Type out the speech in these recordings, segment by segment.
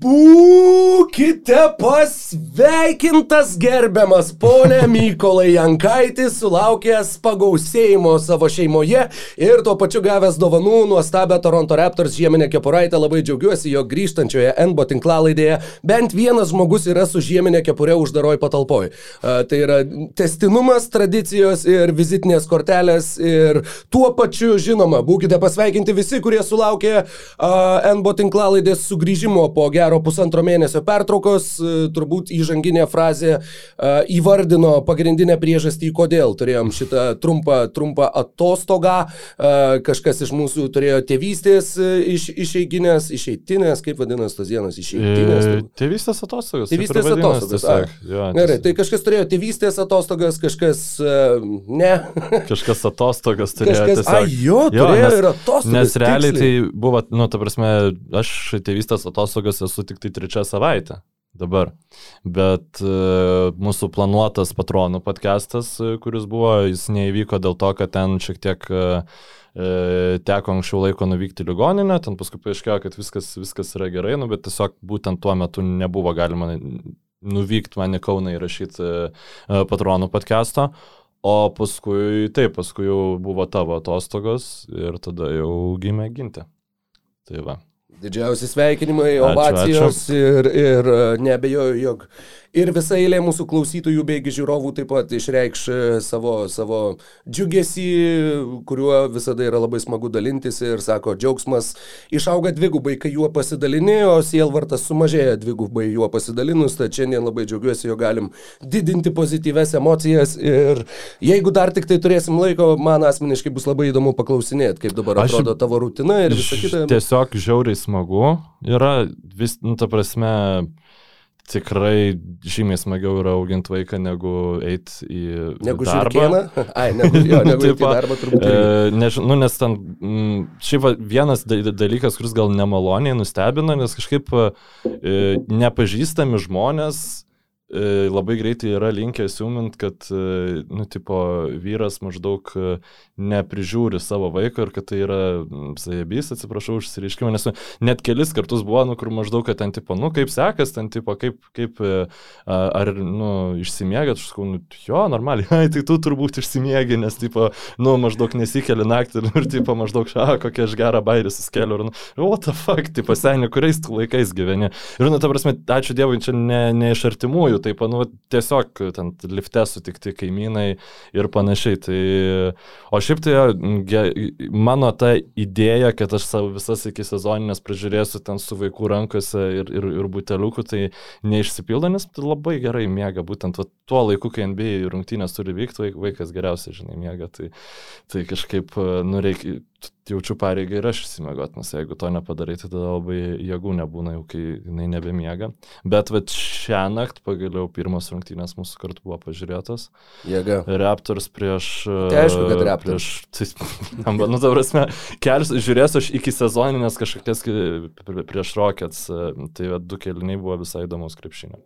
Būkite pasveikintas gerbiamas ponė Mykolai Jankaitis, sulaukęs pagausėjimo savo šeimoje ir tuo pačiu gavęs dovanų nuostabę Toronto Raptors žieminę kepuraitę. Labai džiaugiuosi, jog grįžtančioje NBO tinklalaidėje bent vienas žmogus yra su žieminė kepurė uždaroj patalpoj. Tai yra testinumas, tradicijos ir vizitinės kortelės ir tuo pačiu, žinoma, būkite pasveikinti visi, kurie sulaukė NBO tinklalaidės sugrįžimo po gero pusantro mėnesio pertraukos, turbūt įžanginė frazė e, įvardino pagrindinę priežastį, kodėl turėjom šitą trumpą, trumpą atostogą. E, kažkas iš mūsų turėjo tėvystės iš, išeiginės, išeitinės, kaip vadinasi tos dienos, išeitinės. E, tėvystės atostogas. Tėvystės atostogas. Jo, Gerai, tai kažkas turėjo tėvystės atostogas, kažkas ne. kažkas atostogas turėjo. Kažkas, tiesiog, ai, jo, turėjo jo, nes, ir atostogas. Nes realiai tiksliai. tai buvo, nu, ta prasme, aš tėvystės atostogas esu tik tai trečią savaitę dabar. Bet uh, mūsų planuotas patronų podcastas, uh, kuris buvo, jis neįvyko dėl to, kad ten šiek tiek uh, teko anksčiau laiko nuvykti ligoninę, ten paskui paaiškėjo, kad viskas, viskas yra gerai, nu, bet tiesiog būtent tuo metu nebuvo galima nuvykti man į Kauną įrašyti patronų podcast'o. O paskui, taip, paskui jau buvo tavo atostogos ir tada jau gimė ginti. Tai va. Didžiausi sveikinimai, ovacijos ačiū, ačiū. ir, ir e, nebejoju, jog ir visa eilė mūsų klausytojų beigi žiūrovų taip pat išreikš e, savo, savo džiugesį, kuriuo visada yra labai smagu dalintis ir sako, džiaugsmas išauga dvigubai, kai juo pasidalini, o sielvartas sumažėja dvigubai juo pasidalinus, tad šiandien labai džiaugiuosi, jo galim didinti pozityves emocijas ir jeigu dar tik tai turėsim laiko, man asmeniškai bus labai įdomu paklausinėti, kaip dabar atrodo tavo rutina ir visa kita. Tiesiog žiauriai smagu yra, vis, nu, ta prasme, tikrai žymiai smagiau yra auginti vaiką negu eiti į negu darbą. Negu Ai, negu, jo, negu Taip, į darbą turbūt. E, než, nu, nes ten, m, mm, šiaip vienas dalykas, kuris gal nemaloniai nustebino, nes kažkaip e, nepažįstami žmonės labai greitai yra linkę siūmint, kad, e, nu, tipo, vyras maždaug e, neprižiūri savo vaiko ir kad tai yra zajebys, atsiprašau už išsireiškimą, nes net kelis kartus buvo, nu, kur maždaug, kad ten, tipo, nu, kaip sekas, ten, tipo, kaip, kaip ar, nu, išsimiegat, aš sakau, nu, jo, normaliai, ai, tai tu turbūt išsimiegi, nes, tipo, nu, maždaug nesikeli naktį ir, tipo, maždaug, ša, kokia aš gerą bairį suskeliu, ir, nu, what the fuck, tipo, seniai, kuriais tu laikais gyveni. Ir, nu, ta prasme, ačiū Dievui, čia ne, ne iš artimųjų, taip, nu, tiesiog ten lifte sutikti kaimynai ir panašiai. Tai, o šiaip tai mano ta idėja, kad aš savo visas iki sezoninės pražiūrėsiu ten su vaikų rankose ir, ir, ir buteliuku, tai neišsipildo, nes tai labai gerai miega, būtent va, tuo laiku, kai NBA rungtynės turi vykti, vaikas geriausiai, žinai, miega. Tai, tai kažkaip, nu, reikia jaučiu pareigą ir aš įsimiegot, nes jeigu to nepadarai, tai tada labai jėgų nebūna, jau kai jinai nebemiega. Bet va šią naktį pagaliau pirmas rungtynės mūsų kartu buvo pažiūrėtas. Jėga. Raptors prieš... Tai aišku, kad Raptors. Prieš, tai, nu, ta prasme, kelius, žiūrėsiu aš iki sezoninės kažkokias prieš Rockets, tai va, du keliniai buvo visai įdomus krepšinė.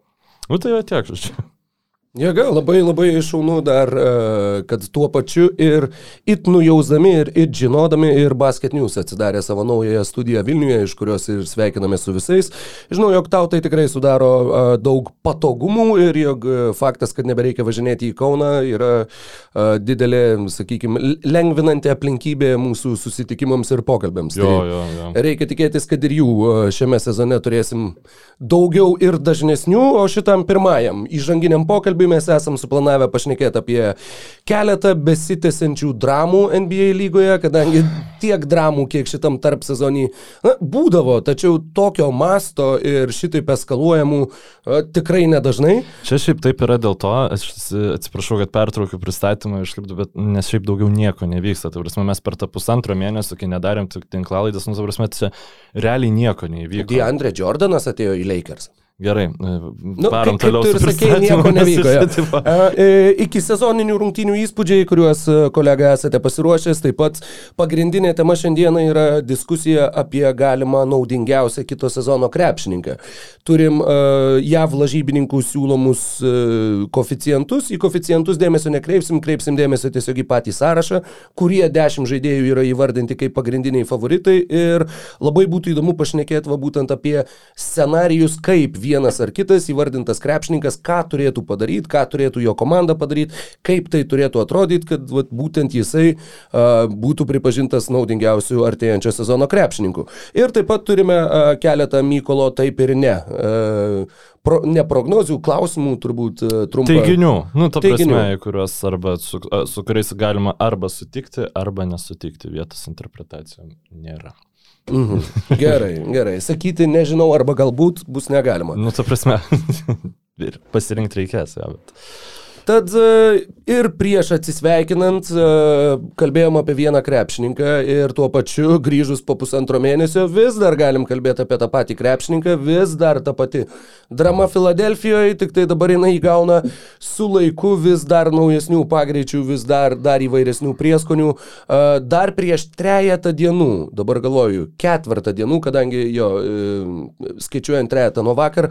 Nu tai va tiek, žodžiu. Jėga, labai labai šaunu dar, e, kad tuo pačiu ir it nujausdami, ir it žinodami, ir Basket News atsidarė savo naująją studiją Vilniuje, iš kurios ir sveikiname su visais. Žinau, jog tau tai tikrai sudaro e, daug patogumų ir jog e, faktas, kad nebereikia važinėti į Kauną, yra didelė, sakykime, lengvinanti aplinkybė mūsų susitikimams ir pokalbėms. Jo, tai jo, jo. Reikia tikėtis, kad ir jų šiame sezone turėsim daugiau ir dažnesnių, o šitam pirmajam įžanginiam pokalbiui pokalbį mes esam suplanavę pašnekėti apie keletą besitęsiančių dramų NBA lygoje, kadangi tiek dramų, kiek šitam tarp sezonį na, būdavo, tačiau tokio masto ir šitaip eskaluojamų tikrai nedažnai. Čia šiaip taip yra dėl to, aš atsiprašau, kad pertraukiu pristatymą išlipdu, bet nes šiaip daugiau nieko nevyksta. Tai prasme, mes per tą pusantro mėnesio, kai nedarėm tinklalaidės, nu, prasme, čia realiai nieko neįvyko. DeAndre Jordanas atėjo į Lakers. Gerai, nu, varom kaip, toliau. Kaip tu ir sakėjai, nieko nevyko. Ja. E, iki sezoninių rungtynių įspūdžiai, kuriuos e, kolega esate pasiruošęs, taip pat pagrindinė tema šiandieną yra diskusija apie galimą naudingiausią kito sezono krepšininką. Turim uh, JAV lažybininkų siūlomus uh, koficijantus, į koficijantus dėmesio nekreipsim, kreipsim dėmesio tiesiog į patį sąrašą, kurie dešimt žaidėjų yra įvardinti kaip pagrindiniai favoritai ir labai būtų įdomu pašnekėti va būtent apie scenarijus, kaip vienas ar kitas įvardintas krepšininkas, ką turėtų padaryti, ką turėtų jo komanda padaryti, kaip tai turėtų atrodyti, kad vat, būtent jisai uh, būtų pripažintas naudingiausių artėjančio sezono krepšininkų. Ir taip pat turime uh, keletą Mykolo taip ir ne. Uh, pro, ne prognozių, klausimų turbūt trumpai. Teiginių, nu, ta Teiginių. prasme, kuriuos arba su, su kuriais galima arba sutikti, arba nesutikti, vietos interpretacijom nėra. Mhm. Gerai, gerai. Sakyti nežinau arba galbūt bus negalima. Nu, ta prasme. ir pasirinkti reikės, ja, bet. Tad e, ir prieš atsisveikinant e, kalbėjom apie vieną krepšininką ir tuo pačiu grįžus po pusantro mėnesio vis dar galim kalbėti apie tą patį krepšininką, vis dar ta pati drama Filadelfijoje, tik tai dabar jinai įgauna su laiku vis dar naujesnių pagreičių, vis dar, dar įvairesnių prieskonių. E, dar prieš trejata dienų, dabar galvoju, ketvirtą dienų, kadangi jo skaičiuojant trejatą nuo vakar,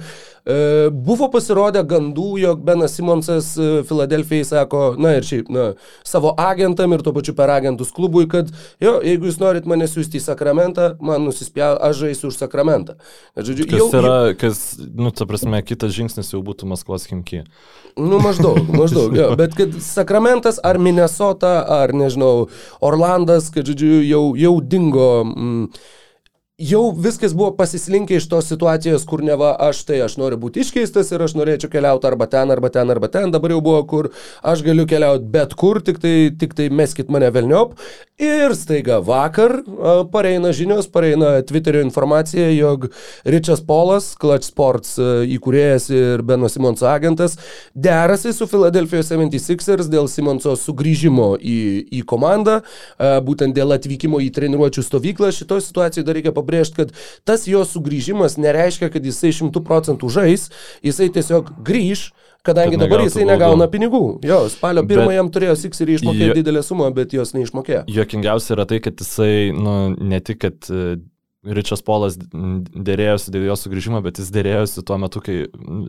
buvo pasirodę gandų, jog Benas Simonsas Filadelfijai sako, na ir šiaip, na, savo agentam ir tuo pačiu per agentus klubui, kad, jo, jeigu jūs norit mane siūsti į sakramentą, man nusispjau, aš žaisiu už sakramentą. Žodžiu, kas jau, yra, kas, nu, ta prasme, kitas žingsnis jau būtų Maskvos Himki. Nu, maždaug, maždaug, jo, bet kad sakramentas ar Minnesota, ar, nežinau, Orlandas, kad, žodžiu, jau, jau dingo. Mm, jau viskas buvo pasislinkę iš tos situacijos, kur neva aš tai aš noriu būti iškeistas ir aš norėčiau keliauti arba ten, arba ten, arba ten. Dabar jau buvo, kur aš galiu keliauti bet kur, tik tai, tik tai meskit mane velniop. Ir staiga vakar pareina žinios, pareina Twitterio informacija, jog Richas Polas, Clutch Sports įkūrėjas ir Beno Simonso agentas, derasi su Philadelphia 76ers dėl Simonso sugrįžimo į, į komandą, būtent dėl atvykimo į treniruočių stovyklą. Šitoje situacijoje dar reikia pabrėžti pabrėžti, kad tas jo sugrįžimas nereiškia, kad jisai šimtų procentų žais, jisai tiesiog grįž, kadangi dabar jisai negauna pinigų. Jo, spalio pirmą jam turėjo Sixerį išmokėti jo, didelę sumą, bet jos neišmokėjo. Jokingiausia yra tai, kad jisai, nu, ne tik, kad Ričas Polas dėrėjosi dėl jo sugrįžimo, bet jis dėrėjosi tuo metu, kai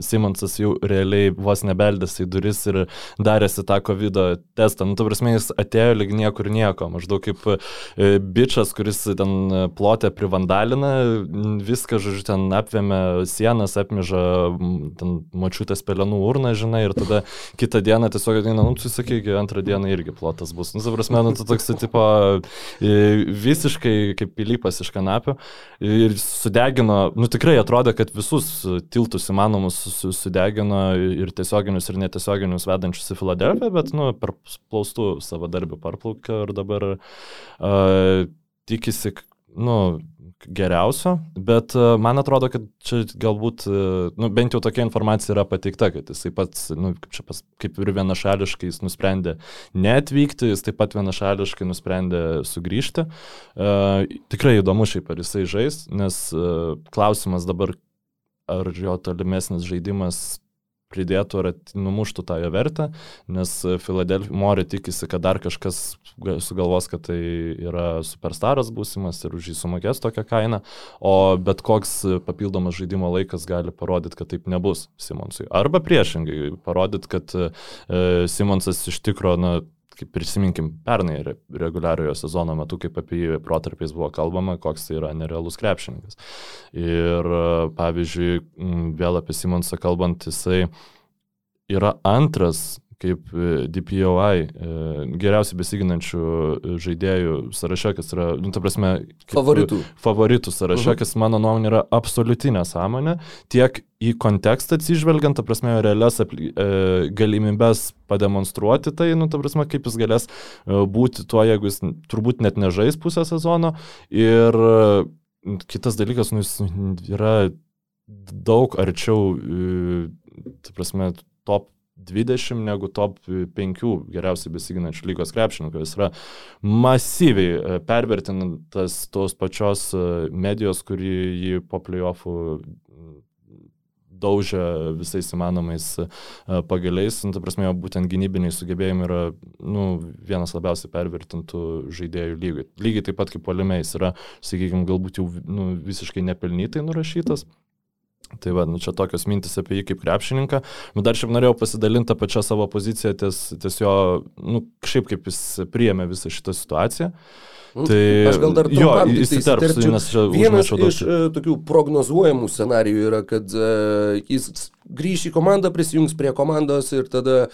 Simonsas jau realiai vos nebeldėsi į duris ir darėsi tą COVID testą. Nu, tu prasme, jis atėjo lyg niekur nieko, maždaug kaip e, bičias, kuris ten plotė privandalina, viską, žodžiu, ten apvėmė sienas, apmiža ten mačiutės pelenų urną, žinai, ir tada kitą dieną tiesiog ateina, nu, tu sakai, antrą dieną irgi plotas bus. Nu, tu prasme, nu, tu toks, tipo, e, visiškai kaip pilypas iš kanapio ir sudegino, nu tikrai atrodo, kad visus tiltus įmanomus sudegino ir tiesioginius, ir netiesioginius vedančius į Filadelfiją, bet, nu, per plaustų savo darbį parplaukė ir dabar uh, tikisi, nu, geriausio, bet e, man atrodo, kad čia galbūt, e, nu, bent jau tokia informacija yra pateikta, kad jisai pats, nu, kaip, pas, kaip ir vienašališkai jis nusprendė neatvykti, jis taip pat vienašališkai nusprendė sugrįžti. Uh, tikrai įdomu šiaip, ar jisai žais, nes uh, klausimas dabar, ar jo tolimesnis žaidimas pridėtų ar numuštų tą jo vertę, nes Filadelfija Mori tikisi, kad dar kažkas sugalvos, kad tai yra superstaras būsimas ir už jį sumokės tokią kainą, o bet koks papildomas žaidimo laikas gali parodyti, kad taip nebus Simonsui. Arba priešingai, parodyti, kad e, Simonsas iš tikrųjų, na, kaip prisiminkim, pernai reguliariojo sezono metu, kaip apie jį protarpiais buvo kalbama, koks tai yra nerealus krepšininkas. Ir pavyzdžiui, vėl apie Simonsą kalbant, jisai yra antras kaip e, DPOI e, geriausiai besiginančių e, žaidėjų sąraše, kas yra, nu, ta prasme, favoritų. Favoritų sąraše, uh mhm. -huh. kas mano nuomonė yra absoliutinė sąmonė, tiek į kontekstą atsižvelgiant, ta prasme, realias galimybės pademonstruoti tai, nu, ta prasme, kaip jis galės būti tuo, jeigu jis turbūt net nežais pusę sezono. Ir kitas dalykas, nu, jis yra daug arčiau, ta prasme, top 20 negu top 5 geriausiai besiginančių lygos krepšininkų. Jis yra masyviai e, pervertintas tos pačios e, medijos, kuri jį po playoffų daužia visais įmanomais pagaliais, nu, ta prasme, būtent gynybiniai sugebėjimai yra nu, vienas labiausiai pervertintų žaidėjų lygiai. Lygiai taip pat kaip polimeis yra, sakykime, galbūt jau nu, visiškai nepelnytai nurašytas. Tai va, nu, čia tokios mintis apie jį kaip krepšininką. Bet dar šiaip norėjau pasidalinti tą pačią savo poziciją ties, ties jo, nu, šiaip kaip jis priėmė visą šitą situaciją. Nu, tai aš gal dar jo, įsiterpsiu, nes čia vienas iš uh, tokių prognozuojamų scenarijų yra, kad uh, jis grįš į komandą, prisijungs prie komandos ir tada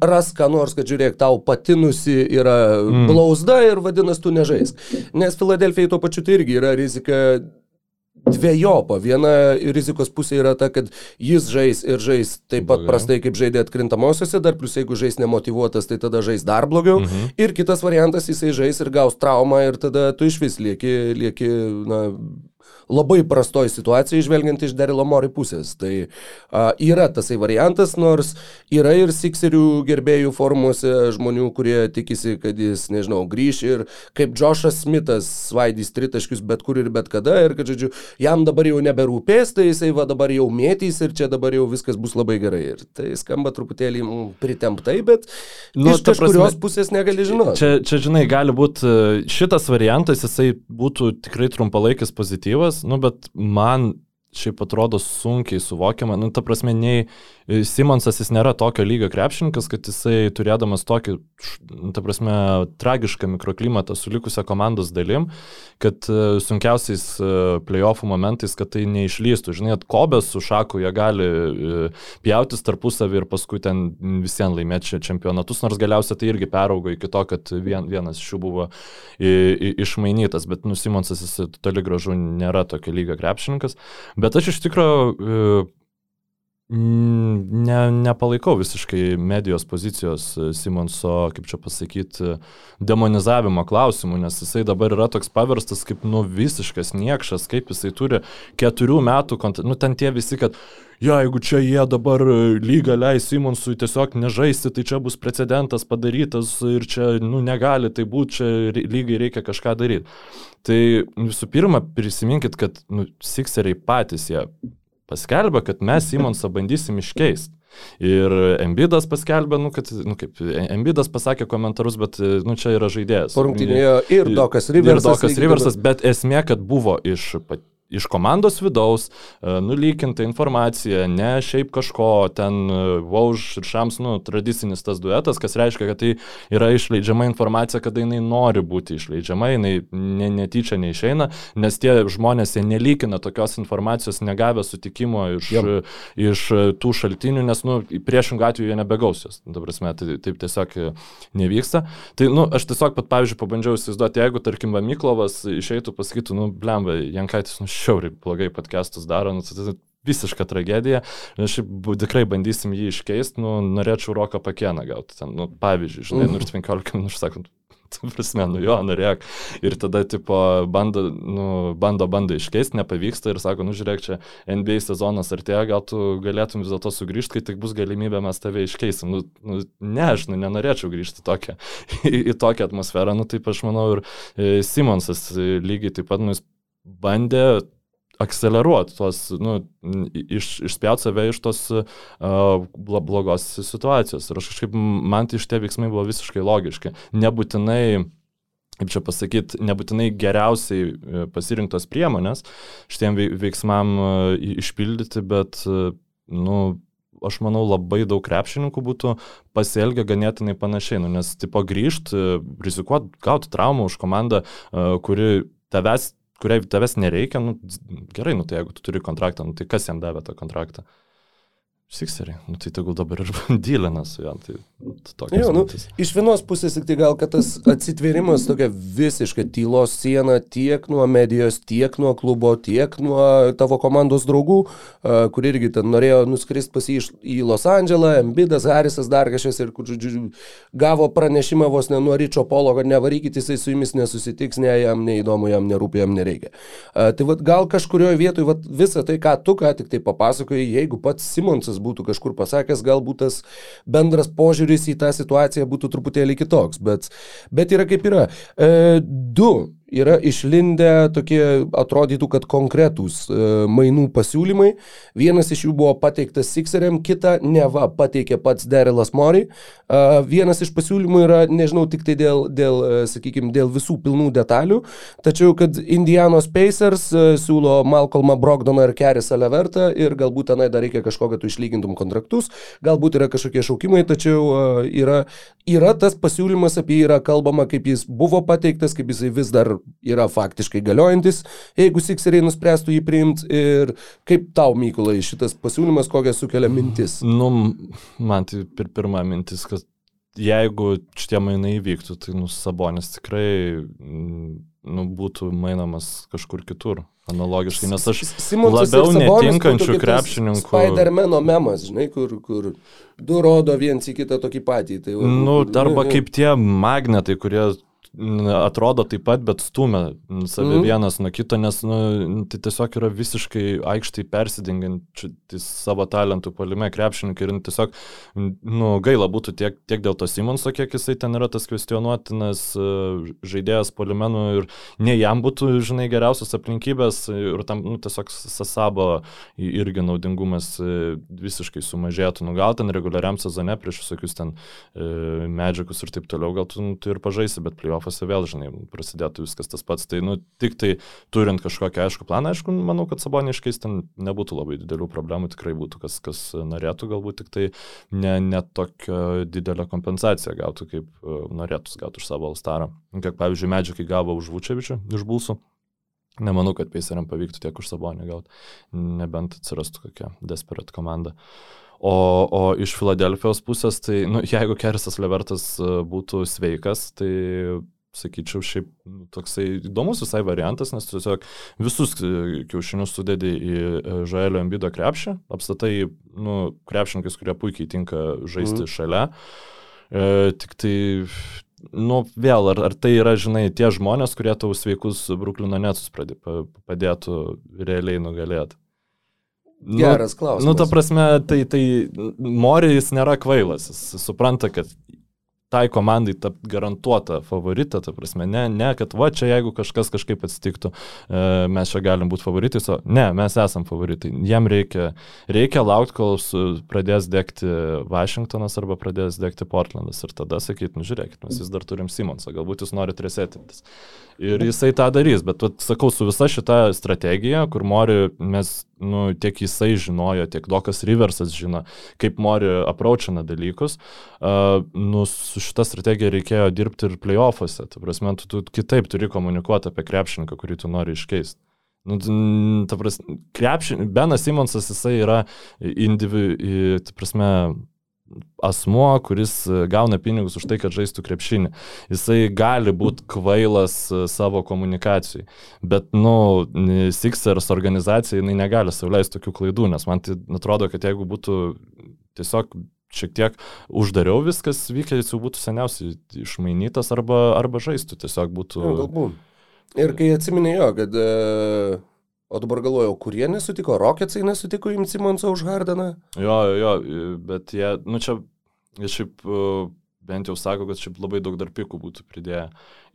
ras ką nors, kad žiūrėk, tau patinusi yra mm. blauzda ir vadinasi, tu nežais. Nes Filadelfijai tuo pačiu tai irgi yra rizika dviejopa. Viena rizikos pusė yra ta, kad jis žais ir žais taip pat prastai, kaip žaidė atkrintamosiose, dar plus jeigu žais nemotivuotas, tai tada žais dar blogiau. Mhm. Ir kitas variantas, jisai žais ir gaus traumą ir tada tu iš vis lieki, lieki na, labai prastoj situacijai, žvelgiant iš Derilo Mori pusės. Tai a, yra tasai variantas, nors yra ir Sikserių gerbėjų formuose žmonių, kurie tikisi, kad jis, nežinau, grįš ir kaip Džošas Smithas svaidys tritaškius bet kur ir bet kada ir kad, žodžiu, jam dabar jau neberūpės, tai jisai va dabar jau mėtys ir čia dabar jau viskas bus labai gerai. Ir tai skamba truputėlį pritemptai, bet nu, iš kažkurios prasme, pusės negali žinoti. Čia, čia, žinai, gali būti šitas variantas, jisai būtų tikrai trumpalaikis pozityvas, nu, bet man šiaip atrodo sunkiai suvokiama. Nu, ta prasme, nei Simonsas jis nėra tokio lygio krepšininkas, kad jisai turėdamas tokį, nu, ta prasme, tragišką mikroklimatą su likusią komandos dalim, kad e, sunkiausiais e, playoffų momentais, kad tai neišlystų. Žinai, kobės su šaku jie gali e, pjautis tarpusavį ir paskui ten visiems laimėti čempionatus, nors galiausiai tai irgi peraugo iki to, kad vien, vienas iš jų buvo išmainytas, bet nu, Simonsas jis toli gražu nėra tokio lygio krepšininkas. Bet aš iš tikrųjų ne, nepalaikau visiškai medijos pozicijos e, Simonso, kaip čia pasakyti, demonizavimo klausimų, nes jisai dabar yra toks paverstas kaip nu visiškas niekšas, kaip jisai turi keturių metų, nu ten tie visi, kad ja, jeigu čia jie dabar lygą leis Simonsui tiesiog nežaisti, tai čia bus precedentas padarytas ir čia, nu, negali tai būti, čia lygai reikia kažką daryti. Tai visų pirma, prisiminkit, kad, nu, Sikseriai patys jie paskelbė, kad mes Simonsą bandysim iškeisti. Ir Embidas paskelbė, nu, kad, nu, kaip, Embidas pasakė komentarus, bet, nu, čia yra žaidėjas. Porungtinėjo ir Dokas Riversas. Ir Dokas Riversas, bet esmė, kad buvo iš iš komandos vidaus e, nulykinta informacija, ne šiaip kažko, ten Vauž ir Šams, nu, tradicinis tas duetas, kas reiškia, kad tai yra išleidžiama informacija, kada jinai nori būti išleidžiama, jinai ne, netyčia neišeina, nes tie žmonės jie nelykina tokios informacijos negavę sutikimo iš, Jam. iš tų šaltinių, nes, nu, priešingų atveju jie nebegaus jos. Dabar, tai taip tiesiog nevyksta. Tai, nu, aš tiesiog pat, pavyzdžiui, pabandžiau įsivaizduoti, jeigu, tarkim, Miklovas išeitų, pasakytų, nu, blemba, Jankaitis, nu, šiauriai blogai podcastus daro, nu, tai visiška tragedija. Aš tikrai bandysim jį iškeisti, nu, norėčiau roką pakieną gauti. Ten, nu, pavyzdžiui, žinai, nors 15 minučių sakant, tu prasme, nu jo, norėk. Ir tada, tipo, bando, nu, bando, bando iškeisti, nepavyksta ir sako, nu žiūrėk, čia NBA sezonas artėja, gal tu galėtum vis dėlto sugrįžti, kai tik bus galimybė, mes tave iškeisim. Nu, nu ne, aš nu, nenorėčiau grįžti tokią, į, į tokią atmosferą. Nu, taip aš manau ir e, Simonsas e, lygiai taip pat, nu, jis bandė akceleruoti tuos, nu, iš, išspjauti save iš tos uh, blogos situacijos. Ir aš kažkaip, man tai šitie veiksmai buvo visiškai logiški. Nebūtinai kaip čia pasakyti, nebūtinai geriausiai e, pasirinktos priemonės šitiem veiksmam e, išpildyti, bet, nu, aš manau, labai daug krepšininkų būtų pasielgę ganėtinai panašiai, nu, nes tipo grįžti, rizikuoti, gauti traumą už komandą, kuri tavęs kuriai tavęs nereikia, nu, gerai, nu tai jeigu tu turi kontraktą, nu tai kas jam davė tą kontraktą? Sikseriai, nu tai tegul dabar ir dylina su juo. Tai, jo, nu, iš vienos pusės tik tai gal, kad tas atsitvėrimas tokia visiška tylos siena tiek nuo medijos, tiek nuo klubo, tiek nuo tavo komandos draugų, uh, kur irgi ten norėjo nuskristi pas jį į Los Andželą, Embidas, Harisas, dar kažkas ir kur, žodžiu, gavo pranešimą vos ne nuo Ryčio Polo, kad nevarykit, jisai su jumis nesusitiks, ne jam neįdomu, jam nerūpi, jam nereikia. Uh, tai vad gal kažkurioje vietoje vat, visą tai, ką tu ką tik tai papasakojai, jeigu pats Simonsas būtų kažkur pasakęs, galbūt tas bendras požiūris į tą situaciją būtų truputėlį kitoks, bet, bet yra kaip yra. E, du yra išlindę tokie, atrodytų, kad konkretūs e, mainų pasiūlymai. Vienas iš jų buvo pateiktas Sixeriam, kitą neva pateikė pats Derilas Mori. E, vienas iš pasiūlymų yra, nežinau, tik tai dėl, dėl e, sakykime, dėl visų pilnų detalių, tačiau kad Indianos Pacers siūlo Malcolmą Brogdoną ir Kerisą Levertą ir galbūt tenai dar reikia kažko, kad tu išlygintum kontraktus, galbūt yra kažkokie šaukimai, tačiau yra, yra tas pasiūlymas, apie jį yra kalbama, kaip jis buvo pateiktas, kaip jisai vis dar yra faktiškai galiojantis, jeigu Sixeriai nuspręstų jį priimti ir kaip tau, Mykolai, šitas pasiūlymas, kokią sukelia mintis? Nu, man tai pir pirma mintis, kad jeigu šitie mainai įvyktų, tai nu, Sabonis tikrai nu, būtų mainamas kažkur kitur. Analogiškai, nes aš Simonsas labiau netinkančių krepšininkų. Spider-Mano memas, žinai, kur, kur du rodo viens į kitą tokį patį. Tai, nu, arba kaip tie magnetai, kurie atrodo taip pat, bet stumia save mm. vienas nuo kito, nes nu, tai tiesiog yra visiškai aikštai persidengiantys savo talentų palime krepšininkai ir nu, tiesiog nu, gaila būtų tiek, tiek dėl to Simonso, kiek jisai ten yra tas kvestionuotinas e, žaidėjas polimenų ir ne jam būtų, žinai, geriausios aplinkybės ir tam nu, tiesiog sasabo irgi naudingumas e, visiškai sumažėtų. Nu, gal ten reguliariam sezone prieš visokius ten e, medžiagus ir taip toliau, gal tu, nu, tu ir pažaisi, bet plyvo playoffuose vėl, žinai, prasidėtų viskas tas pats. Tai, nu, tik tai turint kažkokią aišku planą, aišku, manau, kad saboniškais ten nebūtų labai didelių problemų, tikrai būtų kas, kas norėtų, galbūt tik tai ne, ne tokia didelė kompensacija gautų, kaip uh, norėtų gauti už savo Alstarą. Kiek, pavyzdžiui, Medžikai gavo už Vučevičių iš Bulsų. Nemanau, kad Peiseriam pavyktų tiek už Sabonį gauti, nebent atsirastų kokia desperat komanda. O, o iš Filadelfijos pusės, tai nu, jeigu Kerisas Levertas e, būtų sveikas, tai sakyčiau, šiaip nu, toksai įdomus visai variantas, nes tiesiog visus e, kiaušinius sudedi į e, Žaelio Embido krepšį, apstatai, nu, krepšininkas, kurie puikiai tinka žaisti mm. šalia. E, tik tai, nu, vėl, ar, ar tai yra, žinai, tie žmonės, kurie tau sveikus Bruklino netsus padėtų realiai nugalėti. Nu, Geras klausimas. Nu, ta prasme, tai, tai Mori jis nėra kvailas, jis supranta, kad tai komandai tapti garantuota favorita, ta prasme, ne, ne, kad va čia jeigu kažkas kažkaip atsitiktų, e, mes čia galim būti favoritais, o ne, mes esam favoritai. Jiem reikia, reikia laukti, kol pradės degti Vašingtonas arba pradės degti Portlandas ir tada sakyti, nu žiūrėkit, mes vis dar turim Simonsą, galbūt jūs norite resetintis. Ir jisai tą darys, bet, vat, sakau, su visa šita strategija, kur Mori mes nu, tiek jisai žinojo, tiek Dokas Riversas žino, kaip Mori apraučina dalykus. Uh, nu, su šita strategija reikėjo dirbti ir playoffuose. Tai prasme, tu, tu kitaip turi komunikuoti apie krepšininką, kurį tu nori iškeisti. Nu, ta prasme, krepšin... Benas Simonsas, jisai yra individu, ta prasme, asmuo, kuris e, gauna pinigus už tai, kad žaistų krepšinį. Jisai gali būti kvailas e, savo komunikacijai. Bet, nu, Sixers organizacija, jinai negali sauliaisti tokių klaidų, nes man tai atrodo, kad jeigu būtų tiesiog šiek tiek uždariau viskas, vykę jis jau būtų seniausiai išmainytas arba, arba žaistų, tiesiog būtų... Ja, galbūt. Ir kai atsiminėjo, kad uh, O dabar galvojau, kurie nesutiko, Rocketsai nesutiko imti Simonso už Hardaną? Jo, jo, bet jie, nu čia, jie šiaip bent jau sako, kad šiaip labai daug dar pikų būtų pridėję.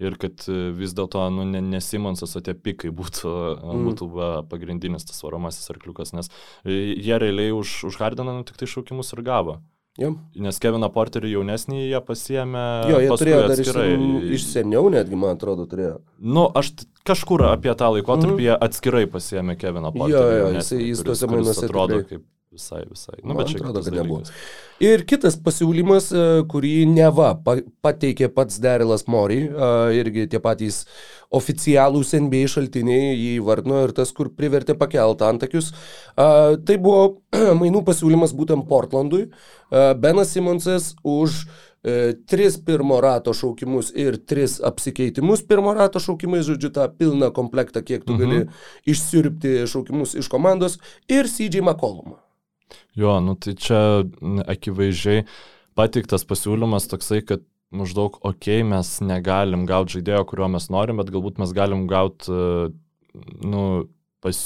Ir kad e, vis dėlto, nu, ne, ne Simonsas, o tie pikai būtų, mm. būtų va, pagrindinis tas varomasis arkliukas, nes jie realiai už, už Hardaną nu, tik tai šaukimus ir gavo. Jo. Nes Keviną Porterį jaunesnį jie pasiemė. Jo, jie turėjo dar atskirai. Iš, iš seniau netgi, man atrodo, turėjo. Nu, aš kažkur apie tą laikotarpį mm. jie atskirai pasiemė Keviną Porterį. Jo, jo, jisai, jis tuose mainuose atrodo tikrai. kaip visai, visai. Nu, man bet čia atrodo, kad nebuvo. Ir kitas pasiūlymas, e, kurį neva pateikė pats Derilas Mori, e, irgi tie patys oficialūs NBA šaltiniai jį vardino ir tas, kur privertė pakeltą antakius. Tai buvo mainų pasiūlymas būtent Portlandui. Benas Simonsas už e, tris pirmo rato šaukimus ir tris apsikeitimus pirmo rato šaukimais, žodžiu, tą pilną komplektą, kiek tu gali mhm. išsiurbti šaukimus iš komandos ir CJ McCollumą. Jo, nu tai čia akivaizdžiai patiktas pasiūlymas toksai, kad maždaug, okei, okay, mes negalim gauti žaidėjo, kurio mes norim, bet galbūt mes galim gauti, nu, pas,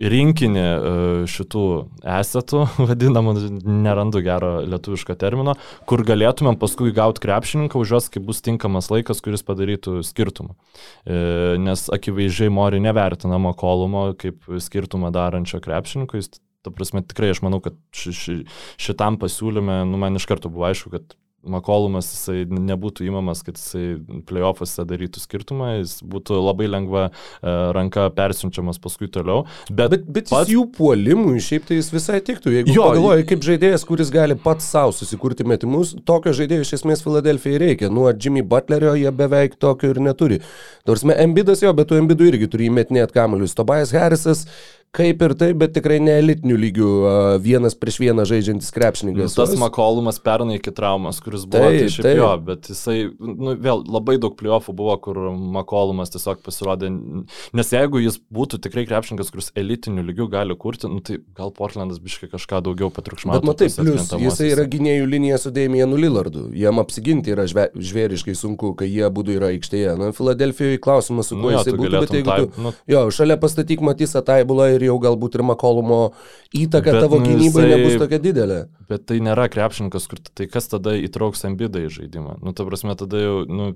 rinkinį e, šitų esetų, vadinamų, nerandu gero lietuviško termino, kur galėtumėm paskui gauti krepšininką už juos, kai bus tinkamas laikas, kuris padarytų skirtumą. E, nes akivaizdžiai Mori nevertinama kolumo kaip skirtumą darančio krepšininko. Jis, ta prasme, tikrai aš manau, kad ši, ši, šitam pasiūlyme, nu, man iš karto buvo aišku, kad Makolumas jisai nebūtų įmamas, kad jisai playoffuose darytų skirtumą, jis būtų labai lengva e, ranka persiunčiamas paskui toliau. Bet, bet, bet pats... jų puolimui šiaip tai jis visai tiktų. Jeigu jo, pagalvoji, kaip žaidėjas, kuris gali pats savo susikurti metimus, tokio žaidėjo iš esmės Filadelfijai reikia. Nuo Jimmy Butlerio jie beveik tokio ir neturi. Nors Embidas jo, bet tu Embidų irgi turi įmetinėti kamuolius. Tobias Harrisas Kaip ir taip, bet tikrai ne elitinių lygių vienas prieš vieną žaidžiantis krepšininkas. Nu, tas Makolumas pernai iki traumas, kuris buvo taip, tai šiaip taip. jo, bet jisai, nu, vėl labai daug pliofų buvo, kur Makolumas tiesiog pasirodė, nes jeigu jis būtų tikrai krepšininkas, kuris elitinių lygių gali kurti, nu, tai gal Portlandas biškai kažką daugiau patriukšmautų. Bet matai, plus jisai yra gynėjų linija su Dėmienu Lillardu, jam apsiginti yra žve, žvėriškai sunku, kai jie būtų yra aikštėje. Na, Filadelfijoje klausimas, su kuo nu, jo, jisai būtų, bet jeigu tu, nu, jo, šalia pastatyk Matysą Taibulą ir ir jau galbūt ir Makolumo įtaka bet, tavo nu, gynybai jisai, nebus tokia didelė. Bet tai nėra krepšininkas, kur tai kas tada įtrauks ambidą į žaidimą. Nu, ta prasme, tada jau, nu,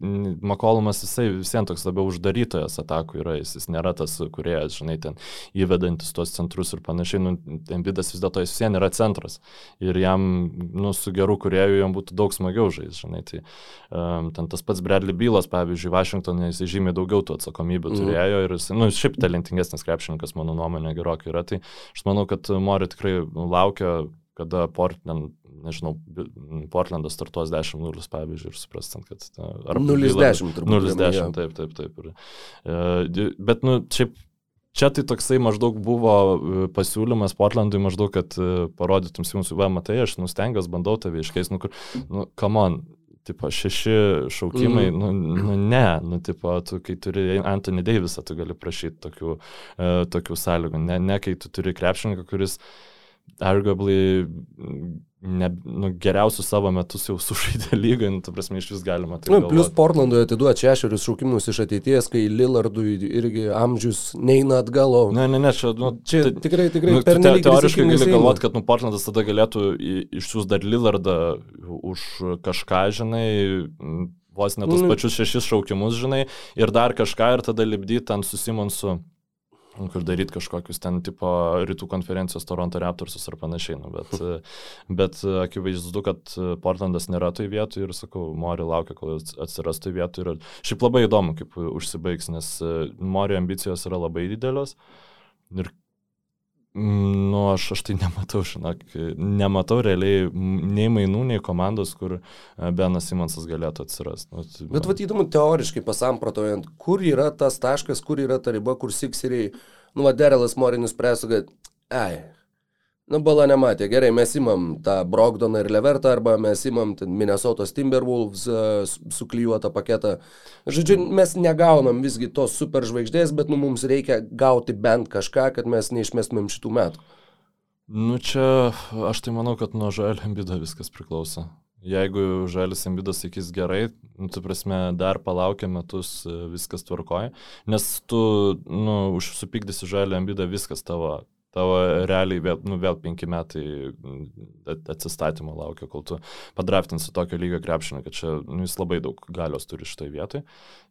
Makolumas jisai visiems toks labiau uždarytojas atakų yra, jis, jis nėra tas kuriejas, žinai, ten įvedantis tuos centrus ir panašiai, nu, Embidas vis dėlto jis visiems yra centras ir jam, nu, su geru kurieju jam būtų daug smagiau žaisti, žinai, tai um, ten tas pats Bradley Bylas, pavyzdžiui, Vašingtonė jis žymiai daugiau tų atsakomybių mm. turėjo ir jis, nu, šiaip talentingesnis krepšininkas, mano nuomonė, gerokai yra, tai aš manau, kad Mori tikrai laukia kada Portland nežinau, Portlandas startuos 10-0, pavyzdžiui, ir suprastant, kad... 0-10 turbūt. 0-10, taip, taip, taip. Ir, e, bet, nu, šiaip Čia tai toksai maždaug buvo e, pasiūlymas Portlandui maždaug, kad e, parodytum Simsui, va, matai, aš nustengiuos, bandau tave iškeis, nu, kur, nu, come on, tipo, šeši šaukimai, mm. nu, nu, ne, nu, tipo, tu, kai turi Anthony Davisą, tu gali prašyti tokių, uh, tokių sąlygų, ne, ne, kai tu turi krepšininką, kuris arguably ne, nu, geriausius savo metus jau sužaidė lygą, nu, tu prasme, iš vis galima tai. Nu, plus Portlandui atiduoti šešerius šaukimus iš ateities, kai Lillardui irgi amžius neina atgal. O... Ne, ne, ne, čia, nu, čia tai, tikrai, tikrai nu, te, teoriškai gali galvoti, kad nu, Portlandas tada galėtų išsiųs dar Lillardą už kažką, žinai, vos ne tos nu, pačius šešis šaukimus, žinai, ir dar kažką ir tada lipdyti ant susimonsu kur daryti kažkokius ten tipo rytų konferencijos Toronto Raptorsus ar panašiai. Nu, bet, bet akivaizdu, kad Portlandas nėra toj vietoj ir sakau, Mori laukia, kol atsiras toj vietoj. Ir šiaip labai įdomu, kaip užsibaigs, nes Mori ambicijos yra labai didelės. Ir Nu, aš, aš tai nematau, žinok, nematau realiai nei mainų, nei komandos, kur e, Benas Simonsas galėtų atsirasti. Nu, tai, Bet vad įdomu, teoriškai pasamprotojant, kur yra tas taškas, kur yra ta riba, kur Sikseriai, nu, Derelas Morinis presų, kad, ai, Nu, bala nematė. Gerai, mes imam tą Brogdoną ir Levertą arba mes imam Minnesotos Timberwolves uh, suklyjuotą paketą. Žodžiu, mes negaunam visgi tos superžvaigždės, bet nu, mums reikia gauti bent kažką, kad mes neišmestumėm šitų metų. Nu čia aš tai manau, kad nuo Žalio Embido viskas priklauso. Jeigu Žalis Embidas sakys gerai, nu, tu prasme, dar palaukia metus, e, viskas tvarkoja, nes tu, nu, užsupykdysi Žalio Embidą, viskas tavo tavo realiai vėl, nu, vėl penki metai atsistatymo laukia, kol tu padraftinsi tokio lygio krepšinį, kad čia nu, jis labai daug galios turi šitoje vietoje.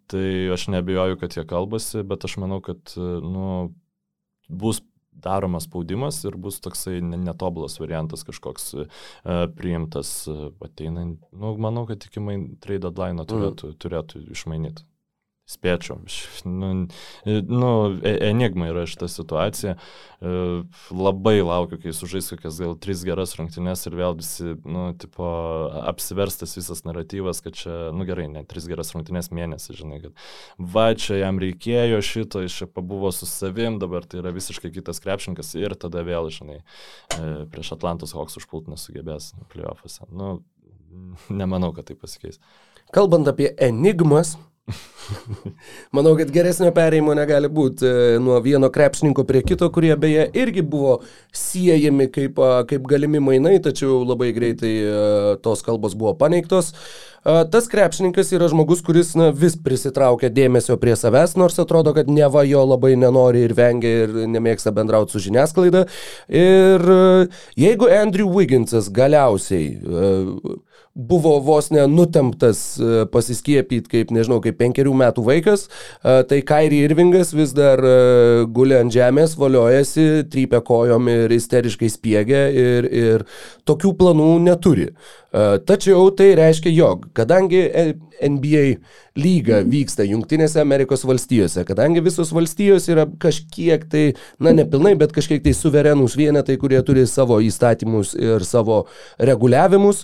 Tai aš nebejoju, kad jie kalbasi, bet aš manau, kad nu, bus daromas spaudimas ir bus toksai netobulas variantas kažkoks uh, priimtas uh, ateinant. Nu, manau, kad iki main trade deadline turėtų, mm. turėtų išmainyti spėčiau. Nu, nu, enigma yra šita situacija. Labai laukiu, kai sužais kokias gal tris geras rungtynes ir vėl visi, nu, tipo, apsiverstas visas naratyvas, kad čia, nu gerai, ne tris geras rungtynės mėnesį, žinai, kad va, čia jam reikėjo šito, jis čia pabuvo su savim, dabar tai yra visiškai kitas krepšinkas ir tada vėl, žinai, prieš Atlantos Hawks užpult nesugebės playoffuose. Nu, nemanau, kad tai pasikeis. Kalbant apie enigmas, Manau, kad geresnio pereimo negali būti e, nuo vieno krepšininko prie kito, kurie beje irgi buvo siejami kaip, kaip galimi mainai, tačiau labai greitai e, tos kalbos buvo paneigtos. tas krepšininkas yra žmogus, kuris na, vis prisitraukia dėmesio prie savęs, nors atrodo, kad neva jo labai nenori ir vengia ir nemėgsta bendrauti su žiniasklaida. Ir jeigu Andrew Wigginsas galiausiai buvo vos nenutemptas pasiskiepyti kaip, nežinau, kaip penkerių metų vaikas, tai Kairi Irvingas vis dar guli ant žemės, valiojasi, trypia kojom ir isteriškai spiegia ir, ir tokių planų neturi. Tačiau tai reiškia, jog kadangi NBA lyga vyksta Junktinėse Amerikos valstijose, kadangi visos valstijos yra kažkiek tai, na nepilnai, bet kažkiek tai suverenūs vienetai, kurie turi savo įstatymus ir savo reguliavimus,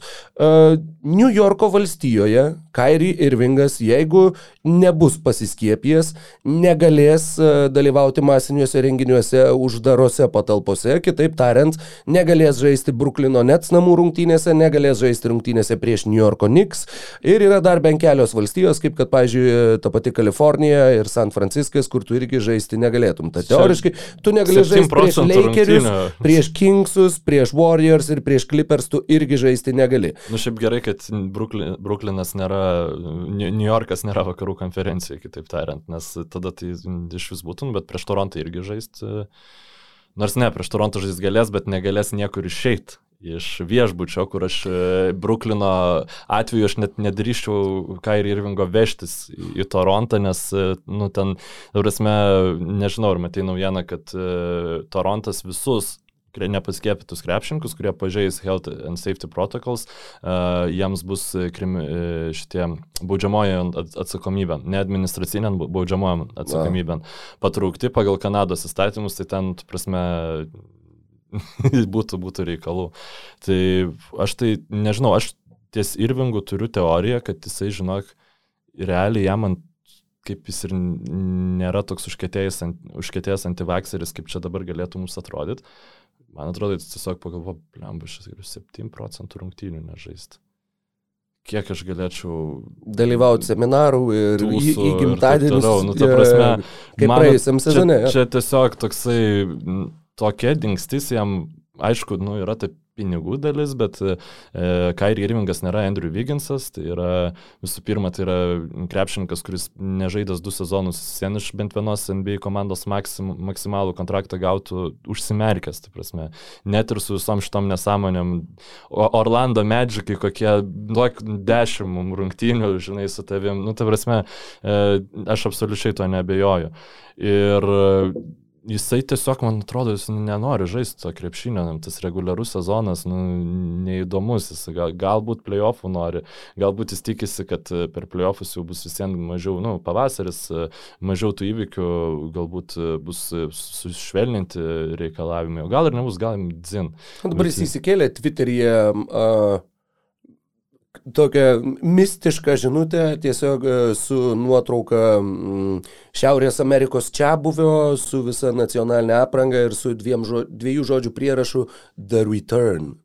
New Yorko valstijoje Kairi Irvingas, jeigu nebus pasiskiepijęs, negalės dalyvauti masiniuose renginiuose uždarose patalpose, kitaip tariant, negalės žaisti Bruklino Nets namų rungtynėse, negalės žaisti rungtynėse prieš New Yorko Knicks. Ir yra dar bent kelios valstijos, kaip kad, pavyzdžiui, ta pati Kalifornija ir San Franciskas, kur tu irgi žaisti negalėtum. Tai teoriškai tu negali žaisti prieš Lakerius, prieš Kingsus, prieš Warriors ir prieš Clippers, tu irgi žaisti negali. Nu, šiaip gerai, kad Brooklyn, Brooklynas nėra, New Yorkas nėra vakarų konferencija, kitaip tariant, nes tada tai iš vis būtum, bet prieš Torontą irgi žaisti. Nors ne, prieš Torontą žais galės, bet negalės niekur išeiti iš viešbučio, kur aš e, Bruklino atveju aš net nedrįščiau Kairi Irvingo vežtis į Torontą, nes, e, nu, ten, prasme, nežinau, ar matai naujieną, kad Torontas visus nepaskėpytus krepšininkus, kurie pažeis Health and Safety Protocols, uh, jiems bus krim, šitie baudžiamoji atsakomybė, ne administracinė baudžiamoji atsakomybė, patraukti pagal Kanados įstatymus, tai ten, prasme, būtų, būtų reikalų. Tai aš tai nežinau, aš ties Irvingu turiu teoriją, kad jisai, žinok, realiai jam ant kaip jis ir nėra toks užkėtėjęs, užkėtėjęs antivakseris, kaip čia dabar galėtų mums atrodyti. Man atrodo, jis tiesiog pagalvo, blemba, aš galiu 7 procentų rungtynių nežaisti. Kiek aš galėčiau dalyvauti seminarų ir į, į gimtadienį. Nu, ta prasme, kaip praėjusiam sezone. Čia, čia tiesiog toksai tokia dingstis jam, aišku, nu, yra ta pinigų dalis, bet e, Kairi Irvingas nėra Andrew Wigginsas, tai yra visų pirma, tai yra krepšininkas, kuris nežaidęs du sezonus sen iš bent vienos NBA komandos maksim, maksimalų kontraktą gautų užsimerkęs, tai prasme, net ir su visom šitom nesąmonėm. O Orlando Magikai kokie, duok dešimt rungtynių, žinai, su tavim, nu, tai prasme, e, aš absoliučiai to nebejoju. Ir jisai tiesiog, man atrodo, jis nenori žaisti to krepšinio, tas reguliarus sezonas, nu, neįdomus, jis gal, galbūt playoffų nori, galbūt jis tikisi, kad e, per playoffus jau bus visiems mažiau, nu, pavasaris, e, mažiau tų įvykių, galbūt e, bus sušvelninti reikalavimai, o gal ir nebus, gal dzin. Dabar jis įsikėlė Twitteryje uh, tokią mistišką žinutę tiesiog e, su nuotrauka mm, Šiaurės Amerikos čia buvio, su visa nacionalinė apranga ir su dviem, dviejų žodžių prierašu The Return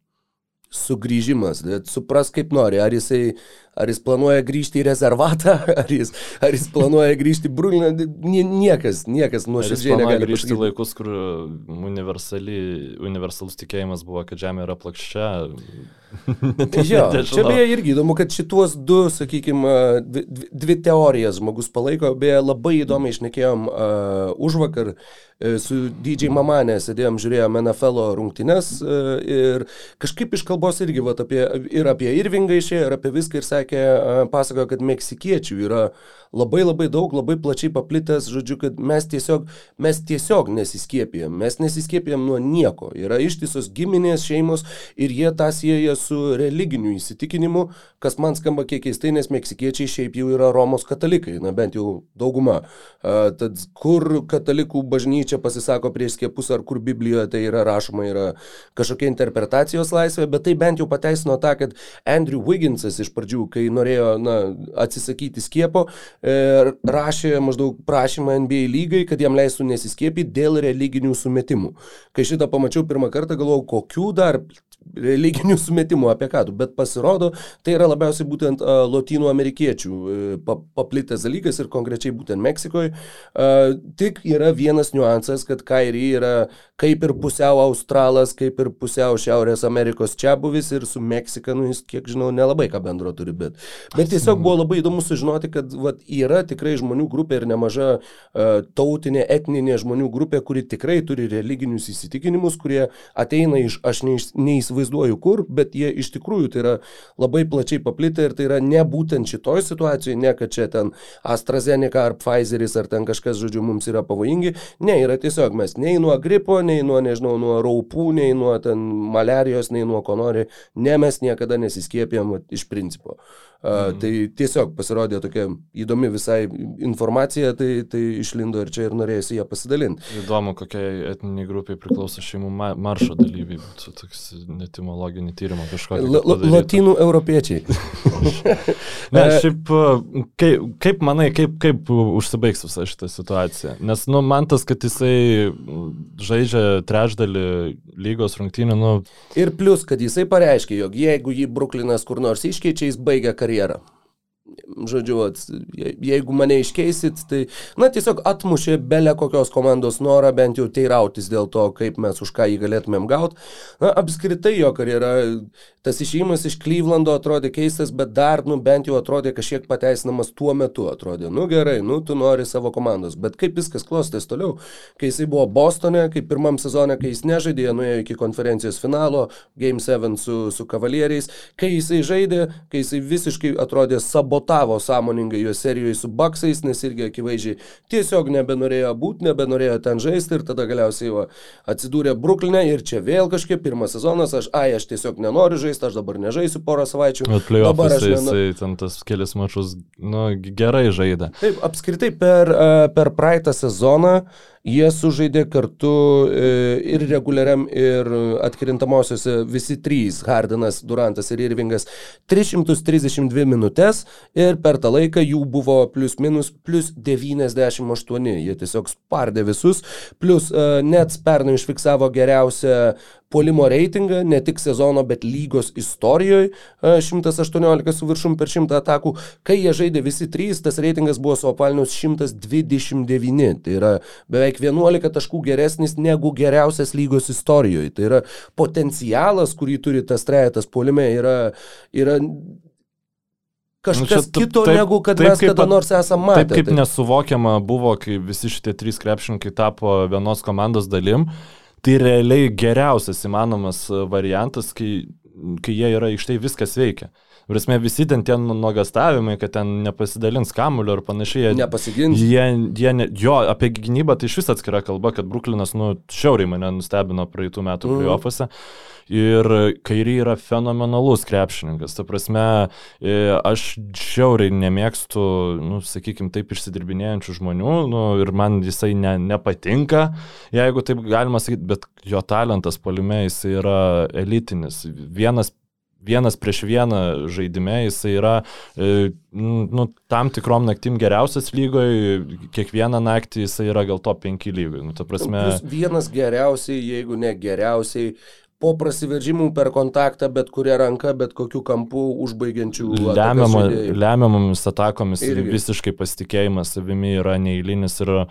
sugrįžimas, supras kaip nori, ar jisai, ar jis planuoja grįžti į rezervatą, ar jis, ar jis planuoja grįžti į Brukliną, niekas, niekas nuoširdžiai negali grįžti į laikus, kur universalus tikėjimas buvo, kad Žemė yra plakščia. jo, čia beje irgi įdomu, kad šituos du, sakykime, dvi, dvi teorijas žmogus palaiko, beje labai įdomiai išnekėjom uh, už vakar. Uh, E, su DJ Mamanė sėdėjom, žiūrėjom NFL rungtynes e, ir kažkaip iš kalbos irgi vat, apie, ir apie Irvingą išėjo, ir apie viską ir sakė, e, pasakojo, kad meksikiečių yra labai labai daug, labai plačiai paplitęs, žodžiu, kad mes tiesiog, mes tiesiog nesiskiepijam, mes nesiskiepijam nuo nieko. Yra ištisos giminės, šeimos ir jie tą sieja su religiniu įsitikinimu, kas man skamba kiek keistai, nes meksikiečiai šiaip jau yra Romos katalikai, na bent jau dauguma. Uh, tad kur katalikų bažnyčia pasisako prieš skiepus ar kur Biblijoje tai yra rašoma, yra kažkokia interpretacijos laisvė, bet tai bent jau pateisino tą, kad Andrew Wigginsas iš pradžių, kai norėjo na, atsisakyti skiepo, rašė maždaug prašymą NBA lygai, kad jam leistų nesiskiepyti dėl religinių sumetimų. Kai šitą pamačiau pirmą kartą, galvojau, kokių dar religinių sumetimų apie ką tu, bet pasirodo, tai yra labiausiai būtent uh, lotynų amerikiečių uh, paplitęs dalykas ir konkrečiai būtent Meksikoje. Uh, tik yra vienas niuansas, kad Kairi yra kaip ir pusiau australas, kaip ir pusiau Šiaurės Amerikos čia buvis ir su Meksika, nu jis, kiek žinau, nelabai ką bendro turi, bet, bet tiesiog buvo labai įdomu sužinoti, kad vat, yra tikrai žmonių grupė ir nemaža uh, tautinė, etninė žmonių grupė, kuri tikrai turi religinius įsitikinimus, kurie ateina iš, aš neįs, neįsivaizduoju kur, bet jie iš tikrųjų tai yra labai plačiai paplitę ir tai yra ne būtent šitoj situacijoje, ne kad čia ten AstraZeneca ar Pfizeris ar ten kažkas, žodžiu, mums yra pavojingi. Ne, yra tiesiog mes nei nuo gripo, nei nuo, nežinau, nuo raupų, nei nuo ten malerijos, nei nuo ko nori. Ne, mes niekada nesiskiepėm iš principo. Mm. Tai tiesiog pasirodė tokia įdomi visai informacija, tai, tai išlindo ir čia ir norėjusi ją pasidalinti. Įdomu, kokiai etniniai grupiai priklauso šeimų maršo dalyviai, būtų toks netimologinį tyrimą kažkokį. Latinų europiečiai. ne, šiaip, kaip, kaip manai, kaip, kaip užsibaigs visa šitą situaciją? Nes, nu, man tas, kad jisai žaidžia trečdalį lygos rungtynių, nu. Ir plus, kad jisai pareiškė, jog jeigu jį Bruklinas kur nors iškeičia, jis baigia karjerą karjerą. Žodžiu, at, jeigu mane iškeisit, tai, na, tiesiog atmušė belę kokios komandos norą bent jau teirautis dėl to, kaip mes už ką jį galėtumėm gauti. Na, apskritai jo karjera, tas išėjimas iš Klyvlando atrodė keistas, bet dar, nu, bent jau atrodė kažkiek pateisinamas tuo metu. Atrodė, nu gerai, nu, tu nori savo komandos. Bet kaip viskas klostės toliau, kai jisai buvo Bostone, kaip pirmam sezone, kai jis nežaidė, nuėjo iki konferencijos finalo, Game 7 su, su kavalieriais, kai jisai žaidė, kai jisai visiškai atrodė sabotavo sąmoningai jo serijoje su Baksais, nes irgi akivaizdžiai tiesiog nebenorėjo būti, nebenorėjo ten žaisti ir tada galiausiai va, atsidūrė Bruklinė ir čia vėl kažkiek pirmas sezonas, aš, ai, aš tiesiog nenoriu žaisti, aš dabar nežaisiu porą savaičių. Bet dabar aš nenoriu. Jisai ten tas kelias mačius, nu, gerai žaidė. Taip, apskritai per, per praeitą sezoną Jie sužaidė kartu e, ir reguliariam, ir atkrintamosiose visi trys, Hardinas, Durantas ir Irvingas, 332 minutės ir per tą laiką jų buvo plus minus plus 98. Jie tiesiog spardė visus, plus uh, Nets pernai užfiksavo geriausią polimo reitingą, ne tik sezono, bet lygos istorijoje, 118 su viršum per 100 atakų. Kai jie žaidė visi trys, tas reitingas buvo suopalnius 129. Tai yra beveik beveik 11 taškų geresnis negu geriausias lygos istorijoje. Tai yra potencialas, kurį turi tas trejetas polime, yra, yra kažkas nu, kito, taip, negu kad taip, mes kada nors esame matę. Taip kaip taip. nesuvokiama buvo, kai visi šitie trys krepšininkai tapo vienos komandos dalim, tai realiai geriausias įmanomas variantas, kai, kai jie yra iš tai viskas veikia. Prasme, visi ten tie nuogastavimai, kad ten nepasidalins kamuliu ar panašiai. Jie, Nepasigins. Jie, jie ne, jo, apie gynybą tai iš vis atskira kalba, kad Bruklinas, nu, šiauriai mane nustebino praeitų metų mm. playoffuose. Ir kairį yra fenomenalus krepšininkas. Ta prasme, e, aš šiauriai nemėgstu, nu, sakykime, taip išsidirbinėjančių žmonių, nu, ir man jisai ne, nepatinka, jeigu taip galima sakyti, bet jo talentas polime jisai yra elitinis. Vienas vienas prieš vieną žaidime, jisai yra e, nu, tam tikrom naktim geriausias lygoje, kiekvieną naktį jisai yra gal top 5 lygoje. Nu, prasme... Plus vienas geriausiai, jeigu ne geriausiai, po prasiveržimų per kontaktą, bet kuria ranka, bet kokiu kampu užbaigiančių. Lemiamo, lemiamomis atakomis Irgi. visiškai pasitikėjimas savimi yra neįlinis ir e,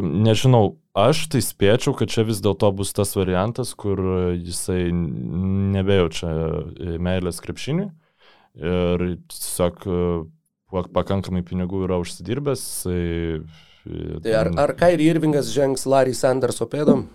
nežinau, Aš tai spėčiau, kad čia vis dėlto bus tas variantas, kur jisai nebejaučia meilės krepšinį ir tiesiog pakankamai pinigų yra užsidirbęs. Tai, tai ar, ar Kairi Irvingas žengs Larry Sanderso pėdom?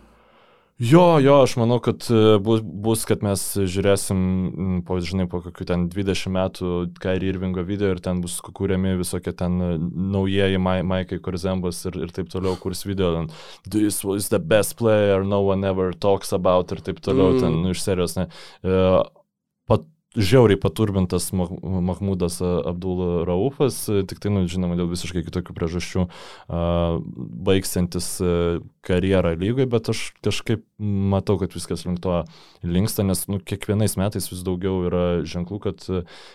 Jo, jo, aš manau, kad e, bus, bus kad mes žiūrėsim, po, žinai, po kokių ten 20 metų Kairi Irvingo video ir ten bus kūriami visokie ten e, naujieji Maikai Korzembas ir, ir taip toliau, kurs video, ten, this was the best player, no one ever talks about ir taip toliau, mm. ten iš serijos, ne. Uh, žiauriai paturbintas Mahmudas Abdul Raufas, tik tai, nu, žinoma, dėl visiškai kitokių priežasčių baigsiantis karjerą lygoje, bet aš kažkaip matau, kad viskas link to linksta, nes nu, kiekvienais metais vis daugiau yra ženklų, kad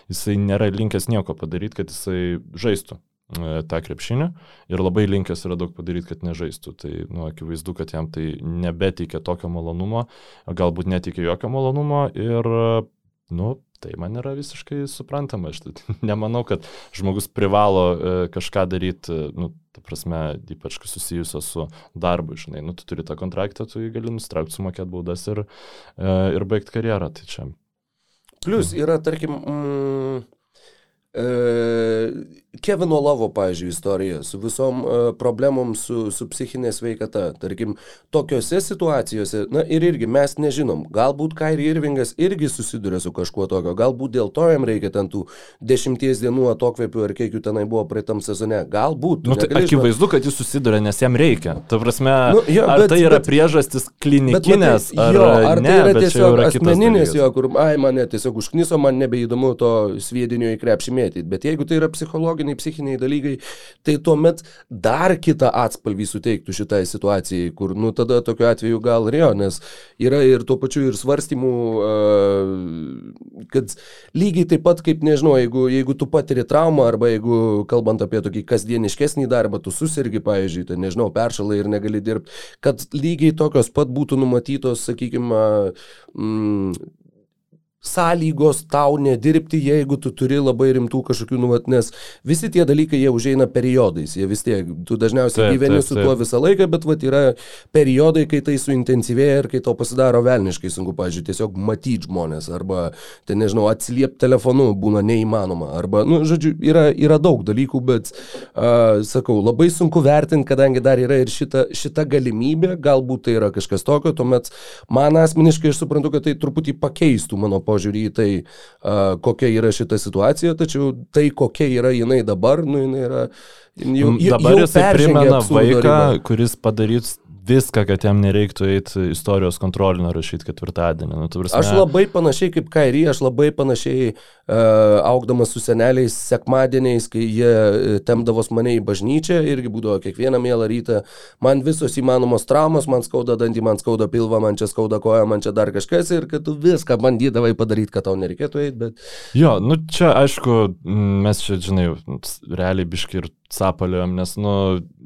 jisai nėra linkęs nieko padaryti, kad jisai žaistų. tą krepšinį ir labai linkęs yra daug padaryti, kad nežaistų. Tai, nu, akivaizdu, kad jam tai nebeteikia tokio malonumo, galbūt neteikia jokio malonumo ir, nu, tai man yra visiškai suprantama. Aš nemanau, kad žmogus privalo e, kažką daryti, nu, ta prasme, ypač susijusio su darbu, žinai, nu, tu turi tą kontraktą, tu jį gali nustraukti, sumokėti baudas ir, e, ir baigti karjerą. Tai čia Plus yra, tarkim, mm, e, Kevino Lavo, pavyzdžiui, istorija su visom uh, problemom su, su psichinė sveikata. Tarkim, tokiuose situacijose, na ir irgi mes nežinom, galbūt Kairi Irvingas irgi susiduria su kažkuo tokio, galbūt dėl to jam reikia ten tų dešimties dienų atokvėpių ar kiek jų tenai buvo praeitam sezone, galbūt. Nu, tai akivaizdu, kad jis susiduria, nes jam reikia. Ta prasme, nu, jo, ar bet, tai yra bet, priežastis klinikinės, bet, ar, jo, ar ne, tai yra tiesiog asmeninės jo, kur, ai, mane tiesiog užkniso, man nebeįdomu to sviedinio į krepšį mėtyti, bet jeigu tai yra psichologiniai, psichiniai dalykai, tai tuomet dar kitą atspalvį suteiktų šitai situacijai, kur, nu, tada tokiu atveju gal ir jo, nes yra ir tuo pačiu ir svarstymų, kad lygiai taip pat, kaip nežinau, jeigu, jeigu tu patiri traumą arba jeigu, kalbant apie tokį kasdieniškesnį darbą, tu susirgi, pavyzdžiui, tai nežinau, peršalai ir negali dirbti, kad lygiai tokios pat būtų numatytos, sakykime, mm, sąlygos tau nedirbti, jeigu tu turi labai rimtų kažkokių, nu, nes visi tie dalykai jie užeina periodais, jie vis tiek, tu dažniausiai taip, gyveni taip, su tuo visą laiką, bet vat, yra periodai, kai tai suintensyvėja ir kai to pasidaro velniškai sunku, pažiūrėjau, tiesiog matyti žmonės, arba, tai nežinau, atsiliepti telefonu būna neįmanoma, arba, nu, žodžiu, yra, yra daug dalykų, bet, uh, sakau, labai sunku vertinti, kadangi dar yra ir šita, šita galimybė, galbūt tai yra kažkas tokio, tuomet man asmeniškai aš suprantu, kad tai truputį pakeistų mano požiūrį į tai, kokia yra šita situacija, tačiau tai, kokia yra jinai dabar, nu, jinai yra... Jau, dabar jau jisai primena vaiką, ribą. kuris padarys viską, kad jam nereiktų eiti istorijos kontrolinio rašyti ketvirtadienį. Nu, prasme... Aš labai panašiai kaip Kairį, aš labai panašiai uh, augdamas su seneliais sekmadieniais, kai jie e, temdavos mane į bažnyčią, irgi būdavo kiekvieną mielą rytą, man visos įmanomos traumos, man skauda dantį, man skauda pilvą, man čia skauda koja, man čia dar kažkas ir kad tu viską bandydavai padaryti, kad tau nereikėtų eiti, bet... Jo, nu čia aišku, mes čia, žinai, realiai biški ir sapaliuojam, nes, nu,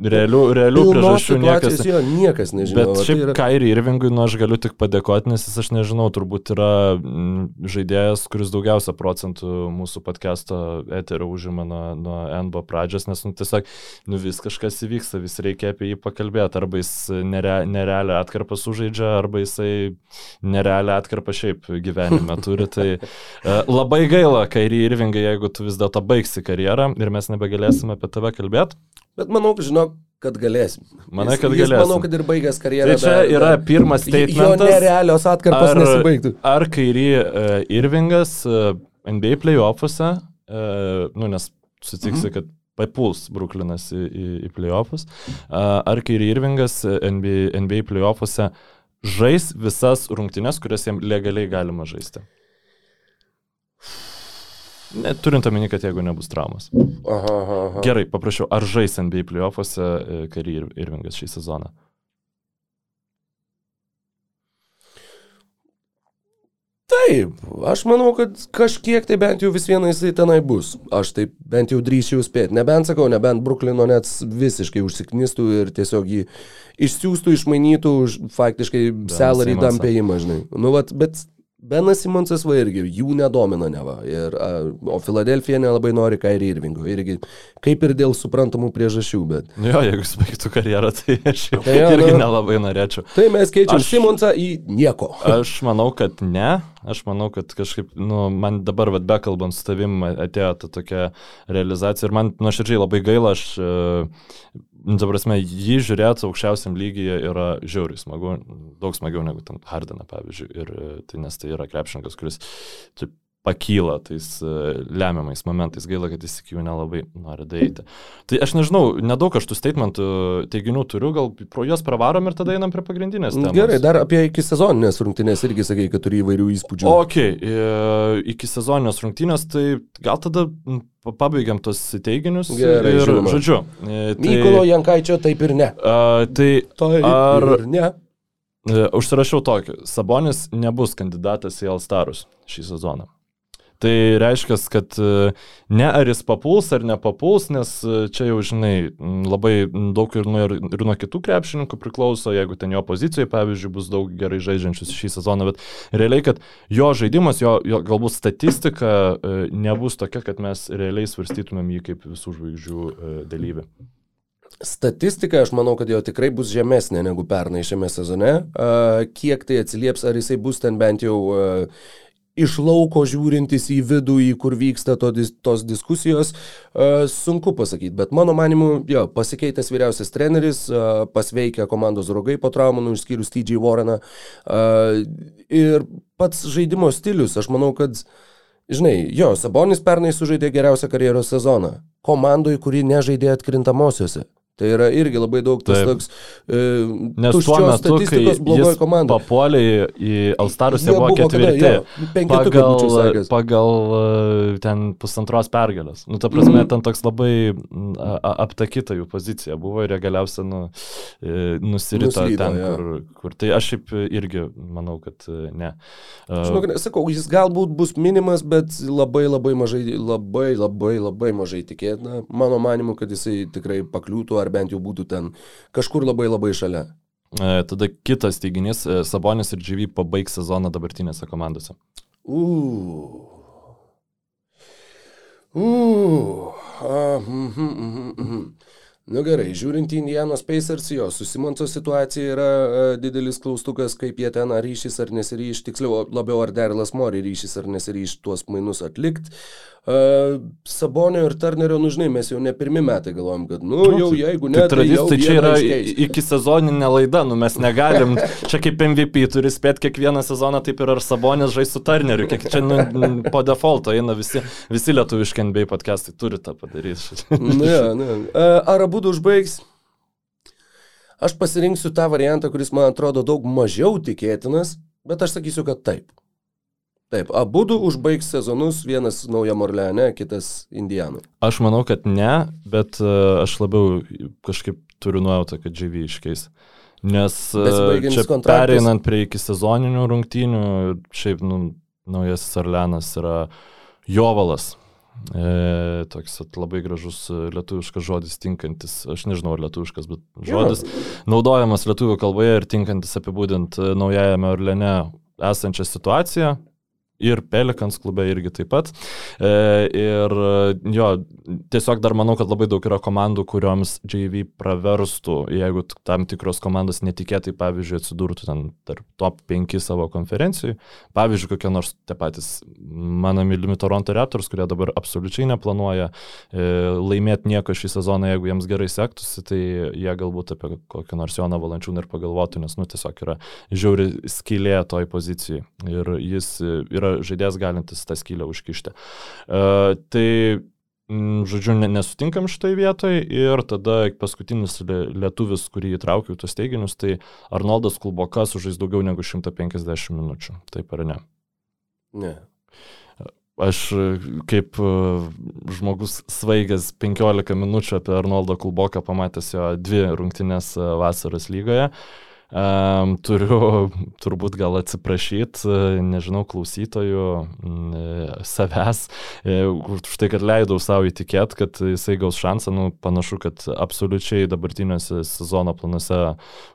realių, realių priežasčių niekas, jo, niekas nežino. Bet šiaip tai yra... Kairį Irvingui, nu, aš galiu tik padėkoti, nes jis, aš nežinau, turbūt yra žaidėjas, kuris daugiausia procentų mūsų podcast'o eterio užima nuo, nuo NBO pradžios, nes, nu, tiesiog, nu, vis kažkas įvyksta, vis reikia apie jį pakalbėti, arba jis nere, nerealią atkarpą sužaidžia, arba jisai nerealią atkarpą šiaip gyvenime turi. Tai uh, labai gaila, Kairį Irvingai, jeigu tu vis dėlto baigsi karjerą ir mes nebegalėsime apie tave kalbėti. Bet manau, žinok, kad galėsim. Manai, kad galėsim. Manau, kad ir baigęs karjerą. Tai čia dar, yra dar, pirmas statementas. Jo nerealios atkarpos ar, nesibaigtų. Ar kairį uh, Irvingas uh, e, NBA playoffuose, uh, nu, nes sutiksi, mhm. kad papuls Bruklinas į, į, į playoffus, uh, ar kairį Irvingas NBA, NBA playoffuose žais visas rungtynes, kurias jiems legaliai galima žaisti. Ne, turint omeny, kad jeigu nebus traumas. Aha, aha. Gerai, paprašiau, ar žais NBA playoffuose e, Kari ir Irvingas šį sezoną? Taip, aš manau, kad kažkiek tai bent jau vis viena jisai tenai bus. Aš taip bent jau drįšiu spėti. Nebent sakau, nebent Bruklino net visiškai užsiknistų ir tiesiog jį išsiųstų, išmainytų už faktiškai salary dampėjimą, žinai. Nu, vat, bet Benas Simonsas va irgi jų nedomina neva. Ir, a, o Filadelfija nelabai nori Kairį Irvingo. Irgi kaip ir dėl suprantamų priežasčių, bet. Nu jo, jeigu jis baigtų karjerą, tai aš jau tai, irgi nu, nelabai norėčiau. Tai mes keičiam aš, Simonsą į nieko. Aš manau, kad ne. Aš manau, kad kažkaip, nu, man dabar, vad, bekalbant su tavim, atėjo ta tokia realizacija ir man nuoširdžiai labai gaila, aš Nu, ta prasme, jį žiūrėti aukščiausiam lygyje yra žiauriai smagu, daug smagiau negu ten Hardiną, pavyzdžiui. Ir tai nes tai yra krepšininkas, kuris taip, pakyla tais uh, lemiamais momentais. Gaila, kad jis iki jų nelabai nori daryti. Tai aš nežinau, nedaug aš tų statementų teiginių turiu, gal pro juos pravarom ir tada einam prie pagrindinės. Temos. Gerai, dar apie iki sezoninės rungtynės irgi sakai, kad turi įvairių įspūdžių. Ok, e, iki sezoninės rungtynės, tai gal tada pabaigiam tos teiginius. Gerai, ir, žinoma. žodžiu. E, tai, Mykolo Jankaičio taip ir ne. A, tai taip ar, ir ne. Užsirašiau tokį. Sabonis nebus kandidatas į Alstarus šį sezoną. Tai reiškia, kad e, ne ar jis papuls ar nepapuls, nes e, čia jau, žinai, labai daug ir nuo, ir nuo kitų krepšininkų priklauso, jeigu ten jo pozicijoje, pavyzdžiui, bus daug gerai žaidžiančius šį sezoną, bet realiai, kad jo žaidimas, jo, jo galbūt statistika e, nebus tokia, kad mes realiai svarstytumėm jį kaip visų žvaigždžių dalyvį. Statistika, aš manau, kad jo tikrai bus žemesnė negu pernai šiame sezone. Kiek tai atsilieps, ar jisai bus ten bent jau iš lauko žiūrintis į vidų, į kur vyksta to, tos diskusijos, uh, sunku pasakyti, bet mano manimu, jo, pasikeitęs vyriausias treneris, uh, pasveikę komandos draugai po traumų, nu, išskyrus TJ Warreną. Uh, ir pats žaidimo stilius, aš manau, kad, žinai, jo, Sabonis pernai sužaidė geriausią karjeros sezoną. Komandoj, kuri nežaidė atkrintamosiose. Tai yra irgi labai daug tas Taip. toks e, Nes tuo metu, kai blogoji komanda. Papuolė į Alstarus, jie buvo ketvirti. Jo, pagal, pagal e, ten pusantros pergalės. Nu, ta prasme, mm. ten toks labai aptakyta jų pozicija buvo ir jie galiausiai nu, e, nusirito Nuslydo, ten, ja. kur, kur. Tai aš šiaip irgi manau, kad e, ne. Žinok, sakau, jis galbūt bus minimas, bet labai labai mažai, labai labai labai mažai tikėtina. Mano manimu, kad jisai tikrai pakliūtų ar bent jau būtų ten kažkur labai labai šalia. E, tada kitas teiginys, e, Sabonis ir GV pabaigs sezoną dabartinėse komandose. Uuu. Uuu. Mhm, mhm, mhm. Nu gerai, žiūrint į Indianos Pacers, jo, susimanto situacija yra a, didelis klaustukas, kaip jie ten ar ryšys ar nesiryš, tiksliau labiau ar Derilas Mori ryšys ar nesiryš tuos mainus atlikti. Uh, Sabonio ir Turnerio, nu žinai, mes jau ne pirmi metai galvojam, kad, nu, nu jau jeigu ne, tai, tradicija, tai čia yra iki sezoninė laida, nu mes negalim, čia kaip MVP turi spėti kiekvieną sezoną, taip ir ar Sabonis žais su Turneriu, kiek čia nu, po defaulto eina visi, visi lietuviški NBA podcastai turi tą padaryti. nu, ja, nu, ar abu užbaigs? Aš pasirinksiu tą variantą, kuris man atrodo daug mažiau tikėtinas, bet aš sakysiu, kad taip. Taip, abu du užbaigs sezonus, vienas nauja Morleane, kitas Indijanų. Aš manau, kad ne, bet uh, aš labiau kažkaip turiu nuojautą, kad JV iškeis. Nes uh, čia pereinant prie iki sezoninių rungtynių, šiaip nu, naujasis Arlenas yra Jovalas. E, toks at, labai gražus lietuviškas žodis tinkantis, aš nežinau ar lietuviškas, bet žodis ja. naudojamas lietuvių kalboje ir tinkantis apibūdint naujajame Orlene esančią situaciją, ir Pelikans klube irgi taip pat. E, ir jo, tiesiog dar manau, kad labai daug yra komandų, kurioms JV praverstų, jeigu tam tikros komandos netikėtai, pavyzdžiui, atsidurtų ten tarp top 5 savo konferencijų. Pavyzdžiui, kokie nors tie patys mano mylimi Toronto Raptors, kurie dabar absoliučiai neplanuoja e, laimėti nieko šį sezoną, jeigu jiems gerai sektųsi, tai jie galbūt apie kokį nors Joną Valančiūną ir pagalvotų, nes, nu, tiesiog yra žiauri skylė toj pozicijai. Ir jis yra žaidėjas galintis tą skylę užkišti. Uh, tai žodžiu, nesutinkam šitoje vietoje ir tada paskutinis lietuvis, kurį įtraukiau tos teiginius, tai Arnoldas Kulbokas užais daugiau negu 150 minučių. Taip ar ne? Ne. Aš kaip žmogus svaigęs 15 minučių apie Arnoldą Kulboką pamatęs jo dvi rungtynės vasaros lygoje, uh, Um, turiu turbūt gal atsiprašyti, nežinau, klausytojų, savęs, e, už tai, kad leidau savo įtikėti, kad jisai gaus šansą, nu, panašu, kad absoliučiai dabartiniuose sezono planuose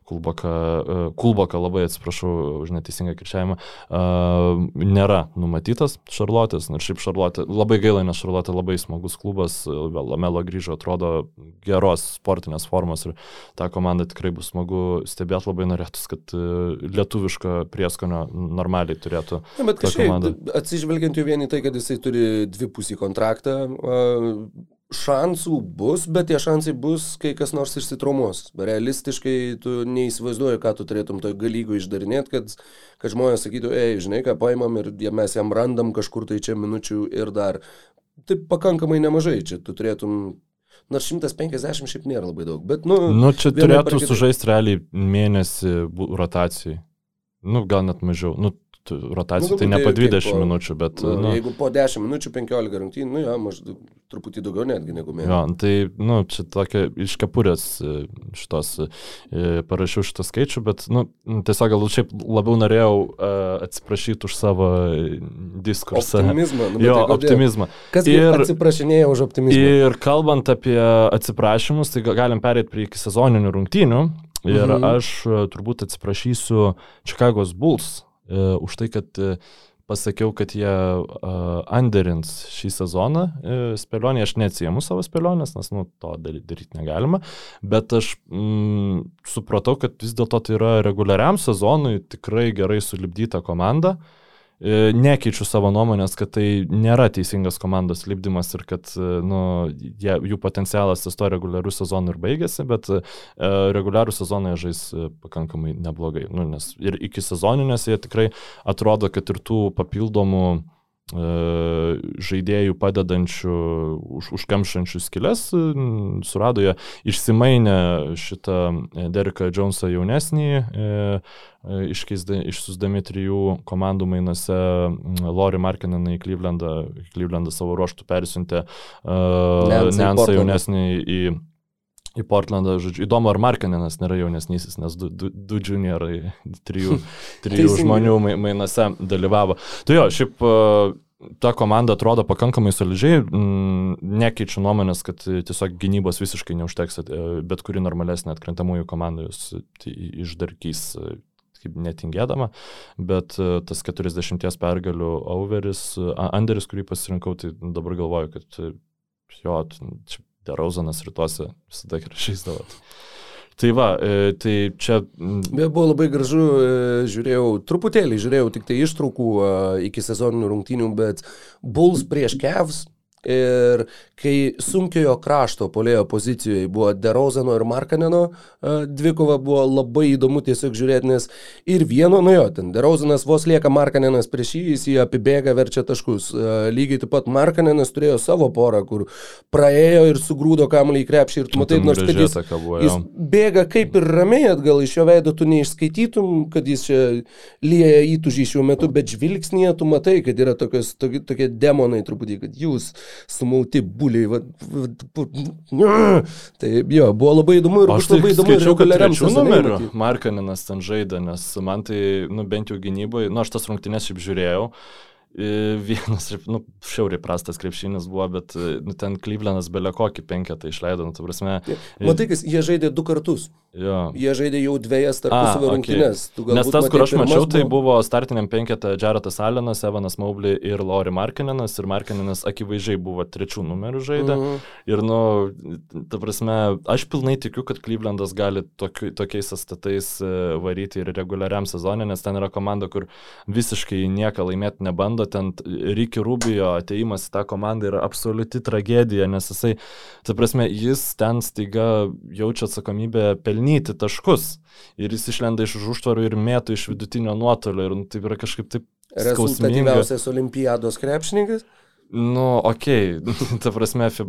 Kulboka, e, Kulboka labai atsiprašau už neteisingą kirčiavimą, uh, nėra numatytas Šarlotės, nors šiaip Šarlotė, labai gaila, nes Šarlotė labai smagus klubas, Lamelo grįžo, atrodo geros sportinės formos ir tą komandą tikrai bus smagu stebėti labai labai norėtųsi, kad e, lietuviško prieskonio normaliai turėtų. Na, bet kažkaip, atsižvelgiant jau vien į tai, kad jisai turi dvipusį kontraktą, šansų bus, bet tie šansai bus, kai kas nors išsitraumuos. Realistiškai tu neįsivaizduoji, ką tu turėtum toj galygų išdarinėti, kad, kad žmonės sakytų, ei, žinai, ką paimam ir mes jam randam kažkur tai čia minučių ir dar. Tai pakankamai nemažai, čia tu turėtum Nors 150 šiaip nėra labai daug, bet, nu... Nu, čia turėtų sužaisti realiai mėnesį rotacijai. Nu, gal net mažiau. Nu, rotacijų, Nu, tai ne po galbūt tai 20 kaip po- minučių, bet... Nu, nu, jeigu po 10 minučių 15 rungtynių, nu jo, maždaug truputį daugiau netgi negu mėnesį. Jo, tai, nu, čia tokia iš kepurės e, šitos e, parašiau šitą skaičių, bet, nu, tiesiog galbūt šiaip labiau norėjau uh, atsiprašyti už savo e, diskursą. Optimizmą. Nu, Jo, tai optimizmą. Kas Ir- atsiprašinėja už optimizmą? Ir kalbant apie atsiprašymus, tai ga- galim perėti prie iki sezoninių rungtynių. Ir Mhm. aš e, turbūt atsiprašysiu Chicago's Bulls e, už tai, kad e, pasakiau, kad jie uh, underins šį sezoną e, spėlionį. Aš neatsiemu savo spėlionės, nes nu, to daryti, negalima. Bet aš mm, supratau, kad vis dėlto tai yra reguliariam sezonui tikrai gerai sulibdyta komanda. E, Nekeičiu savo nuomonės, kad tai nėra teisingas komandos lipdymas ir kad e, nu, jie, jų potencialas ties to reguliarių sezonų ir baigėsi, bet e, reguliarų sezoną jie žais e, pakankamai neblogai. Nu, nes ir iki sezoninės jie tikrai atrodo, kad ir tų papildomų e, žaidėjų padedančių, už, užkamšančių skilės, e, surado jie išsimainę šitą e, Dereką Jonesą jaunesnį, e, e, išsiusdami trijų komandų mainuose mm, Lori Markineną į Clevelandą, Clevelandą savo ruoštų persiuntė Nensą jaunesnį į Į Portlandą, žodžiu, įdomu, ar Markaninas nėra jaunesnysis, nes du, du, du juniorai, trijų, trijų žmonių mai- mainuose dalyvavo. Tai jo, šiaip e, ta komanda atrodo pakankamai solidžiai, mm, nekeičiu nuomonės, kad e, tiesiog gynybos visiškai neužteks, e, bet kuri normalesnė atkrentamųjų komanda jūs tai išdarkys e, kaip netingėdama, bet e, tas 40 pergalių overis, e, Anderis, kurį pasirinkau, tai dabar galvoju, kad e, jo, t- čia Derauzanas rytuose visada gerai žaisdavo. Tai va, e, tai čia Bet buvo labai gražu, e, žiūrėjau, truputėlį žiūrėjau tik tai ištraukų e, iki sezoninių rungtynių, bet Bulls prieš Kevs. Ir kai sunkiojo krašto polėjo pozicijoje buvo Derozano ir Markaneno e, dvikova, buvo labai įdomu tiesiog žiūrėti, nes ir vieno, nu jo, ten Derozanas vos lieka Markanenas prieš jį, jis jį apibėga, verčia taškus. E, Lygiai taip pat Markanenas turėjo savo porą, kur praėjo ir sugrūdo kamuolį į krepšį ir tu matai, ten nors kad jis Jis bėga kaip ir ramiai atgal iš jo veido, tu neišskaitytum, kad jis čia lieja įtužį šiuo metu, bet žvilgsnėje tu matai, kad yra tokios, tokie, tokie demonai truputį, kad jūs sumauti buliai. Va, va, va, tai jo, buvo labai įdomu ir Aš tai labai įdomu skaičiau, kad trečių numerių. Markaninas ten žaidė, nes man tai, nu bent jau gynyboje, nu aš tas rungtynės šiaip žiūrėjau. Vienas, nu, šiauriai prastas krepšinis buvo, bet e, nu, ten Klyvlenas belė kokį penketą išleido, nu, ta prasme. Matai, kas jie žaidė du kartus. Jo. Jie žaidė jau dviejas tarpusavio rungtynės. Tu Nes tas, kur aš mačiau, tai buvo startiniam penketą Jaretas Allenas, Evanas Maubli ir Lori Markininas. Ir Markininas akivaizdžiai buvo trečių numerių žaidė. Mhm. Ir, nu, ta prasme, aš pilnai tikiu, kad Clevelandas gali tokiu, tokiais statais e, varyti ir reguliariam sezonė, nes ten yra komanda, kur visiškai nieką laimėti nebando. Ten Ricky Rubio ateimas į tą komandą yra absoliuti tragedija, nes jisai, ta prasme, jis ten staiga jaučia atsakomybę pelnyti taškus. Ir jis išlenda iš už užtvarų ir mėtų iš vidutinio nuotolio. Ir nu, tai yra kažkaip taip. Rezultatyviausias olimpiados krepšininkas. Nu, okei, okay. ta prasme, fi-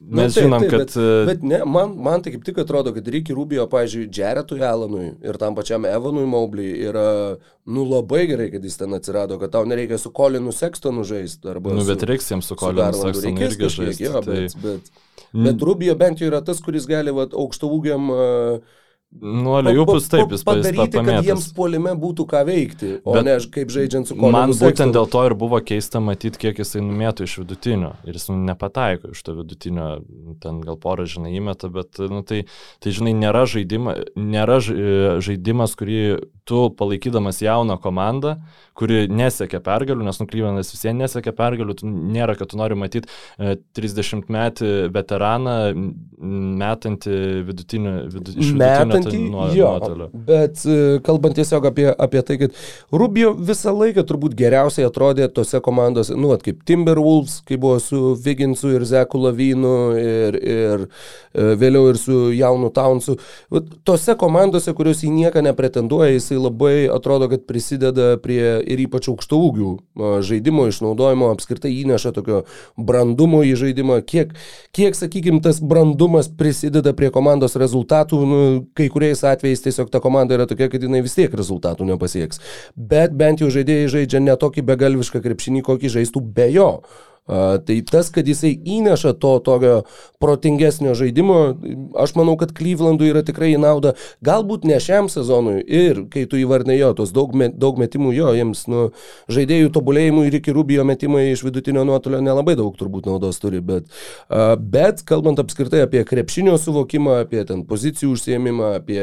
nu, Nu, mes taip, žinom, taip, kad... e, Bet ne, man, man tai kaip tik atrodo, kad Ricky Rubio, pavyzdžiui, Jaretui Alanui ir tam pačiam Evanui Maubliui yra, nu labai gerai, kad jis ten atsirado, kad tau nereikia su Colinu Sextonu žaisti. Nu, su, bet reiks jiems su su Garlandu. Sextonu irgi žaisti. jo, Tai, bet, bet, bet Rubio bent jau yra tas, kuris gali vat, aukšto ūgiam uh, nu, Aliupus taip, jis pa- jis padaryti, kad jiems puolime būtų ką veikti, o Bet ne kaip žaidžiant su Colinu Man būtent dėl to ir buvo keista matyti, kiek jisai numėtų iš vidutinio. Ir jis nu, nepataiko iš to vidutinio, ten gal porą, žinai, įmeta, bet, nu, tai, tai, žinai, nėra, žaidima, nėra e, žaidimas, kurį tu palaikydamas jauną komandą, kuri nesiekia pergalių, nes nuklyvanas vis vien nesiekia pergalių, nėra, kad tu nori matyti 30 metį veteraną metantį vidutinio, vidu, iš vidutinio Tai nuo, jo, nuotolio. bet e, kalbant tiesiog apie, apie tai, kad Rubio visą laiką turbūt geriausiai atrodė tose komandose, nu, vat, kaip Timberwolves, kai buvo su Viginsu ir Zeku Lavinu ir, ir e, vėliau ir su jaunu Townsu. Tose komandose, kurios į nieką nepretenduoja, jisai labai atrodo, kad prisideda prie ir ypač aukštų ūgių a, žaidimo išnaudojimo, apskritai įneša tokio brandumo į žaidimą, kiek, kiek sakykime, tas brandumas prisideda prie komandos rezultatų, nu, kai kai kuriais atvejais tiesiog ta komanda yra tokia, kad jinai vis tiek rezultatų nepasieks. Bet bent jau žaidėjai žaidžia ne tokį begalvišką krepšinį, kokį žaistų be jo. Tai tas, kad jisai įneša to tokio protingesnio žaidimo, aš manau, kad Klyvlandui yra tikrai į naudą. Galbūt ne šiam sezonui ir kai tu įvardinai jo, tos daug, met, daug metimų jo, jiems nu, žaidėjų tobulėjimui ir iki Rubijo metimai iš vidutinio nuotolio nelabai daug turbūt naudos turi, bet, bet kalbant apskritai apie krepšinio suvokimą, apie ten pozicijų užsiemimą, apie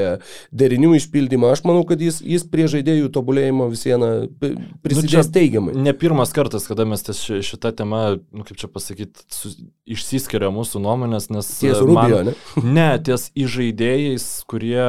derinių išpildymą, aš manau, kad jis, jis prie žaidėjų tobulėjimo vis viena prisidės nu, teigiamai. Ne pirmas kartas, kada mes šitą temą nu, kaip čia pasakyti, išsiskiria mūsų nuomonės, nes... Ties Rubio, man, ne? ne, ties įžaidėjais, kurie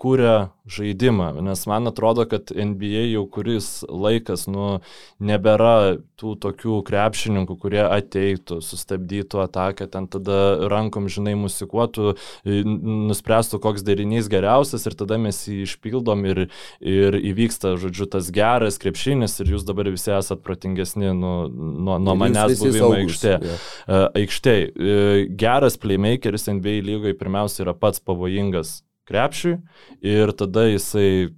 kūrė žaidimą, nes man atrodo, kad NBA jau kuris laikas, nu, nebėra tų tokių krepšininkų, kurie ateitų, sustabdytų ataką, ten tada rankom, žinai, musikuotų, nuspręstų, koks derinys geriausias ir tada mes jį išpildom ir, ir įvyksta, žodžiu, tas geras krepšinis ir jūs dabar visi esat protingesni nu, nuo, nuo manęs buvimo aikštė. Yeah. Aikštėje geras playmakeris NBA lygoje pirmiausia yra pats pavojingas krepšiui ir tada jisai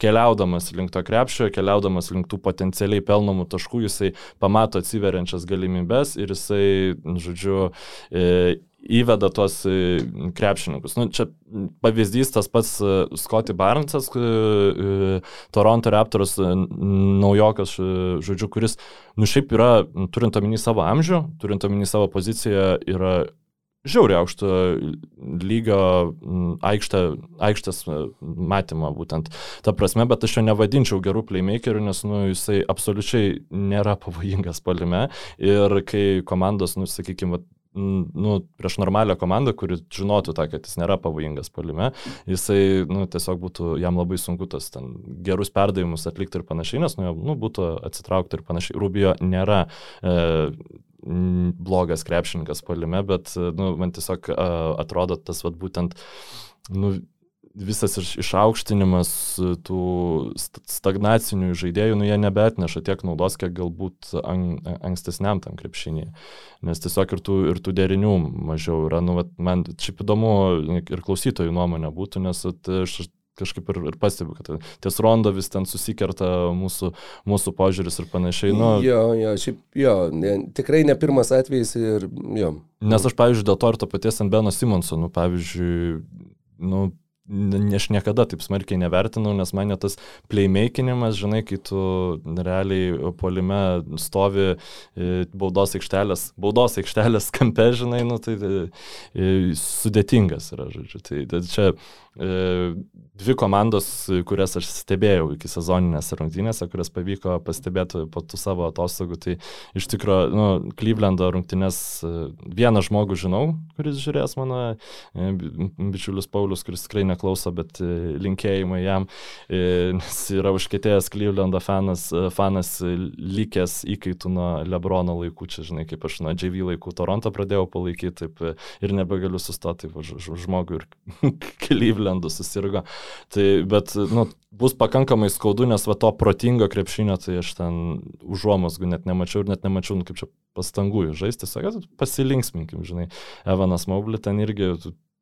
keliaudamas link to krepšio, keliaudamas link tų potencialiai pelnomų taškų, jisai pamato atsiveriančias galimybės ir jisai, žodžiu, e, įveda tuos e, krepšininkus. Nu, čia pavyzdys tas pats e, Scotty Barnesas, Toronto Raptors naujokas, žodžiu, kuris, nu šiaip yra, turint omeny savo amžių, turint omeny savo poziciją, yra žiauriai aukšto lygio aikštė, aikštės matymą būtent. Ta prasme, bet aš jo nevadinčiau gerų playmakerių, nes nu, jisai absoliučiai nėra pavojingas palime ir kai komandos, nu, sakykime, nu, prieš normalią komandą, kuri žinotų tą, kad jis nėra pavojingas palime, jisai, nu, tiesiog būtų, jam labai sunku tas ten gerus perdavimus atlikti ir panašiai, nes, nu, nu būtų atsitraukti ir panašiai. Rubio nėra e, blogas krepšininkas palime, bet nu, man tiesiog uh, atrodo tas vat, būtent nu, visas išaukštinimas tų stagnacinių žaidėjų, nu, jie nebetneša tiek naudos, kiek galbūt an, ankstesniam tam krepšinį. Nes tiesiog ir tų, ir tų derinių mažiau yra. Nu, vat, man šiaip įdomu ir klausytojų nuomonė būtų, nes at, aš kažkaip ir, ir pastebiu, kad ties rondo vis ten susikerta mūsų, mūsų požiūris ir panašiai. Nu, jo, jo, šiaip, jo, ne, tikrai ne pirmas atvejis ir jo. Nes aš, pavyzdžiui, dėl to ir to paties ant Beno Simonso, nu, pavyzdžiui, nu, aš niekada taip smarkiai nevertinau, nes mane tas playmakinimas, žinai, kai tu realiai polime stovi e, baudos aikštelės, baudos aikštelės kampe, žinai, nu, tai, tai sudėtingas yra, žodžiu. Tai, tai čia dvi komandos, kurias aš stebėjau iki sezoninėse rungtynėse, kurias pavyko pastebėti po tų savo atostogų, tai iš tikrųjų, nu, Klyvlendo rungtynės vieną žmogų žinau, kuris žiūrės mano bičiulis Paulius, kuris tikrai neklauso, bet linkėjimai jam, nes yra užkėtėjęs Klyvlendo fanas, fanas likęs įkaitų nuo Lebrono laikų, čia žinai, kaip aš nuo JV laikų Toronto pradėjau palaikyti, taip ir nebegaliu sustoti žmogui ir Klyvlendu susirgo. Tai, bet, nu, bus pakankamai skaudu, nes va to protingo krepšinio, tai aš ten užuomasgų net nemačiau ir net nemačiau, nu, kaip čia pastangų žaisti, tiesiog pasilinksminkim, žinai. Evanas Maubli ten irgi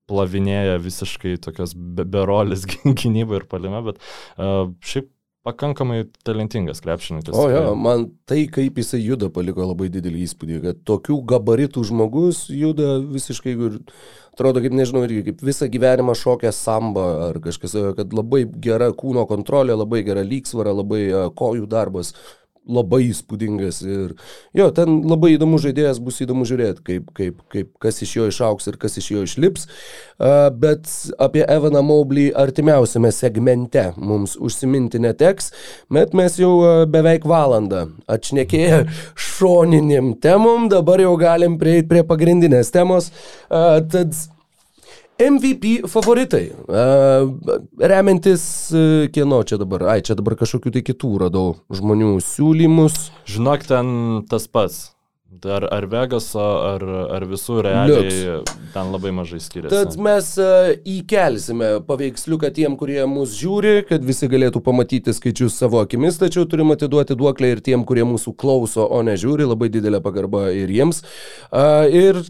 plavinėja visiškai tokios berolės gynybą ir palime, bet uh, šiaip pakankamai talentingas krepšininkas. O jo, man tai, kaip jisai juda, paliko labai didelį įspūdį, kad tokių gabaritų žmogus juda visiškai atrodo, kaip nežinau, irgi kaip visą gyvenimą šokia samba ar kažkas, kad labai gera kūno kontrolė, labai gera lygsvara, labai kojų darbas labai įspūdingas ir jo, ten labai įdomus žaidėjas, bus įdomu žiūrėti, kaip, kaip, kaip, kas iš jo išauks ir kas iš jo išlips. Uh, bet apie Evaną Maublį artimiausiame segmente mums užsiminti neteks, bet mes jau uh, beveik valandą atšnekėję šoninėm temom, dabar jau galim prieiti prie pagrindinės temos. Uh, tad MVP favoritai. Remiantis, uh, kieno čia dabar, ai, čia dabar kažkokių tai kitų radau žmonių siūlymus. Žinok, ten tas pats. Ar, ar Vegaso, ar, ar visų realiai Liuks. ten labai mažai skiriasi. Tad mes uh, įkelsime paveiksliuką tiem, kurie mus žiūri, kad visi galėtų pamatyti skaičius savo akimis, tačiau turim atiduoti duoklę ir tiem, kurie mūsų klauso, o ne žiūri, labai didelė pagarba ir jiems. Ir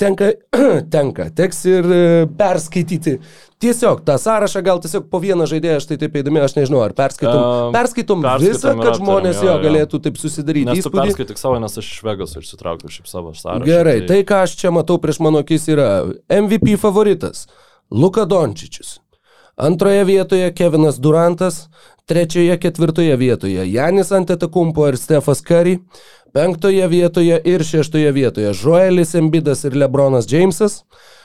tenka, tenka, teks ir e, perskaityti. Tiesiog tą sąrašą, gal tiesiog po vieną žaidėją, aš tai taip įdomi, aš nežinau, ar perskaitom, uh, perskaitom, perskaitom visą, kad aptariam, žmonės jo, jo galėtų taip susidaryti. Tu perskaityk savo, nes aš iš Vegas išsitraukiau šiaip savo sąrašą. Gerai, tai... tai ką aš čia matau prieš mano akis yra MVP favoritas - Luka Dončičius. Antroje vietoje Kevinas Durantas, trečioje, ketvirtoje vietoje Janis Antetakumpo ir Stefas Curry, Penktoje vietoje ir šeštoje vietoje Joelis Embidas ir Lebronas Jamesas.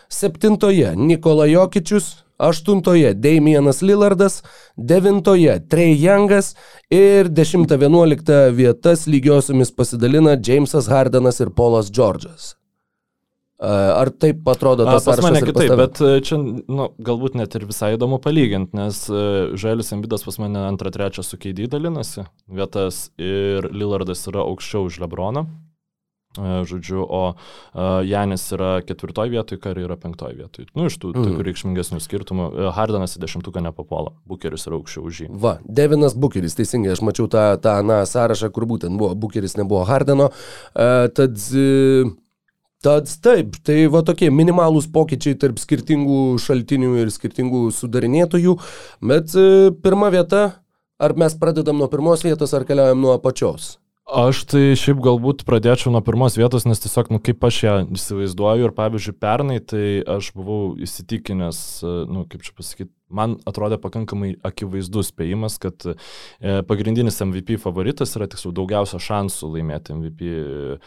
Septintoje Nikola Jokičius, aštuntoje Damienas Lillardas, devintoje Trey Youngas ir 10-11 vietas lygiosiomis pasidalina Jamesas Hardenas ir Polas Džordžas. Ar taip atrodo tas pas mane kitaip, bet e, čia nu, galbūt net ir visai įdomu palyginti, nes e, Želis Embidas pas mane antrą, trečią su Keidį dalinasi vietas ir Lillardas yra aukščiau už Lebroną. E, žodžiu, o Janis yra ketvirtoje vietoje, Kari yra penktoje vietoje. Nu, iš tų mm. tokių reikšmingesnių skirtumų. Hardanas į dešimtuką nepapuola, Bukeris yra aukščiau už jį. Va, Devinas Bukeris, teisingai, aš mačiau tą, tą na, sąrašą, kur būtent buvo Bukeris, nebuvo Hardeno. Uh, tad uh, Tad taip, tai va tokie minimalūs pokyčiai tarp skirtingų šaltinių ir skirtingų sudarinėtojų, bet e, pirma vieta, ar mes pradedam nuo pirmos vietos, ar keliaujam nuo apačios? Aš tai šiaip galbūt pradėčiau nuo pirmos vietos, nes tiesiog, nu, kaip aš ją įsivaizduoju ir pavyzdžiui, pernai tai aš buvau įsitikinęs, nu, kaip čia pasakyti, man atrodė pakankamai akivaizdus spėjimas, kad e, pagrindinis MVP favoritas yra tiksliau daugiausia šansų laimėti MVP e,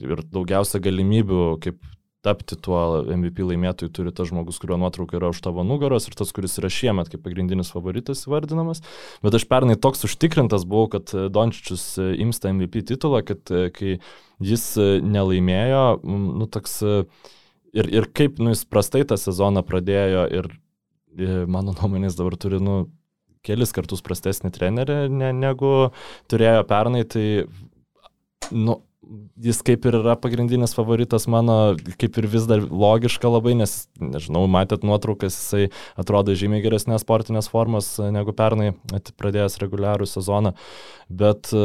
ir daugiausia galimybių, kaip tapti tuo MVP laimėtoju turi tas žmogus, kurio nuotrauka yra už tavo nugaros ir tas, kuris yra šiemet kaip pagrindinis favoritas vardinamas. Bet aš pernai toks užtikrintas buvau, kad Dončičius ims tą MVP titulą, kad kai jis nelaimėjo, nu toks ir, ir kaip nu, jis prastai tą sezoną pradėjo ir mano nuomonės dabar turi, nu, kelis kartus prastesnį trenerį ne, negu turėjo pernai, tai, nu, jis kaip ir yra pagrindinis favoritas mano, kaip ir vis dar logiška labai, nes, nežinau, matėt nuotraukas, jisai atrodo žymiai geresnės sportinės formos negu pernai pradėjęs reguliarų sezoną, bet e,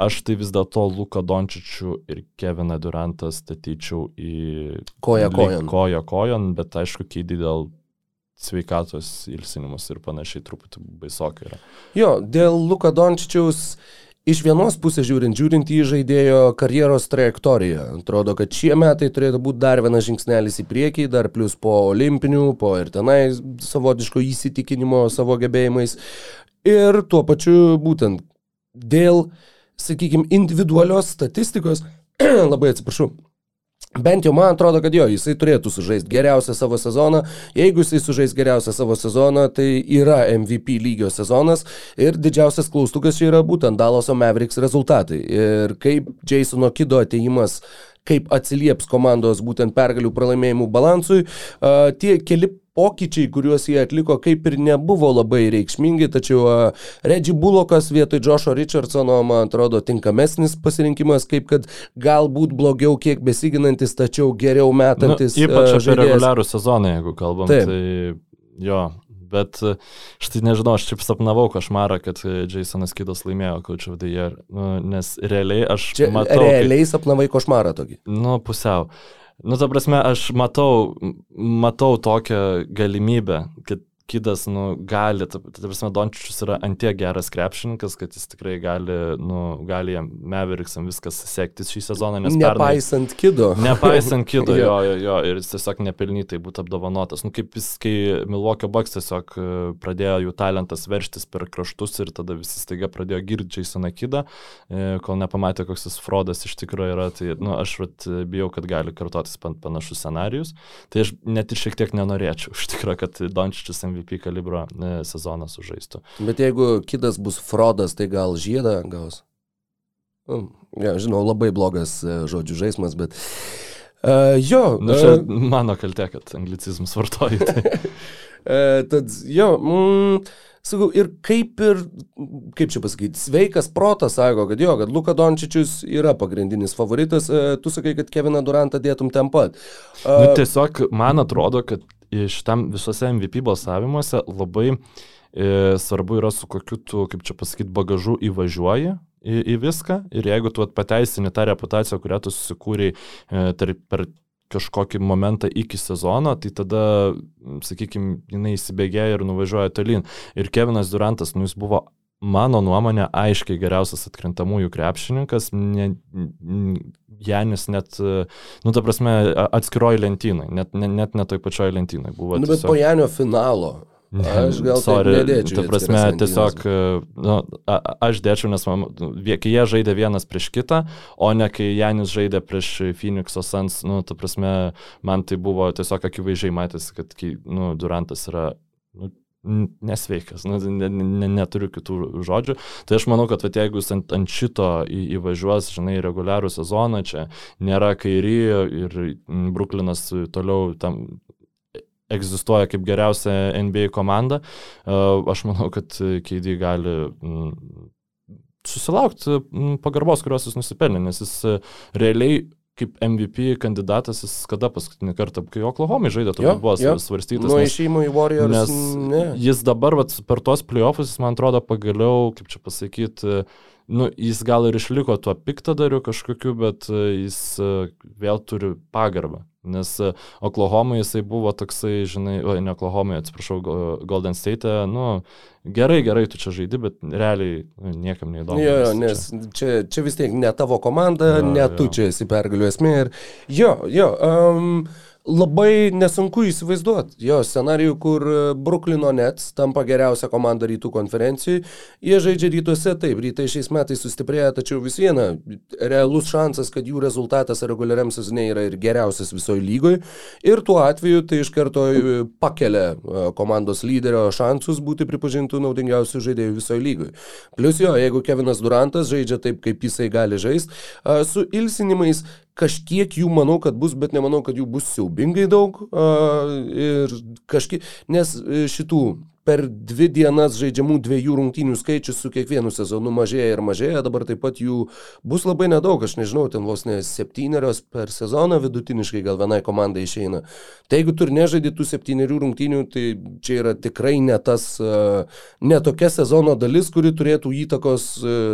aš tai vis dėlto Luką Dončičių ir Keviną Durantą statyčiau į koją kojon. Koją kojon, bet aišku, keidį dėl sveikatos ilsinimus ir panašiai truputį baisokai yra. Jo, dėl Luka Dončičiaus Iš vienos pusės žiūrint, žiūrint į žaidėjo karjeros trajektoriją, atrodo, kad šie metai turėtų būti dar vienas žingsnelis į priekį, dar plus po olimpinių, po ir tenai savotiško įsitikinimo savo gebėjimais. Ir tuo pačiu būtent dėl, sakykime, individualios statistikos, labai atsiprašau, Bent jau man atrodo, kad jo, jisai turėtų sužaisti geriausią savo sezoną. Jeigu jisai sužais geriausią savo sezoną, tai yra MVP lygio sezonas ir didžiausias klaustukas čia yra būtent Dalaso Mavericks rezultatai. Ir kaip Jasono Kido ateimas kaip atsilieps komandos būtent pergalių pralaimėjimų balansui. Uh, tie keli pokyčiai, kuriuos jie atliko, kaip ir nebuvo labai reikšmingi, tačiau uh, Reggie Bulokas vietoj Joshua Richardsono, man atrodo, tinkamesnis pasirinkimas, kaip kad galbūt blogiau kiek besiginantis, tačiau geriau metantis. Nu, ypač uh, apie reguliarų sezoną, jeigu kalbam. Taip. Tai jo, Bet štai nežinau, aš čia sapnavau košmarą, kad Jasonas Kidas laimėjo Coach of the Year, nu, nes realiai aš čia matau... Realiai kaip, sapnavai košmarą tokį? Nu, pusiau. Nu, ta prasme, aš matau, matau tokią galimybę, kad Kidas, nu, gali, ta, ta prasme, Dončičius yra antie geras krepšininkas, kad jis tikrai gali, nu, gali jam Meveriksam viskas sektis šį sezoną, nes Nepaisant pernai, kido. Nepaisant kido, jo, jo, jo, ir jis tiesiog nepelnytai būtų apdovanotas. Nu, kaip jis, kai Milwaukee Bucks tiesiog e, pradėjo jų talentas verštis per kraštus ir tada visi staiga pradėjo girdžiai Jasoną Kidą, e, kol nepamatė, koks jis frodas iš tikrųjų yra, tai, nu, aš vat, bijau, kad gali kartotis panašus scenarius. Tai aš net ir šiek tiek nenorėčiau, iš tikrųjų, kad Dončičius MVP MVP kalibro e, sezoną sužaistų. Bet jeigu kitas bus Frodas, tai gal žiedą gaus? Nu, ja, žinau, labai blogas e, žodžių žaidimas, bet... Uh, jo. Nu, čia uh, mano kaltė, kad anglicizmus vartoju. Tai. uh, tad jo, mm, sakau, ir kaip ir, kaip čia pasakyti, sveikas protas sako, kad jo, kad Luka Dončičius yra pagrindinis favoritas, tu sakai, kad Keviną Durantą dėtum ten pat. Nu, tiesiog man atrodo, kad šitam visose MVP balsavimuose labai e, svarbu yra su kokiu tu, kaip čia pasakyti, bagažu įvažiuoji į, į viską ir jeigu tu pateisini tą reputaciją, kurią tu susikūrei e, per kažkokį momentą iki sezono, tai tada, sakykime, jinai įsibėgėja ir nuvažiuoja tolyn. Ir Kevinas Durantas, nu, jis buvo mano nuomonė, aiškiai geriausias atkrintamųjų krepšininkas, ne, Janis net, nu, ta prasme, atskiroji lentynai, net, net, net ne toj pačioj lentynai buvo. Nu, bet tiesiog... po Janio finalo Aš gal Sorry, nedėčiau. Ta prasme, tiesiog, nu, a, aš dėčiau, nes man, kai jie žaidė vienas prieš kitą, o ne kai Janis žaidė prieš Phoenix'o Sans, nu, ta prasme, man tai buvo tiesiog akivaizdžiai matęs, kad, nu, Durantas yra, nu, nesveikas, nu, ne, ne, neturiu kitų žodžių. Tai aš manau, kad vat, jeigu jis ant, ant šito į, įvažiuos, žinai, reguliarų sezoną, čia nėra kairį ir Bruklinas toliau tam egzistuoja kaip geriausia NBA komanda, aš manau, kad Keidį gali susilaukti pagarbos, kurios jis nusipelnė, nes jis realiai kaip MVP kandidatas, jis kada paskutinį kartą, kai Oklahoma žaidė, turbūt buvo jo. svarstytas. Nuo išėjimo į Warriors. Nes ne. jis dabar vat, per tuos playoffus, man atrodo, pagaliau, kaip čia pasakyti, nu, jis gal ir išliko tuo piktadariu kažkokiu, bet jis vėl turi pagarbą. Nes e, Oklahoma jisai buvo toksai, žinai, o ne Oklahoma, atsiprašau, Golden State, nu, gerai, gerai, tu čia žaidi, bet realiai nu, niekam neįdomu. Jo, jo, nes čia, čia vis tiek ne tavo komanda, jo, ne tu jo. čia esi pergalių esmė. Ir jo, jo. Um, labai nesunku įsivaizduoti jo scenarijų, kur e, Bruklino Nets tampa geriausia komanda rytų konferencijai. Jie žaidžia rytuose, taip, rytai šiais metais sustiprėja, tačiau vis viena, realus šansas, kad jų rezultatas reguliariam sezone yra ir geriausias visoje lygoje. Ir tuo atveju tai iš karto e, pakelia e, komandos lyderio šansus būti pripažintų naudingiausių žaidėjų visoje lygoje. Plus jo, jeigu Kevinas Durantas žaidžia taip, kaip jisai gali žaisti, su ilsinimais kažkiek jų manau, kad bus, bet nemanau, kad jų bus siaubingai daug. Ir kažkiek, nes e, šitų per dvi dienas žaidžiamų dviejų rungtynių skaičius su kiekvienu sezonu mažėja ir mažėja, dabar taip pat jų bus labai nedaug, aš nežinau, ten vos ne septynerios per sezoną vidutiniškai gal vienai komandai išeina. Tai jeigu tu nežaidži tų septynerių rungtynių, tai čia yra tikrai ne tas, ne tokia sezono dalis, kuri turėtų įtakos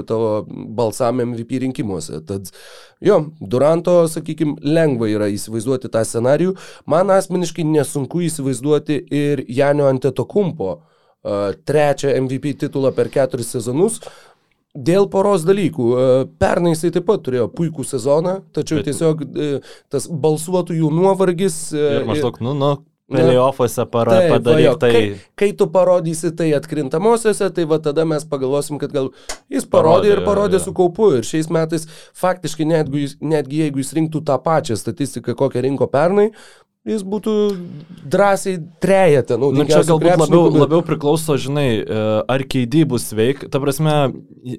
tavo balsam MVP rinkimuose. Tad jo, Duranto, sakykime, lengva yra įsivaizduoti tą scenarijų. Man asmeniškai nesunku įsivaizduoti ir Janio Antetokumpo trečią MVP titulą per keturis sezonus. Dėl poros dalykų. Pernai jisai taip pat turėjo puikų sezoną, tačiau Bet... tiesiog tas balsuotojų nuovargis. Ir maždaug, nu, nu, Playoffuose padaryk tai. Kai, kai tu parodysi tai atkrintamosiose, tai va tada mes pagalvosim, kad gal jis parodė, parodė ir parodė ja. su kaupu. Ir šiais metais faktiškai netgi, netgi jeigu jis rinktų tą pačią statistiką, kokią rinko pernai, jis būtų drąsiai trejate. Nu, nu, čia galbūt labiau, labiau priklauso, žinai, e, ar keidį bus veik. Ta prasme,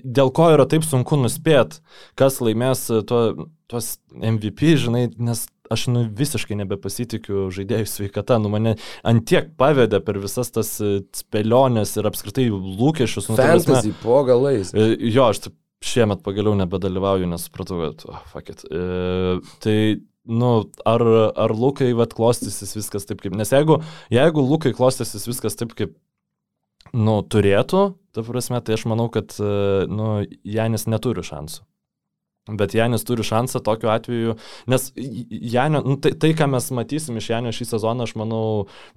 dėl ko yra taip sunku nuspėti, kas laimės e, to, tuos MVP, žinai, nes aš nu, visiškai nebepasitikiu žaidėjų sveikata, nu mane antiek pavedė per visas tas e, spėlionės ir apskritai lūkesčius. Nu, Fantasy prasme, po galais. Jo, aš šiemet pagaliau nebedalyvauju, nes supratau, kad, oh, fuck it. E, tai nu, ar, ar Lukai vat klostysis viskas taip kaip. Nes jeigu, jeigu Lukai klostysis viskas taip kaip, nu, turėtų, ta prasme, tai aš manau, kad, nu, Janis neturi šansų. Bet Janis turi šansą tokiu atveju, nes Janio, nu, tai, tai, ką mes matysim iš Janio šį sezoną, aš manau,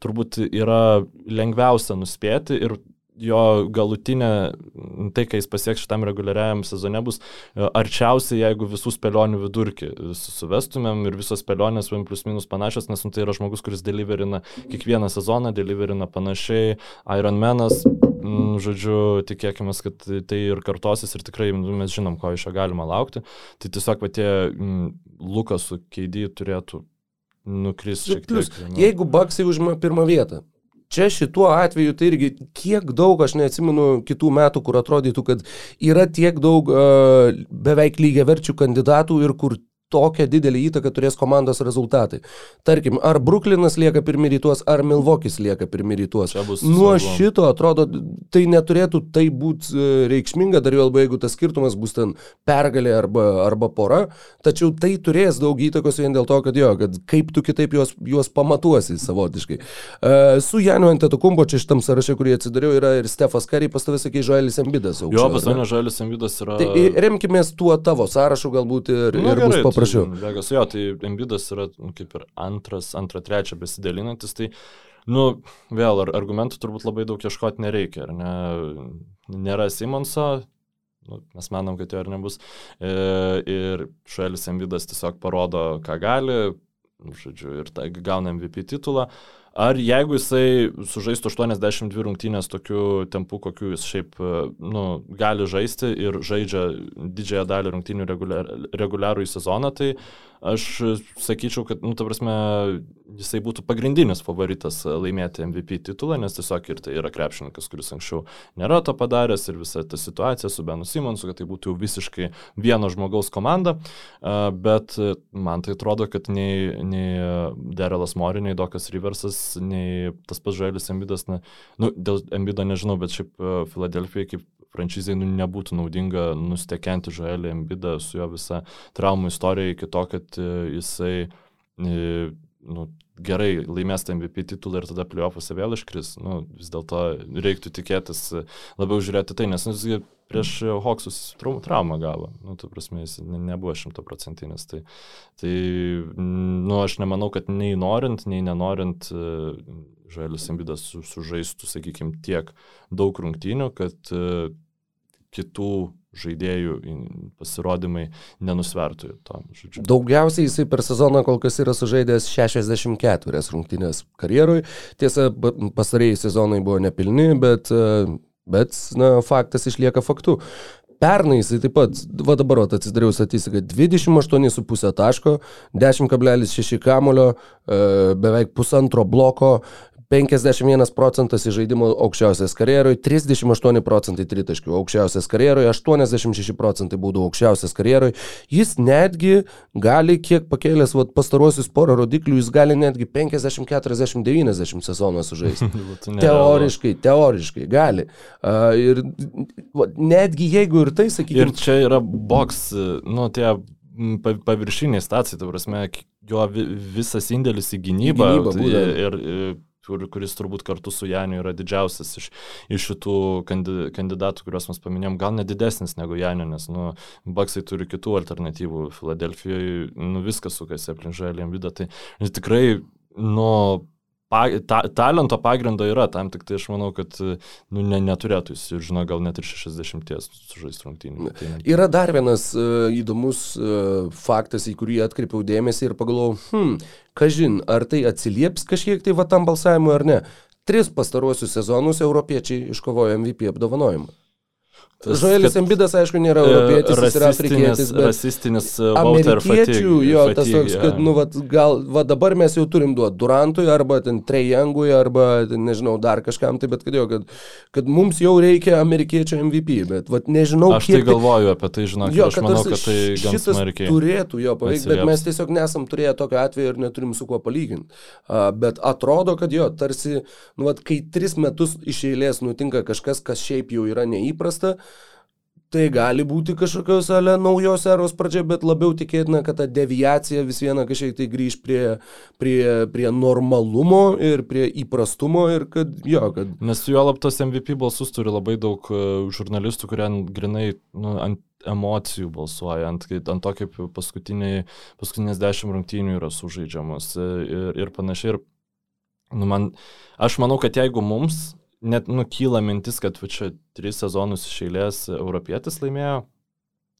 turbūt yra lengviausia nuspėti ir jo galutinė, tai, kai jis pasieks šitam reguliariajam sezone, bus e, arčiausiai, jeigu visų spėlionių vidurkį suvestumėm ir visos spėlionės plus minus panašios, nes nu, tai yra žmogus, kuris deliverina kiekvieną sezoną, deliverina panašiai, Ironmanas, žodžiu, tikėkime, kad tai ir kartosis ir tikrai nu, mes žinom, ko iš jo galima laukti. Tai tiesiog patie Lukas su Keidį turėtų nukristi tiek. Plus, nu. jeigu Baksai užima pirmą vietą, čia šituo atveju tai irgi kiek daug, aš neatsimenu kitų metų, kur atrodytų, kad yra tiek daug uh, beveik lygiaverčių kandidatų ir kur tokią didelį įtaką turės komandos rezultatai. Tarkim, ar Bruklinas lieka pirmi rytuos, ar Milvokis lieka pirmi rytuos. Nuo svarbu. šito atrodo, tai neturėtų tai būti e, reikšminga, dar jau labai jeigu tas skirtumas bus ten pergalė arba, arba pora, tačiau tai turės daug įtakos vien dėl to, kad jo, kad kaip tu kitaip juos, juos pamatuosi savotiškai. Uh, su Janu Antetokumbo čia šitam sąraše, kurį atsidariau, yra ir Stefas Kari, pas tavęs sakė Žoelis Embidas. Jo, pas mane Žoelis Embidas yra. Tai remkime tuo tavo sąrašu galbūt ir, nu, ir gerai, bus paprasčiau prašiau. Vegas, jo, tai Embidas yra nu, kaip ir antras, antra, trečia besidalinantis, tai, nu, vėl, ar, argumentų turbūt labai daug ieškoti nereikia, ar ne? Nėra Simonso, nu, mes manom, kad jo ir nebus. E, ir Šuelis Embidas tiesiog parodo, ką gali, žodžiu, ir ta, gauna MVP titulą. Ar jeigu jisai sužaistų 82 rungtynės tokiu tempu, kokiu jis šiaip nu, gali žaisti ir žaidžia didžiąją dalį rungtynių reguliar, reguliarų į sezoną, tai aš sakyčiau, kad, nu, ta prasme, jisai būtų pagrindinis favoritas laimėti MVP titulą, nes tiesiog ir tai yra krepšininkas, kuris anksčiau nėra to padaręs ir visa ta situacija su Benu Simonsu, kad tai būtų visiškai vieno žmogaus komanda, bet man tai atrodo, kad nei, nei Derelas Mori, nei Dokas Riversas, nei tas pats Žaelis Embidas, na, nu, dėl Embido nežinau, bet šiaip Filadelfijai kaip franšizai nu, nebūtų naudinga nustekenti Žaelį Embidą su jo visa traumų istorija iki to, kad e, jisai e, nu, gerai laimės tą MVP titulą ir tada playoffuose vėl iškris. Nu, vis dėlto reiktų tikėtis e, labiau žiūrėti tai, nes jis prieš Hawksus traumą gavo. Nu, tu prasme, jis ne, nebuvo šimtaprocentinis. Tai, tai nu, aš nemanau, kad nei norint, nei nenorint Žaelis Embidas su, sužaistų, sakykime, tiek daug rungtynių, kad uh, kitų žaidėjų pasirodymai nenusvertų to. Žodžiu. Daugiausiai jisai per sezoną kol kas yra sužaidęs 64 rungtynės karjerui. Tiesa, pasarėjai sezonai buvo nepilni, bet, e, bet na, faktas išlieka faktu. Pernai jisai taip pat, va dabar atsidariau statistiką, 28,5 taško, 10,6 kamulio, e, beveik pusantro bloko, 51 procentas į žaidimo aukščiausias karjeroje, 38 procentai tritaškių aukščiausias karjeroje, 86 procentai būdų aukščiausias karjeroje. Jis netgi gali, kiek pakėlęs vat, pastaruosius porą rodiklių, jis gali netgi 50, 40, 90 sezoną sužaisti. teoriškai, teoriškai gali. Uh, ir va, netgi jeigu ir tai, sakykime. Ir čia yra boks, nu, tie paviršiniai stacijai, ta prasme, jo visas indėlis į gynybą, į gynybą tai, ir, ir kur, kuris turbūt kartu su Janiu yra didžiausias iš, iš šitų kandi, kandidatų, kuriuos mes paminėjom, gal net didesnis negu Janio, nes nu, Baksai turi kitų alternatyvų. Filadelfijoje nu, viskas sukasi aplink Žalį Embidą, tai tikrai nu, pa, ta, talento pagrindo yra, tam tik tai aš manau, kad nu, ne, neturėtų jis, žinau, gal net ir 60 sužaisti rungtynį. Yra dar vienas uh, įdomus uh, faktas, į kurį atkreipiau dėmesį ir pagalvojau, hmm, kažin, ar tai atsilieps kažkiek tai va tam balsavimui ar ne. Tris pastaruosius sezonus europiečiai iškovojo MVP apdovanojimą. Žoelis Embidas, aišku, nėra e, europietis, jis yra afrikietis, bet rasistinis e, amerikiečių, jo, fatigue, tas toks, kad, nu, va, gal, va dabar mes jau turim duoti Durantui, arba ten Trejangui, arba, ten, nežinau, dar kažkam, tai bet kad jo, kad, kad mums jau reikia amerikiečio MVP, bet, va, nežinau, aš tai galvoju apie tai, žinok, jo, aš manau, kad tai gan smarkiai. Turėtų jo paveikti, bet mes tiesiog nesam turėję tokio atveju ir neturim su kuo palyginti. Uh, bet atrodo, kad jo, tarsi, nu, va, kai tris metus iš eilės nutinka kažkas, kas šiaip jau yra neįprasta, Tai gali būti kažkokios ale naujos eros pradžia, bet labiau tikėtina, kad ta deviacija vis viena kažkiek tai grįž prie, prie, prie normalumo ir prie įprastumo ir kad jo, kad... Nes jo laptas MVP balsus turi labai daug e, žurnalistų, kurie grinai nu, ant emocijų balsuoja, ant, ant to, kaip paskutinės dešimt rungtynių yra sužaidžiamos e, ir, ir panašiai. Ir, nu, man, aš manau, kad jeigu mums net nukyla mintis, kad čia tris sezonus iš eilės europietis laimėjo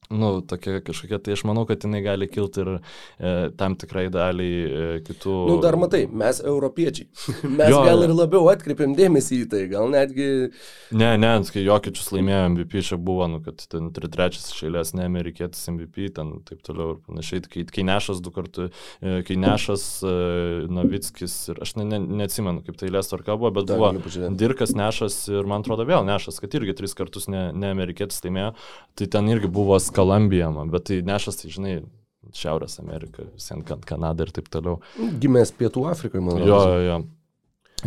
nu, tokia kažkokia, tai aš manau, kad jinai gali kilti ir e, tam tikrai daliai e, kitų. Nu, dar matai, mes europiečiai. mes jo, gal ir labiau atkreipiam dėmesį į tai, gal netgi... Ne, ne, kai Jokičius laimėjo MVP, čia buvo, nu, kad ten trečias išėlės ne amerikietis MVP, ten taip toliau ir panašiai. Kai, kai Nešas du kartus, e, kai Nešas, e, Novickis ir aš ne, ne, neatsimenu, kaip tai lės tvarka buvo, bet dar buvo Dirkas Nešas ir man atrodo vėl Nešas, kad irgi tris kartus ne, ne amerikietis laimėjo, tai ten irgi buvo skaičius Kolumbija, bet tai nešas, tai žinai, Šiaurės Amerika, visiems Kanada ir taip toliau. Gimęs Pietų Afrikoje, man atrodo. Jo, jo, jo.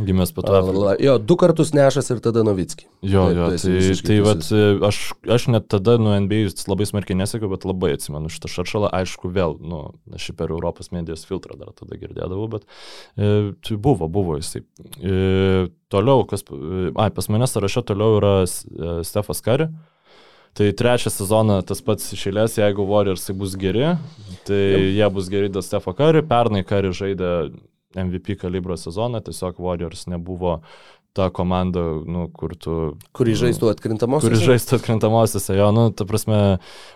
Gimęs Pietų Afrikoje. Jo, du kartus nešas ir tada Novitski. Jo, jo, tai, tai, tai vat, aš, aš net tada nuo NBA labai smarkiai nesėkiau, bet labai atsimenu šitą šaršalą. Aišku, vėl, nu, aš šį per Europos medijos filtrą dar tada girdėdavau, bet e, tai buvo, buvo jisai. E, toliau, kas, e, ai, pas mane sąraše toliau yra e, Stefas Kari. E, Tai trečią sezoną tas pats išėlės, jeigu Warriorsai bus geri, Tai jie bus geri dėl Stefo Kari, pernai Kari žaidė MVP kalibro sezoną, tiesiog Warriors nebuvo ta komanda, nu, kur tu... Kuri žaistų atkrintamosiose. Kuri žaistų atkrintamosiose, jo, nu, ta prasme,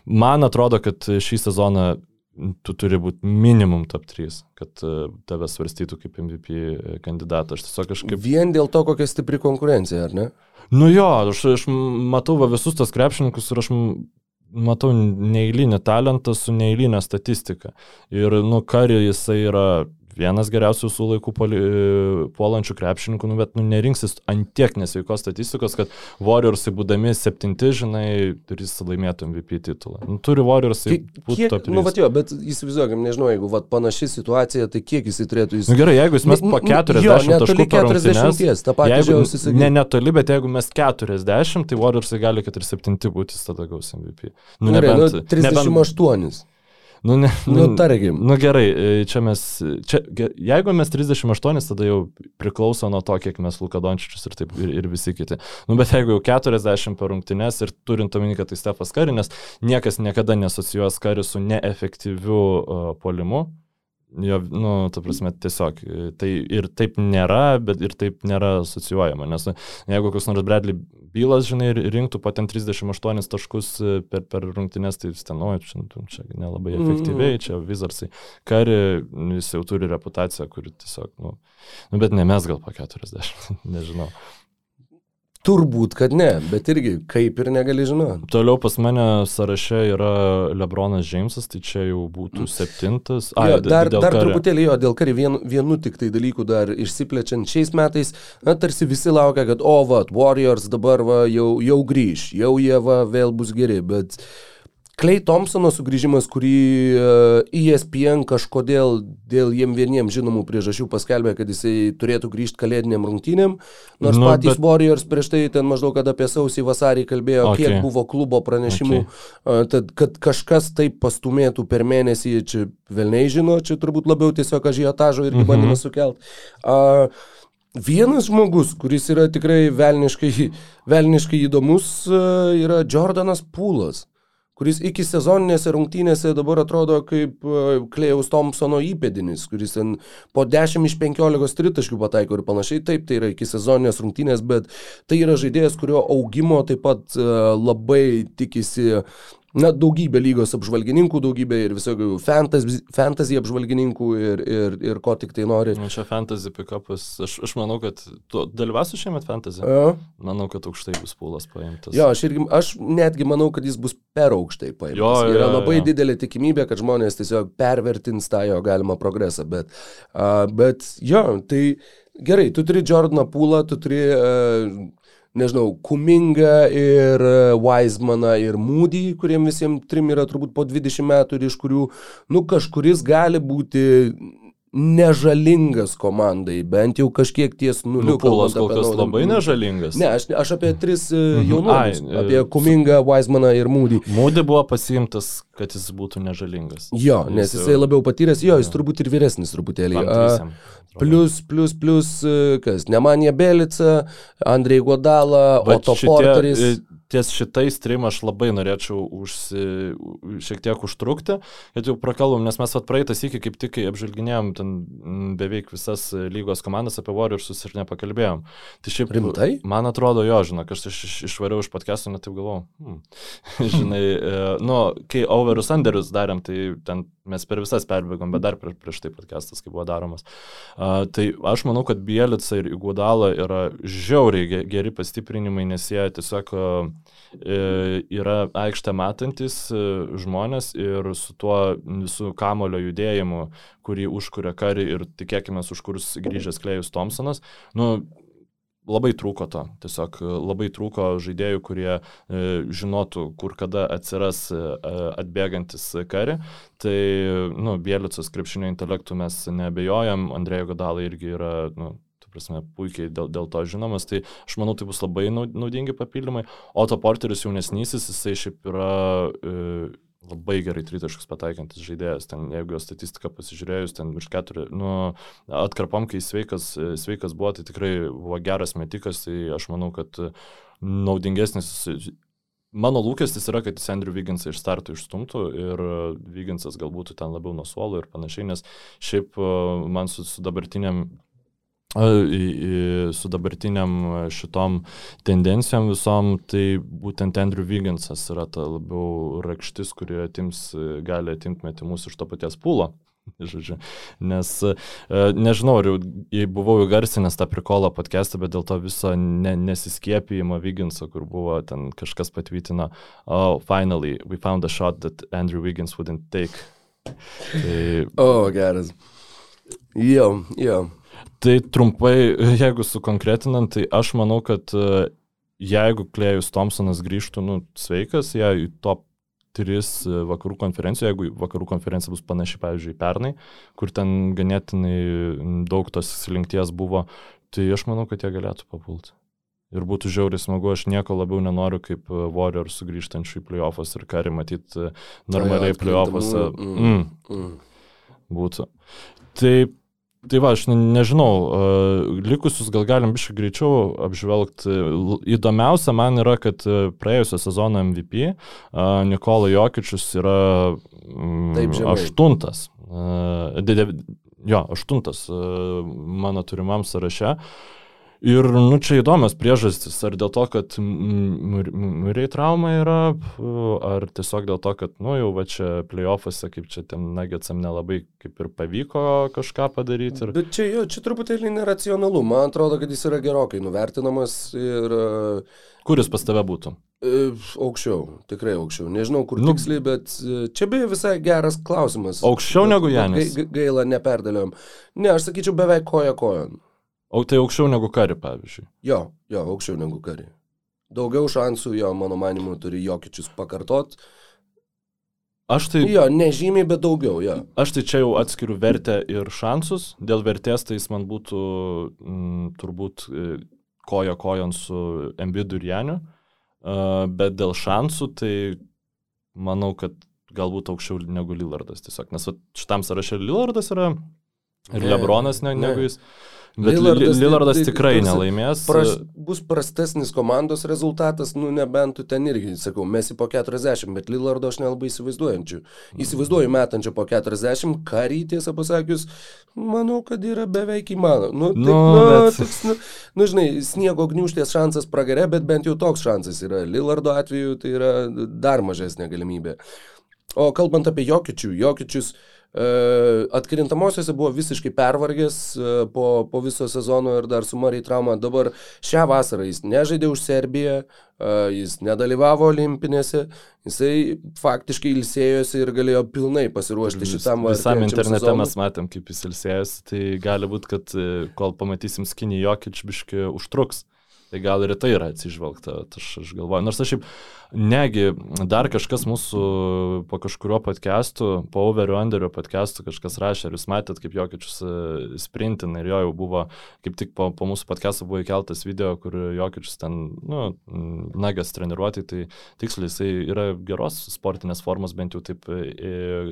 man atrodo, kad šį sezoną tu turi būti minimum top 3, kad e, tave svarstytų kaip MVP kandidatą. Aš tiesiog kažkaip... Vien dėl to, kokia stipri konkurencija, ar ne? Nu jo, aš, aš matau va, visus tos krepšininkus ir aš matau neįlinį talentą su neįlinė statistika. Ir, nu, Kari jisai yra vienas geriausių su laikų puolančių krepšininkų, nu, bet nu, nerinksis ant tiek nesveikos statistikos, kad Warriorsai būdami septinti, žinai, turės laimėti MVP titulą. Nu, turi Warriorsai būti top 3. Nu, vat jo, bet įsivaizduokim, nežinau, jeigu vat, panaši situacija, tai kiek jis turėtų įsivaizduoti. Nu, gerai, jeigu jis mes po 40 jo, taškų 40, tą patį jeigu, ne netoli, bet jeigu mes 40, tai Warriorsai gali 47 būti, tada gaus MVP. Nu, gerai, nebent, nu, 38. Nebent, Nu, ne, nu, nu, tarkim. Nu gerai, e, čia mes, čia, jeigu mes 38, tada jau priklauso nuo to, kiek mes Lukadončičius ir, taip, ir, ir visi kiti. Nu, bet jeigu jau 40 per rungtynes ir turint omeny, kad tai Stefas Karinės, niekas niekada nesocijuos Karių su neefektyviu uh, polimu, Jo, nu, ta prasme, tiesiog. Tai ir taip nėra, bet ir taip nėra asocijuojama. Nes jeigu koks nors Bradley bylas, žinai, rinktų po ten 38 taškus e, per, per rungtynės, tai jis ten, oi, čia, čia nelabai mhm. efektyviai, čia Vizarsai. Kari, jis jau turi reputaciją, kuri tiesiog, nu, nu bet ne mes gal po 40, nežinau. Turbūt, kad ne, bet irgi kaip ir negali žinoti. Toliau pas mane sąraše yra Lebronas Džeimsas, tai čia jau būtų mm. septintas. A, jo, dar dar kari. truputėlį jo, dėl kari vien, vienu tik tai dalykų dar išsiplečiant šiais metais, na, tarsi visi laukia, kad, o, va, Warriors dabar va, jau, jau grįž, jau jie va, vėl bus geri, bet uh, Klei Thompsono sugrįžimas, kurį ESPN e kažkodėl dėl jiem vieniems žinomų priežasčių paskelbė, kad jisai turėtų grįžti kalėdiniam rungtynėm, nors nu, patys bet... Warriors prieš tai ten maždaug apie sausį vasarį kalbėjo, okay. kiek buvo klubo pranešimų, okay. tad kad kažkas taip pastumėtų per mėnesį, čia vėlniai žino, čia turbūt labiau tiesiog ažiotažo irgi mm -hmm. bandymas sukelt. Uh, Vienas žmogus, kuris yra tikrai velniškai, velniškai įdomus, yra Jordanas Pūlas kuris iki sezoninėse rungtynėse dabar atrodo kaip Klėjaus Thompsono įpėdinis, kuris po 10 iš 15 tritaškių pataiko ir panašiai. Taip, tai yra iki sezoninės rungtynės, bet tai yra žaidėjas, kurio augimo taip pat labai tikisi na, daugybė lygos apžvalgininkų, daugybė ir visokių fantasy, fantasy apžvalgininkų ir, ir, ir ko tik tai nori. Na, čia fantasy pickupas, aš, aš manau, kad tu dalyvausi šiemet fantasy. A. Manau, kad aukštai bus pūlas paimtas. Jo, aš, irgi, aš netgi manau, kad jis bus per aukštai paimtas. Jo, jo, Yra labai jo. didelė tikimybė, kad žmonės tiesiog pervertins tą jo galimą progresą, bet, uh, bet jo, tai gerai, tu turi Jordaną Pūlą, tu turi uh, nežinau, Kumingą ir e, Weizmaną ir Moody, kuriem visiems trim yra turbūt po 20 metų ir iš kurių, nu, kažkuris gali būti nežalingas komandai, bent jau kažkiek ties nuliu. Pulas kol kas labai nežalingas. Ne, aš, aš apie tris uh, jaunuolius, Ai, apie Kumingą, Weizmaną ir Moody. Moody buvo pasiimtas, kad jis būtų nežalingas. Jo, nes jis jisai labiau patyręs, jo, jis turbūt ir vyresnis truputėlį. Uh, plus, plus, plus, kas, Nemanija Belica, Andrei Godala, Oto Porteris. Šitie, ties šitais trim aš labai norėčiau užsi, šiek tiek užtrukti, kad jau prakalbom, nes mes at praeitas iki kaip tik apžvelginėjom ten beveik visas lygos komandas apie Warriorsus ir nepakalbėjom. Tai šiaip rimtai? Man atrodo, jo, žinok, aš iš, iš, išvariau iš podcast'o, net taip galvojau. Hmm. Žinai, e, nu, kai overus underus darėm, tai ten mes per visas perbėgom, bet dar prieš, tai podcastas, kai buvo daromas. Uh, tai aš manau, kad Bielica ir Igudala yra žiauriai geri pastiprinimai, nes jie tiesiog uh, E, yra aikštę matantis e, žmonės ir su tuo visų kamulio judėjimu, kurį užkuria kari ir tikėkime, užkurs grįžęs Klejus Thompsonas, nu, labai trūko to. Tiesiog e, labai trūko žaidėjų, kurie e, žinotų, kur kada atsiras e, atbėgantis kari. Tai, nu, Bielicos krepšinio intelektų mes nebejojam, Andrėjo Godalai irgi yra, nu, prasme, puikiai dėl, dėl to žinomas, tai aš manau, tai bus labai naudingi papildymai. Oto Porteris jaunesnysis, jisai šiaip yra e, labai gerai tritaškus pataikantis žaidėjas, ten jeigu jo statistiką pasižiūrėjus, ten virš keturių, nu, atkarpom, kai sveikas, sveikas buvo, tai tikrai buvo geras metikas, tai aš manau, kad naudingesnis mano lūkestis yra, kad jis Andrew Vigginsą iš starto išstumtų ir Vigginsas galbūt ten labiau nuo suolo ir panašiai, nes šiaip man su, su dabartiniam su dabartiniam šitom tendencijom visom, tai būtent Andrew Vigginsas yra ta labiau rakštis, kurie atims, gali atimti metimus iš to paties pūlo. Žodžiu, nes e, nežinau, ar jau buvau įgarsinęs tą prikolą podcastą, bet dėl to viso ne, nesiskiepijimo Vigginso, kur buvo ten kažkas patvirtino, oh, finally, we found a shot that Andrew Wiggins wouldn't take. Tai... O, oh, geras. Jo, jo. Tai trumpai, jeigu sukonkretinant, tai aš manau, kad e, jeigu Klėjus Thompsonas grįžtų, nu, sveikas, jie į top tris e, vakarų konferencijų, jeigu vakarų konferencija bus panaši, pavyzdžiui, pernai, kur ten ganėtinai daug tos slinkties buvo, tai aš manau, kad jie galėtų papulti. Ir būtų žiauriai smagu, aš nieko labiau nenoriu kaip e, Warrior sugrįžtančių į playoffs ir karį matyti normaliai playoffuose. Mm, mm. Mm. Būtų. Tai Tai va, aš nežinau, likusius gal galim biškai greičiau apžvelgti. Įdomiausia man yra, kad praėjusio sezono MVP Nikola Jokičius yra mm, aštuntas. Jo, aštuntas mano turimam sąraše. Ir, nu, čia įdomios priežastys, ar dėl to, kad muriai trauma yra, ar tiesiog dėl to, kad, nu, jau va čia playoffuose, kaip čia tiem nagetsam nelabai kaip ir pavyko kažką padaryti. Ir... Bet čia, jo, čia truputėlį neracionalu, man atrodo, kad jis yra gerokai nuvertinamas ir... Kuris pas tave būtų? E, aukščiau, tikrai aukščiau. Nežinau, kur nu, tiksliai, bet e, čia beje visai geras klausimas. Aukščiau negu Janis. Gaila, neperdėliojom. Ne, aš sakyčiau beveik koja kojon. O tai aukščiau negu kari, pavyzdžiui. Jo, jo, aukščiau negu kari. Daugiau šansų jo, mano manimu, turi jokičius pakartot. Aš tai... Jo, nežymiai, bet daugiau, jo. Aš tai čia jau atskiriu vertę ir šansus. Dėl vertės tai jis man būtų m, mm, turbūt e, koja kojon su Embidu ir Janiu. Uh, bet dėl šansų tai manau, kad galbūt aukščiau negu Lillardas tiesiog. Nes šitam sąraše Lillardas yra ir ne, Lebronas ne, ne. negu jis. Bet Lillardas, Lillardas tai, tikrai tai, nelaimės. Praš, bus prastesnis komandos rezultatas, nu nebent tu ten irgi, sakau, mes į po 40, bet Lillardo aš nelabai įsivaizduojančių. Įsivaizduoju metančią po 40, karį tiesą pasakius, manau, kad yra beveik įmanoma. Nu, taip, nu, nu, bet... toks, nu, nu, žinai, sniego gniuštės šansas pragarė, bet bent jau toks šansas yra. Lillardo atveju tai yra dar mažesnė galimybė. O kalbant apie Jokičių, Jokičius... E, atkrintamosiose buvo visiškai pervargęs e, po, po viso sezono ir dar su Marijai trauma. Dabar šią vasarą jis nežaidė už Serbiją, e, jis nedalyvavo olimpinėse, jisai faktiškai ilsėjosi ir galėjo pilnai pasiruošti Vis, šitam vakarui. Visam internete sezonui. mes matėm, kaip jis ilsėjosi, tai gali būti, kad kol pamatysim skinį Jokičbiški užtruks. Tai gal ir tai yra atsižvelgta, aš, aš galvoju. Nors aš šiaip Negi, dar kažkas mūsų po kažkurio podcastų, po Overio Underio podcastų kažkas rašė, ar jūs matėt, kaip Jokičius e, sprintina ir jo jau buvo, kaip tik po, po mūsų podcastų buvo įkeltas video, kur Jokičius ten, nu, nagas treniruoti, tai tiksliai jisai yra geros sportinės formos, bent jau taip e,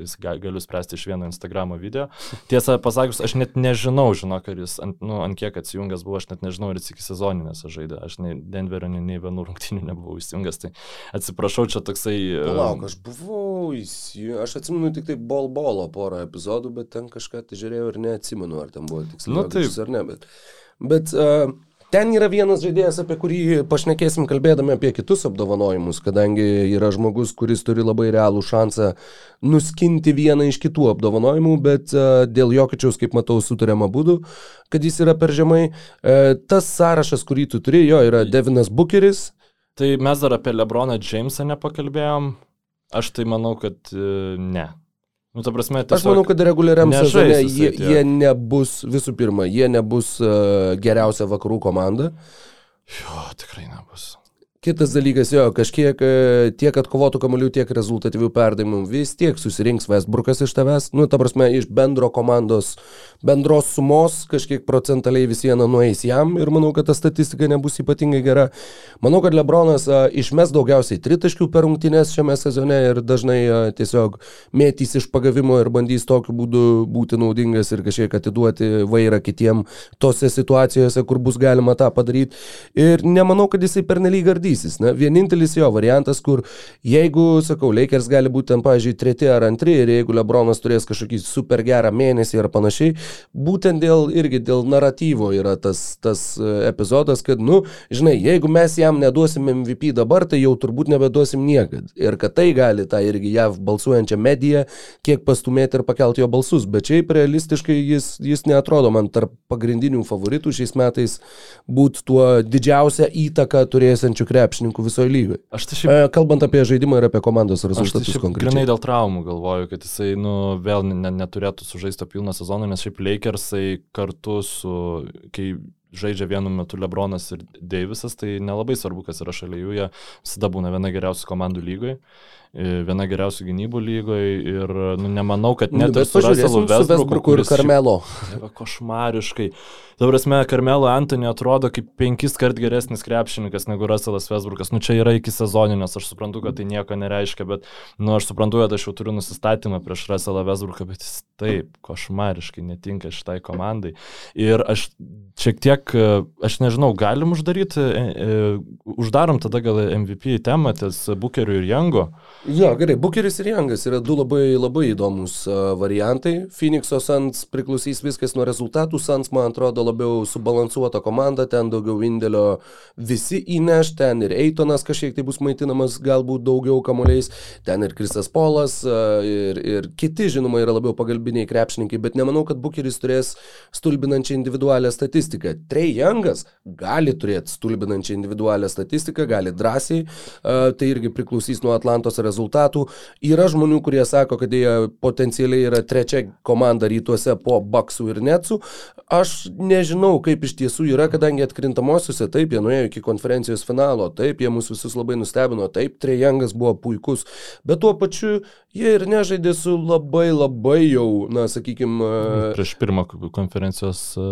e, galiu spręsti iš vieno Instagramo video. Tiesą pasakius, aš net nežinau, žinok, ar jis ant, nu, ant kiek atsijungęs buvo, aš net nežinau, ar jis iki sezoninės žaidė, aš nei Denverio, nei, nei vienų rungtynių nebuvau įsijungęs. Tai Atsiprašau, čia toksai... Palauk, aš buvau, aš atsimenu tik tai bol bolo porą epizodų, bet ten kažką tai žiūrėjau ir neatsimenu, ar ten buvo tiksliai. Na nu, taip. Ar ne, bet... bet uh, Ten yra vienas žaidėjas, apie kurį pašnekėsim kalbėdami apie kitus apdovanojimus, kadangi yra žmogus, kuris turi labai realų šansą nuskinti vieną iš kitų apdovanojimų, bet uh, dėl Jokičiaus, kaip matau, sutariama būdu, kad jis yra per žemai. Uh, tas sąrašas, kurį tu turi, jo yra Devinas Bukeris, Tai mes dar apie Lebroną Jamesą nepakalbėjom. Aš tai manau, kad e, ne. Nu, ta prasme, Aš manau, kad reguliariam sezone jie, jie nebus, visų pirma, jie nebus uh, geriausia vakarų komanda. Jo, tikrai nebus. Kitas dalykas, jo, kažkiek e, tiek atkovotų kamolių, tiek rezultatyvių perdavimų vis tiek susirinks Westbrookas iš tavęs, nu, ta prasme, iš bendro komandos, bendros sumos kažkiek procentaliai vis viena nueis jam ir manau, kad ta statistika nebus ypatingai gera. Manau, kad Lebronas a, išmes daugiausiai tritaškių per rungtynės šiame sezone ir dažnai a, tiesiog mėtys iš pagavimo ir bandys tokiu būdu būti naudingas ir kažkiek atiduoti vairą kitiem tose situacijose, kur bus galima tą padaryti. Ir nemanau, kad jisai pernelyg gardys didysis. Na, vienintelis jo variantas, kur jeigu, sakau, Lakers gali būti ten, pavyzdžiui, treti ar antri ir jeigu Lebronas turės kažkokį super gerą mėnesį ar panašiai, būtent dėl, irgi dėl naratyvo yra tas, tas e, epizodas, kad, nu, žinai, jeigu mes jam neduosim MVP dabar, tai jau turbūt nebeduosim niekad. Ir kad tai gali tą irgi JAV balsuojančią mediją kiek pastumėti ir pakelti jo balsus, bet šiaip realistiškai jis, jis neatrodo man tarp pagrindinių favoritų šiais metais būti tuo didžiausią įtaką turėsiančių krepšininkų visoje lygoje. Aš tai šiaip... E, kalbant apie žaidimą ir apie komandos rezultatus tai konkrečiai. Grinai dėl traumų galvoju, kad jisai nu, vėl ne, neturėtų sužaisti pilną sezoną, nes šiaip Lakersai kartu su, kai žaidžia vienu metu Lebronas ir Deivisas, tai nelabai svarbu, kas yra šalia jų, jie visada būna viena geriausių komandų lygoje viena geriausių gynybų lygoje ir nu, nemanau, kad net nu, ir su Westbrooku ir Karmelo. Košmariškai. Dabar prasme, Karmelo Antony atrodo kaip penkis kart geresnis krepšininkas negu Russellas Westbrookas. Nu čia yra iki sezoninės, aš suprantu, kad tai nieko nereiškia, bet nu, aš suprantu, kad aš jau turiu nusistatymą prieš Russellą Westbrooką, bet jis taip košmariškai netinka šitai komandai. Ir aš šiek tiek, aš nežinau, galim uždaryti, e, e, uždarom tada gal MVP temą ties Bukeriu ir Jango. Jo, gerai, Bukeris ir Jangas yra du labai, labai įdomus variantai. Phoenix'o Suns priklausys viskas nuo rezultatų. Suns, man atrodo, labiau subalansuota komanda, ten daugiau indėlio visi įneš, ten ir Eitonas kažkiek tai bus maitinamas galbūt daugiau kamuoliais, ten ir Kristas Polas uh, ir, ir kiti, žinoma, yra labiau pagalbiniai krepšininkai, bet nemanau, kad Bukeris turės stulbinančią individualią statistiką. Trey Jangas gali turėti stulbinančią individualią statistiką, gali drąsiai, uh, tai irgi priklausys nuo Atlantos rezultatų. Yra žmonių, kurie sako, kad jie potencialiai yra trečia komanda rytuose po Baksų ir Netsų. Aš nežinau, kaip iš tiesų yra, kadangi atkrintamosiuose taip, jie nuėjo iki konferencijos finalo, taip, jie mus visus labai nustebino, taip, Trejangas buvo puikus, bet tuo pačiu jie ir nežaidė su labai labai jau, na, sakykime. Prieš pirmą konferencijos e,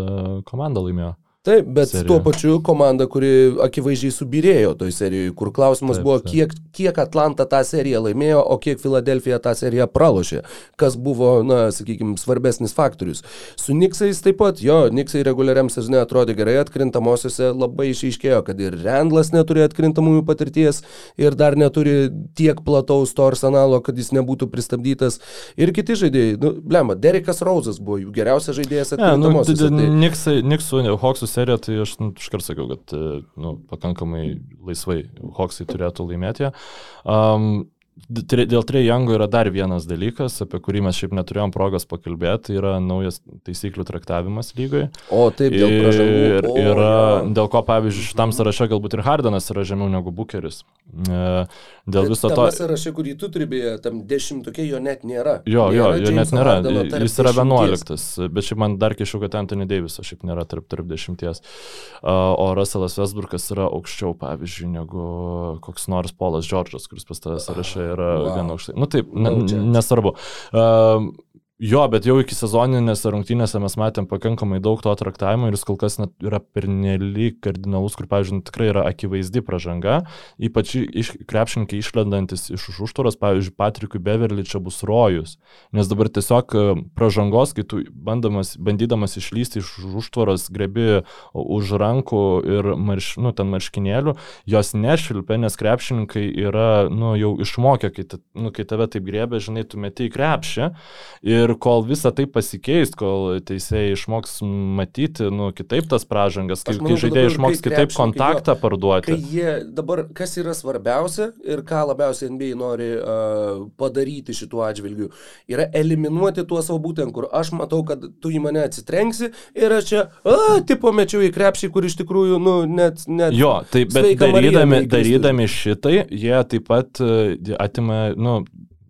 komandą laimėjo. Taip, bet Serija. tuo pačiu komanda, kuri akivaizdžiai subirėjo toj serijoje, kur klausimas taip, buvo, taip. Kiek, kiek Atlanta tą seriją laimėjo, o kiek Filadelfija tą seriją pralošė, kas buvo, na, sakykime, svarbesnis faktorius. Su Niksais taip pat, jo, Niksai reguliariam sezone atrodė gerai, atkrintamosiose labai išaiškėjo, kad ir Rendlas neturi atkrintamųjų patirties ir dar neturi tiek plataus to arsenalo, kad jis nebūtų pristabdytas. Ir kiti žaidėjai, nu, blema, Derekas Rauzas buvo jų geriausias žaidėjas atkrintamosiose. Ja, nu, tai... Niksai, Niksų, Hawksų seriją, tai aš nu, iškart sakiau, kad nu, pakankamai laisvai Hoksai turėtų laimėti. Um, Dėl Trey Youngo yra dar vienas dalykas, apie kurį mes šiaip neturėjom progos pakalbėti, tai yra naujas taisyklių traktavimas lygoje. O taip, dėl pražangų. Ir o, yra, ja. dėl ko, pavyzdžiui, šitam sąraše galbūt ir Hardanas yra žemiau negu Bucheris. Dėl viso to... Tame sąraše, kurį tu turi beje, tam dešimtukė jo net nėra. Jo, jo, nėra jo net nėra. Hardano Jis yra vienuoliktas, bet šiaip man dar kešiau, kad Anthony Davisas šiaip nėra tarp, tarp dešimties. O Russellas Westbrookas yra aukščiau, pavyzdžiui, negu koks nors Polas Džordžas, kuris pas tavęs sąraše yra wow. gan aukštai. Nu taip, ne, nesvarbu. Uh, Jo, bet jau iki sezoninėse rungtynėse mes matėm pakankamai daug to traktavimo ir jis kol kas yra pernelyg kardinalus, kur, pavyzdžiui, nu, tikrai yra akivaizdi pažanga, ypač iš, krepšininkai išlendantis iš už užtvaros, pavyzdžiui, Patrikui Beverly čia bus rojus, nes dabar tiesiog e, pažangos, kai tu bandamas, bandydamas išlysti iš užtvaros, grebi už rankų ir marš, nu, ten marškinėlių, jos nešvilpia, nes krepšininkai yra, nu, jau išmokę, kai, nu, kai tave taip grėbė, žinai, tu meti į krepšį. Ir Ir kol visa tai pasikeis, kol teisėjai išmoks matyti, nu, kitaip tas pražangas, kai, manau, kai žaidėjai išmoks kitaip kontaktą jo, parduoti. Jie, dabar, kas yra svarbiausia ir ką labiausiai NBA nori uh, padaryti šituo atžvilgiu, yra eliminuoti tuos savo būtent, kur aš matau, kad tu į mane atsitrenksi ir aš čia, a, tipo mečiau į krepšį, kur iš tikrųjų, nu, net... net jo, tai bet darydami, darydami šitai, jie taip pat uh, atima, nu,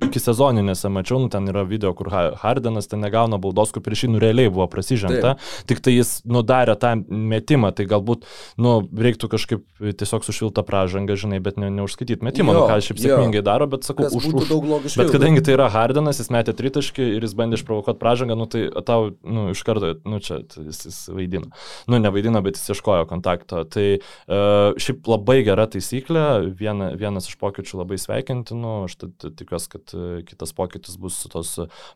iki sezoninėse mačiau, nu, ten yra video, kur Hardenas ten negauna baudos, kur prieš jį nu realiai buvo prasižengta, tik tai jis nudarė tą metimą, tai galbūt, nu, reiktų kažkaip tiesiog sušiltą pražangą, žinai, bet ne, neužskaityti metimą, nu, ką šiaip sėkmingai daro, bet sakau, Kas už, už. Bet kadangi tai yra Hardenas, jis metė tritaškį ir jis bandė išprovokuoti pražangą, nu, tai tau, nu, iš karto, nu, čia jis, jis vaidina. Nu, nevaidina, bet jis ieškojo kontakto. Tai uh, šiaip labai gera taisyklė, viena, vienas iš pokyčių labai sveikintinų, aš tikiuosi, kad E, kitas pokytis bus tos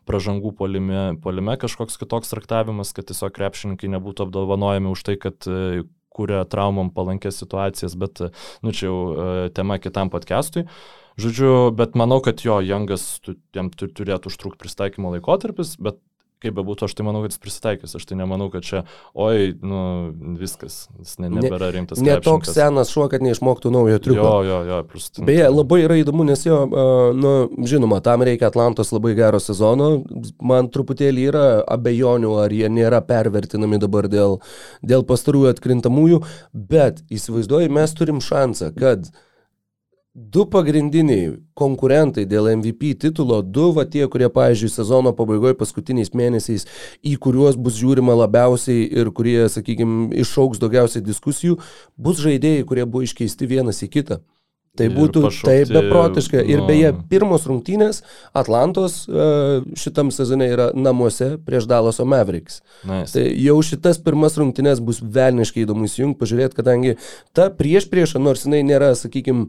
pražangų polime, polime kažkoks kitoks traktavimas, kad tiesiog krepšininkai nebūtų apdovanojami už tai, kad e, kuria traumom palankės situacijas, bet, nu, čia jau e, tema kitam podcastui. Žodžiu, bet manau, kad jo, Jangas, jam turėtų užtrukti pristaikymo laikotarpis, bet kaip bebūtų, aš tai manau, kad jis prisitaikys. Aš tai nemanau, kad čia, oi, nu, viskas, jis ne, nebėra rimtas. Ne, ne toks senas šuo, kad neišmoktų naujo triuko. Jo, jo, jo, plus. Beje, labai yra įdomu, nes jo, nu, žinoma, tam reikia Atlantos labai gero sezono. Man truputėlį yra abejonių, ar jie nėra pervertinami dabar dėl, dėl pastarųjų atkrintamųjų, bet įsivaizduoju, mes turim šansą, kad uh, du pagrindiniai konkurentai dėl MVP titulo, du va tie, kurie, pavyzdžiui, sezono pabaigoje paskutiniais mėnesiais, į kuriuos bus žiūrima labiausiai ir kurie, sakykime, išauks daugiausiai diskusijų, bus žaidėjai, kurie buvo iškeisti vienas į kitą. Tai būtų pašaukti, taip beprotiška. Ir nu... beje, pirmos rungtynės Atlantos e, šitam sezone yra namuose prieš Dalaso Mavericks. Nice. Tai jau šitas pirmas rungtynės bus velniškai įdomu įsijungti, pažiūrėti, kadangi ta prieš priešą, nors jinai nėra, sakykime,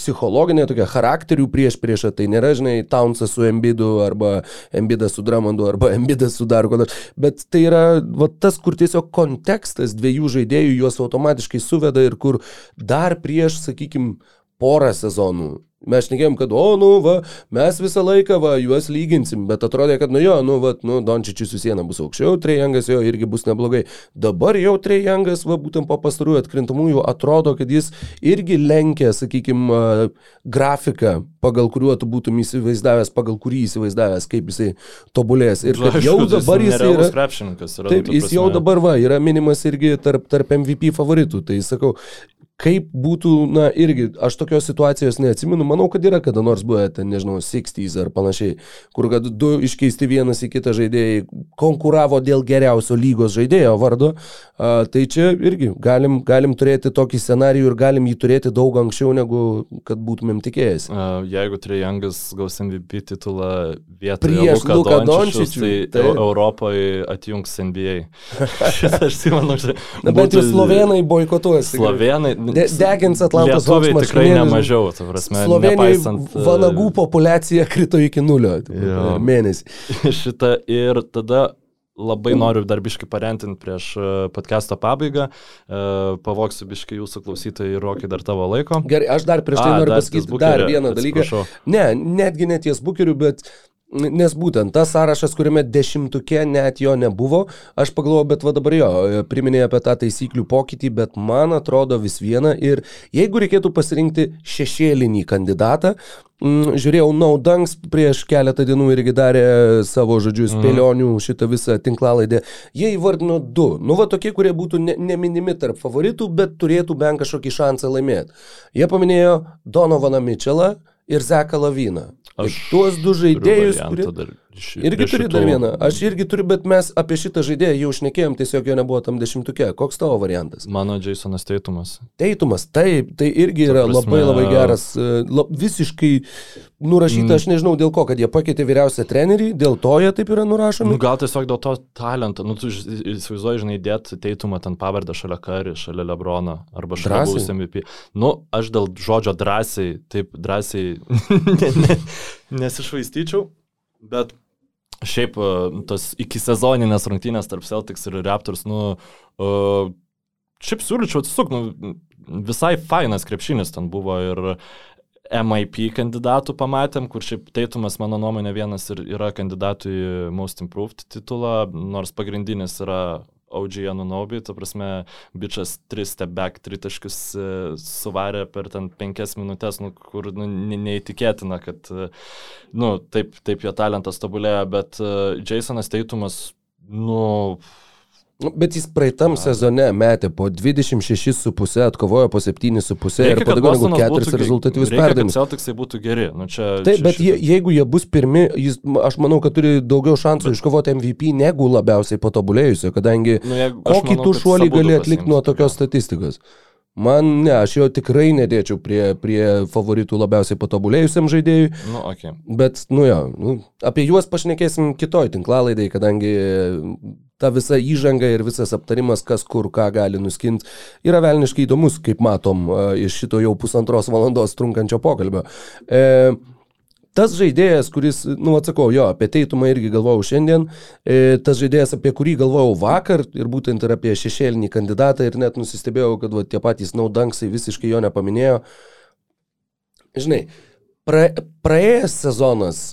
psichologinė tokia charakterių prieš priešą, tai nėra, žinai, Townsas su Embidu arba Embidas su Dramondu arba Embidas su dar ko nors, bet tai yra va, tas, kur tiesiog kontekstas dviejų žaidėjų juos automatiškai suveda ir kur dar prieš, sakykime, porą sezonų Mes šnekėjom, kad, o, nu, va, mes visą laiką, va, juos lyginsim, bet atrodė, kad, nu jo, nu, va, nu, Dončičius su siena bus aukščiau, Trejangas jo irgi bus neblogai. Dabar jau Trejangas, va, būtent po pastarųjų atkrintamųjų, atrodo, kad jis irgi lenkia, sakykime, grafiką, pagal kuriuo tu būtum įsivaizdavęs, pagal kurį įsivaizdavęs, kaip jisai tobulės. Ir kad jau dabar jis yra. Taip, jis jau dabar, va, yra minimas irgi tarp, tarp MVP favoritų. Tai sakau, kaip būtų, na, irgi, aš tokios situacijos neatsimenu, manau, kad yra kada nors buvę, ten, nežinau, 60s ar panašiai, kur kad du iškeisti vienas į kitą žaidėjai konkuravo dėl geriausio lygos žaidėjo vardo, a, tai čia irgi galim, galim turėti tokį scenarijų ir galim jį turėti daug anksčiau, negu kad būtumėm tikėjęs. Jeigu Trijangas gaus MVP titulą vietoje prieš Luką Dončičių, tai, tai Europoje atjungs NBA. Šitą aš tai manau, kad... Na, bet jau slovenai boikotuos. Slovenai, De, degins Atlantos Hawks tikrai nemažiau, ta prasme. Slovenijoje vanagų populiacija krito iki nulio mėnesį. Šitą ir tada labai noriu dar biškai parentinti prieš e, podcast'o pabaigą. E, pavoksiu biškai jūsų klausytojai ir rokai dar tavo laiko. Gerai, aš dar prieš tai A, noriu pasakyti dar vieną dalyką. Ne, netgi neties bukerių, bet Nes būtent tas sąrašas, kuriame dešimtuke net jo nebuvo, aš pagalvojau, bet va dabar jo, priminė apie tą taisyklių pokytį, bet man atrodo vis viena ir jeigu reikėtų pasirinkti šešėlinį kandidatą, mm, žiūrėjau Naudanks prieš keletą dienų irgi darė savo žodžius mm. spėlionių šitą visą tinklalaidę, jie įvardino du, nu va tokie, kurie būtų ne, neminimi tarp favoritų, bet turėtų bent kažkokį šansą laimėti. Jie paminėjo Donovaną Mitchellą ir Zeką Laviną. Aš tuos du žaidėjus, kurie... Dar iš, irgi turi dar vieną. Aš irgi turiu, bet mes apie šitą žaidėją jau šnekėjom, tiesiog jo nebuvo tam dešimtuke. Koks tavo variantas? Mano Jasonas Teitumas. Teitumas, taip, tai irgi yra prasme, labai labai geras, e, lab, visiškai nurašyta, mm. aš nežinau dėl ko, kad jie pakeitė vyriausią trenerį, dėl to jie taip yra nurašomi. Nu, gal tiesiog dėl to talento, nu tu įsivaizduoji, žinai, dėti Teitumą ten pavardę šalia Kari, šalia Lebrono arba šalia buvusio MVP. Nu, aš dėl žodžio drąsiai, taip drąsiai ne, ne, nesišvaistyčiau, bet šiaip e, tas iki sezoninės rungtynės tarp Celtics ir Raptors, nu, uh, šiaip siūlyčiau atsisukti, nu, visai fainas krepšinis ten buvo ir MIP kandidatų pamatėm, kur šiaip Teitumas, mano nuomonė, vienas ir yra kandidatų į Most Improved titulą, nors pagrindinis yra OG Anunobi, ta prasme, bičias 3 step back, 3 taškus e, suvarė per ten 5 minutės, nu, kur nu, neįtikėtina, kad e, nu, taip, taip jo talentas tobulėjo, bet e, Jasonas Teitumas, Nu, bet jis praeitam A. sezone metė po 26,5, atkovojo po 7,5 ir padagavo negu 4 rezultatyvius perdavimus. Celticsai būtų geri. Nu, čia, Taip, čia, bet je, jeigu jie bus pirmi, jis, aš manau, kad turi daugiau šansų bet... iškovoti MVP negu labiausiai patobulėjusio, kadangi nu, jeigu, kokį tu šuolį gali atlikti nuo tokios ja. statistikos. Man ne, aš jo tikrai nedėčiau prie, prie favoritų labiausiai patobulėjusiam žaidėjui. Nu, okay. Bet, nu jo, nu, apie juos pašnekėsim kitoj tinklalaidai, kadangi ta visa įžanga ir visas aptarimas, kas kur ką gali nuskinti, yra velniškai įdomus, kaip matom iš šito jau pusantros valandos trunkančio pokalbio. E, tas žaidėjas, kuris, nu atsakau, jo, apie Teitumą irgi galvojau šiandien, e, tas žaidėjas, apie kurį galvojau vakar ir būtent ir apie šešėlinį kandidatą ir net nusistebėjau, kad va, tie patys naudanksai visiškai jo nepaminėjo. Žinai, pra, praėjęs sezonas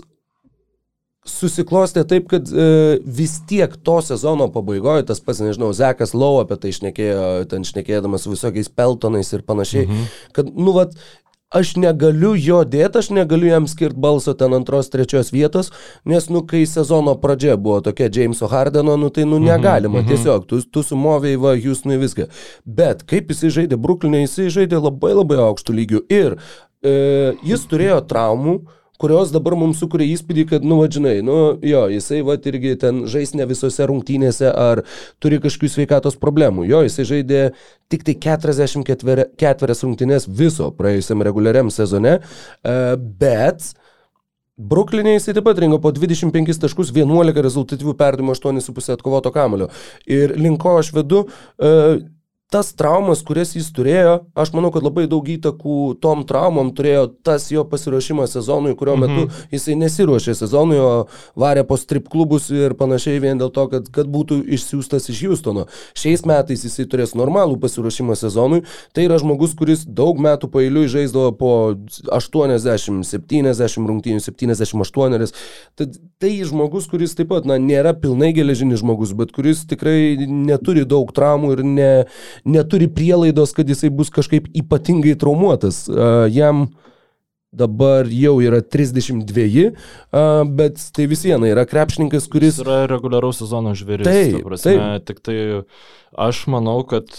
susiklostė taip, kad e, vis tiek to sezono pabaigoje, tas pats, nežinau, Zekas Lau apie tai išnekėjo, ten šnekėdamas su visokiais peltonais ir panašiai, mhm. kad, nu, vat, aš negaliu jo dėti, aš negaliu jam skirti balso ten antros, trečios vietos, nes, nu, kai sezono pradžia buvo tokia Jameso Hardeno, nu, tai, nu, mhm, negalima, mm -hmm. tiesiog, tu, tu sumovėjai va, Houstonui viską. Bet kaip jisai žaidė Brooklynė, jisai žaidė labai labai aukštų lygių ir e, jis turėjo traumų, kurios dabar mums sukuria įspūdį, kad, nu, vadžinai, nu, jo, jisai, va, irgi ten žais ne visose rungtynėse ar turi kažkokių sveikatos problemų. Jo, jisai žaidė tik tai 44 rungtynės viso praėjusiam reguliariam sezone, e, bet Bruklinė jisai taip pat rinko po 25 taškus, 11 rezultatyvių perdimų, 8,5 atkovoto kamulio. Ir linko aš vedu, uh, tas traumas, kurias jis turėjo, aš manau, kad labai daug įtakų tom traumom turėjo tas jo pasiruošimas sezonui, kurio metu mhm. jisai nesiruošė sezonui, o varė po strip klubus ir panašiai vien dėl to, kad, kad būtų išsiųstas iš Houstono. Šiais metais jisai turės normalų pasiruošimą sezonui, tai yra žmogus, kuris daug metų pailiui žaisdavo po 80, 70 rungtynių, 78. Tad tai žmogus, kuris taip pat, na, nėra pilnai geležinis žmogus, bet kuris tikrai neturi daug traumų ir ne, neturi prielaidos, kad jisai bus kažkaip ypatingai traumuotas. Jam dabar jau yra 32, bet tai vis viena yra krepšininkas, kuris... Jis yra reguliaraus sezono žvėris. Taip, prasme, taip. Tik tai aš manau, kad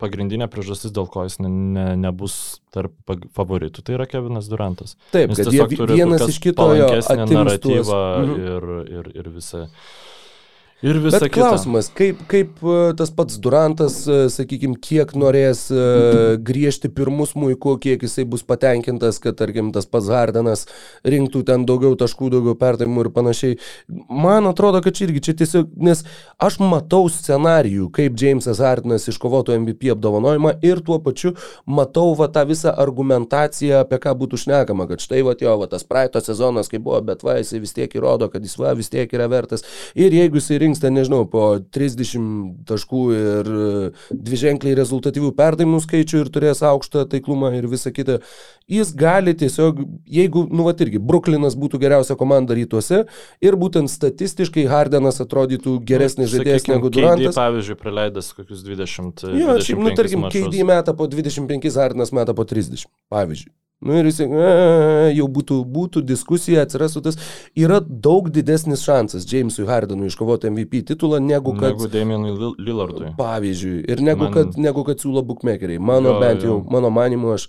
pagrindinė priežastis, dėl ko jis ne, ne, nebus tarp favoritų, tai yra Kevinas Durantas. Taip, Jis kad jie vienas iš kito naratyvą tuos... mhm. ir, ir, ir visą Ir visa Bet kita. klausimas, kaip, kaip e, tas pats Durantas, e, sakykime, kiek norės e, griežti pirmus muiku, kiek jisai bus patenkintas, kad, tarkim, tas pats Hardenas rinktų ten daugiau taškų, daugiau perdavimų ir panašiai. Man atrodo, kad čia irgi čia tiesiog, nes aš matau scenarijų, kaip Jamesas Hardenas iškovotų MVP apdovanojimą ir tuo pačiu matau va tą visą argumentaciją, apie ką būtų šnekama, kad štai va jo, va tas praeito sezonas, kai buvo, bet va jisai vis tiek įrodo, kad jis va vis tiek yra vertas. Ir jeigu jisai rinks rinks ten, nežinau, po 30 taškų ir e, dviženkliai rezultatyvių perdavimų skaičių ir turės aukštą taiklumą ir visą kitą, jis gali tiesiog, jeigu, nu, va irgi, Brooklynas būtų geriausia komanda rytuose ir būtent statistiškai Hardenas atrodytų geresnis nu, žaidėjas negu Durantas. KD, pavyzdžiui, praleidęs kokius 20. Jo, šiaip, nu, tarkim, KD metą po 25, Hardenas metą po 30, pavyzdžiui. Nu ir jis jau būtų, būtų diskusija, atsirastų tas. Yra daug didesnis šansas Jamesui Hardenui iškovoti MVP titulą negu kad... Negu Damienui Lillardui. Pavyzdžiui. Ir negu, Man... kad, negu kad siūlo bookmakeriai. Mano jo, bent jau, jo. mano manimu, aš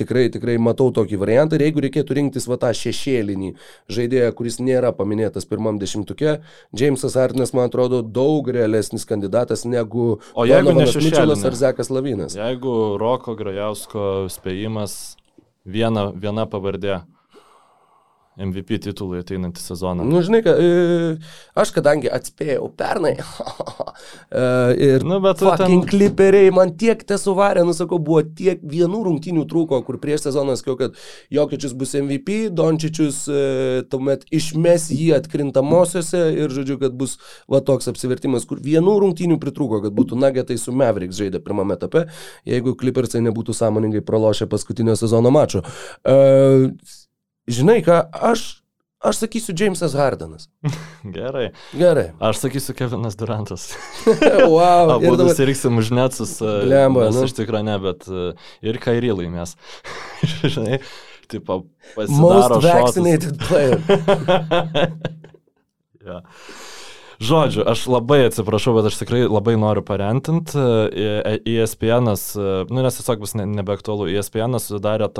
tikrai, tikrai matau tokį variantą. Ir jeigu reikėtų rinktis va tą šešėlinį žaidėją, kuris nėra paminėtas pirmam dešimtuke, Jamesas Hardinas, man atrodo, daug realesnis kandidatas negu o jeigu ne Mičelas ar Zekas Lavinas. Jeigu Roko Grajausko spėjimas viena, viena pavardė. MVP titului ateinantį sezoną. Nu, žinai, ka, e, aš kadangi atspėjau pernai e, ir nu, bet fucking ten... kliperiai man tiek te suvarė, nusakau, buvo tiek vienų rungtinių trūko, kur prieš sezoną sakiau, kad Jokičius bus MVP, Dončičius e, tuomet išmes jį atkrintamosiose ir žodžiu, kad bus va toks apsivertimas, kur vienų rungtinių pritrūko, kad būtų Nagetai su Mavericks žaidė pirmame etape, jeigu klipersai nebūtų sąmoningai pralošę paskutinio sezono mačo. Uh, Žinai ką, aš, aš sakysiu Jamesas Hardenas. Gerai. Gerai. Aš sakysiu Kevinas Durantas. wow. Abu dabar... susiriksim už netsus. E, Lemba. Nes nu. iš tikrųjų ne, bet e, ir Kairį laimės. Žinai, tipo, pasidaro Most vaccinated šotus. player. ja. Žodžiu, aš labai atsiprašau, bet aš tikrai labai noriu parentinti. ESPN, nu nes tiesiog bus nebeaktualu, ESPN sudarė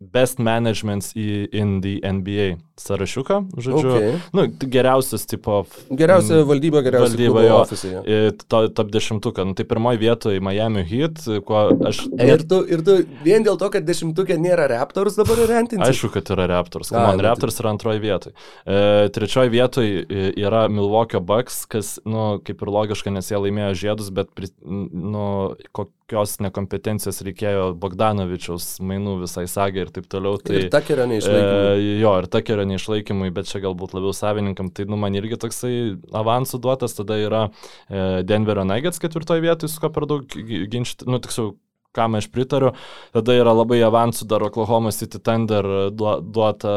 Best Managements in the NBA sąrašiuką, žodžiu. Okay. Nu, geriausias tipo. Geriausia valdyba, geriausia valdyba jo ofisai. To, top dešimtuką. Nu, tai pirmoji vietoje Miami Heat, kuo aš... Net... Ir, tu, ir tu vien dėl to, kad dešimtukė nėra Raptors dabar rentinti? Aišku, kad yra Raptors. Man nu, Raptors yra antroji vietoje. E, trečioji vietoje yra Milwaukee Bucks, kas, nu, kaip ir logiška, nes jie laimėjo žiedus, bet, nu, kokios nekompetencijos reikėjo Bogdanovičiaus mainų visai sagai ir taip toliau. Tai, ir takerio neišlaikymui. E, jo, ir takerio neišlaikymui, bet čia galbūt labiau savininkam. Tai nu, man irgi toksai avansų duotas, tada yra e, Denverio Nuggets ketvirtoje vietoje, su ko per daug ginčyti, nu tiksliau kam aš pritariu. Tada yra labai avansų dar Oklahoma City Thunder duota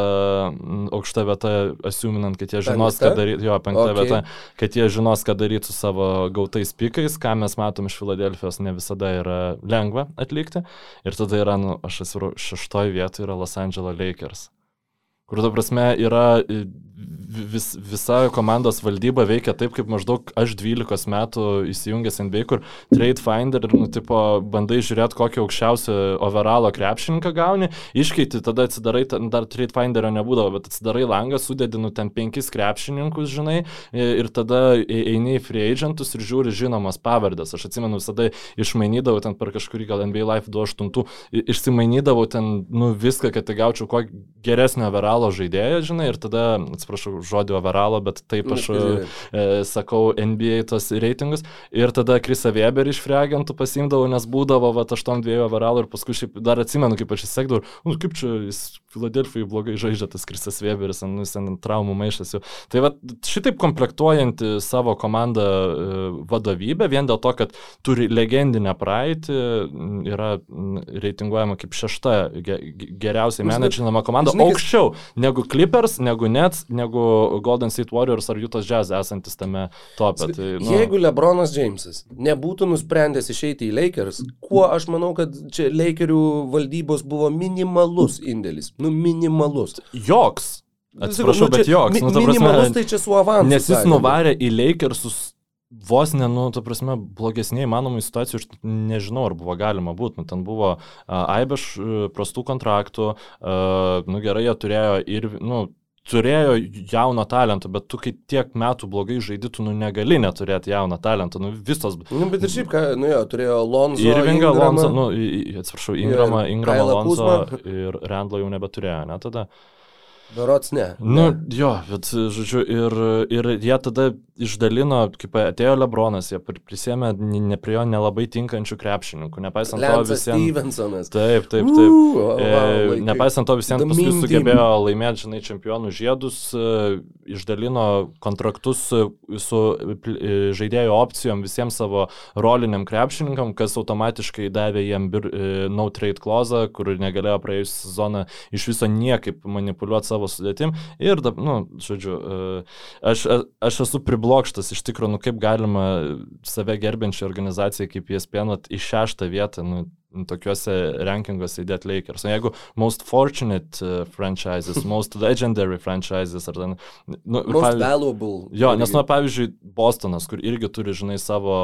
aukšta vieta, asiuminant, kad jie žinos, ką daryti, jo, penkta okay. vieta, kad jie žinos, ką daryti su savo gautais pikais, ką mes matom iš Filadelfijos, ne visada yra lengva atlikti. Ir tada yra, nu, aš esu šeštoje vietoje, yra Los Angeles Lakers kur, ta prasme, yra vis, visa komandos valdyba veikia taip, kaip maždaug aš 12 metų įsijungęs NBA, kur Trade Finder ir, nu, tipo, bandai žiūrėti, kokį aukščiausią overalo krepšininką gauni, iškeiti, tada atsidarai, dar Trade Finderio nebūdavo, bet atsidarai langą, sudėdinu ten penkis krepšininkus, žinai, ir tada eini į free agentus ir žiūri žinomas pavardės. Aš atsimenu, visada išmainydavau ten per kažkurį gal NBA Life 28, išsimainydavau ten, nu, viską, kad gaučiau kuo geresnį overalo žaidėją, žinai, ir tada, atsiprašau, žodį overalo, bet taip aš e, sakau NBA tos reitingus. Ir tada Krisa Weber iš Freagentų pasimdavau, nes būdavo, va, aš tom dviejų overalo ir paskui šiaip dar atsimenu, kaip aš įsekdavau, nu, kaip čia jis Filadelfijai blogai žaidžia tas Krisas Weberis, nu, jis ten traumų maišas jau. Tai va, šitaip komplektuojanti savo komandą e, vadovybę, vien dėl to, kad turi legendinę praeitį, yra reitinguojama kaip šešta geriausiai menedžinama komanda, žinai, aukščiau negu Clippers, negu Nets, negu Golden State Warriors ar Utah Jazz esantis tame topė. Tai, nu... Jeigu Lebronas Jamesas nebūtų nusprendęs išeiti į Lakers, kuo aš manau, kad čia Lakerių valdybos buvo minimalus indėlis. Nu, minimalus. Joks. Atsiprašau, nu, bet joks. Nu, prasme, minimalus tai čia su avansu. Nes jis nuvarė į Lakersus vos ne, nu, ta prasme, blogesnė įmanomų situacijų, aš nežinau, ar buvo galima būti. Nu, ten buvo uh, aibeš uh, prastų kontraktų, uh, nu gerai, jie turėjo ir, nu, turėjo jauno talento, bet tu kai tiek metų blogai žaidytų, nu negali neturėti jauno talento, nu visos. Nu, bet ir šiaip, ką, nu jo, turėjo Lonzo. Irvingą, Lonzo, nu, atsiprašau, Ingramą, Ingramą, Lonzo ir Randlo jau nebeturėjo, ne tada. Berots ne. Nu, ne. jo, bet, žodžiu, ir, ir jie tada išdalino, kaip atėjo Lebronas, jie prisėmė ne prie jo nelabai tinkančių krepšininkų, nepaisant Lance to visiems. Stevensonas. Taip, taip, taip. Uh, wow, e, nepaisant to visiems paskui sugebėjo laimėti, žinai, čempionų žiedus, e, išdalino kontraktus su, e, žaidėjų opcijom visiems savo roliniam krepšininkam, kas automatiškai davė jiem e, no trade clause, kur negalėjo praėjusią sezoną iš viso niekaip manipuliuoti savo sudėtim. Ir, nu, žodžiu, e, aš, aš esu priblokštas blokštas iš tikrųjų, nu kaip galima save gerbiančią organizaciją kaip ESPN į šeštą vietą, nu, tokiuose rankinguose įdėti Lakers. O jeigu most fortunate uh, franchises, most legendary franchises, ar ten... Nu, most pavyzdžiui, valuable. Jo, nes, nu, pavyzdžiui, Bostonas, kur irgi turi, žinai, savo,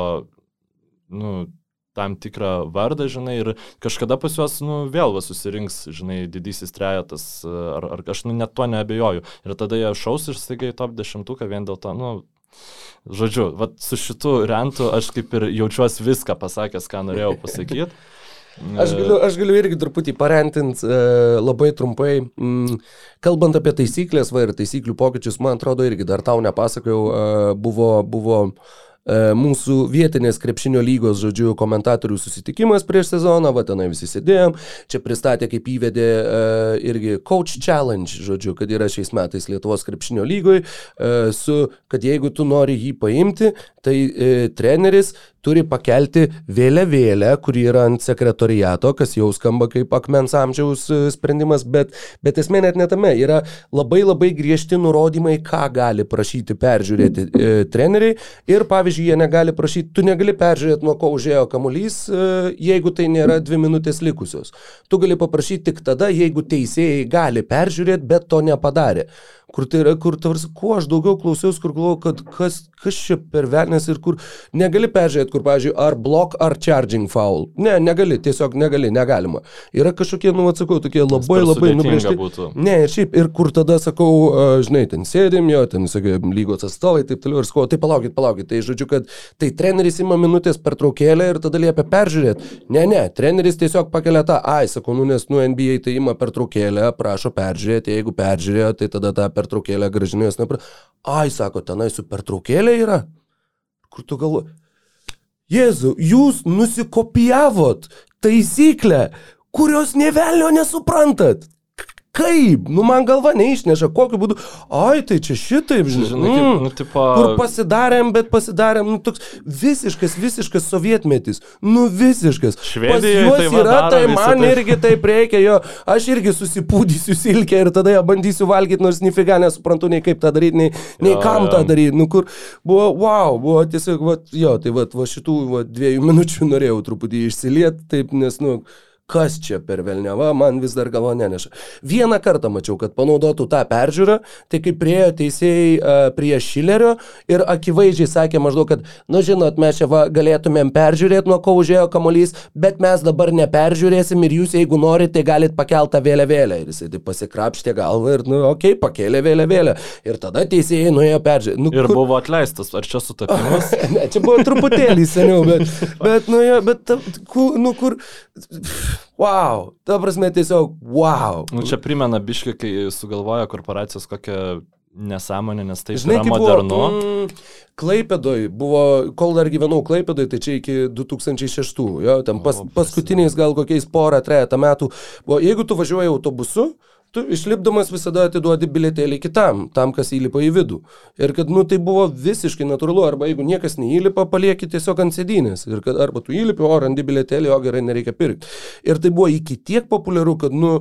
nu, tam tikrą vardą, žinai, ir kažkada pas juos, nu, vėl va, susirinks, žinai, didysis trejetas, ar, ar aš nu, net to neabejoju. Ir tada jie šaus ir staiga į top dešimtuką vien dėl to, nu, Žodžiu, vat, su šitu rentu aš kaip ir jaučiuosi viską pasakęs, ką norėjau pasakyti. Aš galiu, aš galiu irgi truputį parentinti e, labai trumpai. Mm, kalbant apie taisyklės, va ir taisyklių pokyčius, man atrodo irgi dar tau nepasakojau, e, buvo, buvo E, mūsų vietinės krepšinio lygos, žodžiu, komentatorių susitikimas prieš sezoną, va tenai visi sėdėjom, čia pristatė kaip įvedė uh, irgi Coach Challenge, žodžiu, kad yra šiais metais Lietuvos krepšinio lygoj, uh, su, kad jeigu tu nori jį paimti, tai treneris turi pakelti vėliavėlę, kuri yra ant sekretoriato, kas jau skamba kaip akmens amžiaus sprendimas, bet, bet esmė net netame, yra labai labai griežti nurodymai, ką gali prašyti peržiūrėti e, treneriai. Ir pavyzdžiui, pavyzdžiui, jie negali prašyti, tu negali peržiūrėti, nuo ko užėjo kamuolys, e, jeigu tai nėra dvi minutės likusios. Tu gali paprašyti tik tada, jeigu teisėjai gali peržiūrėti, bet to nepadarė kur tai yra, kur tavars, kuo aš daugiau klausiausi, kur galvoju, kad kas, kas čia per velnės ir kur negali peržiūrėti, kur, pavyzdžiui, ar block, ar charging foul. Ne, negali, tiesiog negali, negalima. Yra kažkokie, nu, atsakau, tokie labai labai nubrėžti. Būtų. Ne, ir šiaip, ir kur tada sakau, žinai, ten sėdim jo, ten, sakai, lygos atstovai, taip toliau, ir sakau, tai palaukit, palaukit. Tai žodžiu, kad tai treneris ima minutės per traukėlę ir tada liepia peržiūrėti. Ne, ne, treneris tiesiog pakelia tą, ai, sakau, nu, nes, nu, NBA tai ima per traukėlę, prašo peržiūrėti, jeigu peržiūrėjo, tai tada tą per pertraukėlę gražinė jos nepra... Ai, sako, tenai su pertraukėlė yra. Kur tu galvo? Jėzu, jūs nusikopijavot taisyklę, kurios nevelnio nesuprantat. Kaip? Nu, man galva neišneša, kokiu būdu. Ai, tai čia šitaip, žinai. Mm. nu, tipo, Kur pasidarėm, bet pasidarėm, nu, toks visiškas, visiškas sovietmetis. Nu, visiškas. Švedijoj Pas juos tai yra, tai man taip. irgi taip reikia, jo. Aš irgi susipūdysiu silkę ir tada ją bandysiu valgyti, nors nifiga nesuprantu nei kaip tą daryti, nei, nei Jo, kam tą daryti. Nu, kur buvo, wow, buvo tiesiog, va, jo, tai va, va šitų va, dviejų minučių norėjau truputį išsilieti, taip, nes, nu, kas čia per velneva, man vis dar galvo neneša. Vieną kartą mačiau, kad panaudotų tą peržiūrą, tai kaip priejo teisėjai uh, prie Šilerio ir akivaizdžiai sakė maždaug, kad, nu žinot, mes čia va, galėtumėm peržiūrėti, nuo ko užėjo kamolys, bet mes dabar neperžiūrėsim ir jūs, jeigu norite, tai galite pakeltą vėliavėlę. Ir jisai taip pasikrapštė galvą ir, nu, okei, okay, pakėlė vėliavėlę. Ir tada teisėjai nuėjo peržiūrėti. Nu, ir kur- buvo atleistas. Ar čia sutapimas? ne, čia buvo truputėlį seniau, bet, bet nu, jo, bet, nu, kur, wow, ta prasme tiesiog, wow. Nu, čia primena biški, kai sugalvoja korporacijos kokią nesąmonę, nes tai Žinai, yra modernu. buvo, mm, Klaipėdoj buvo, kol dar gyvenau Klaipėdoj, tai čia iki 2006, jo, ten pas, O, paskutiniais gal kokiais porą, trejata metų, buvo, jeigu tu važiuoji autobusu, tu išlipdamas visada atiduodi bilietėlį kitam, tam, kas įlipa į vidų. Ir kad, nu, tai buvo visiškai natūralu, arba jeigu niekas neįlipa, palieki tiesiog ant sėdynės. Ir kad arba tu įlipi, o randi bilietėlį, o gerai nereikia pirkti. Ir tai buvo iki tiek populiaru, kad, nu,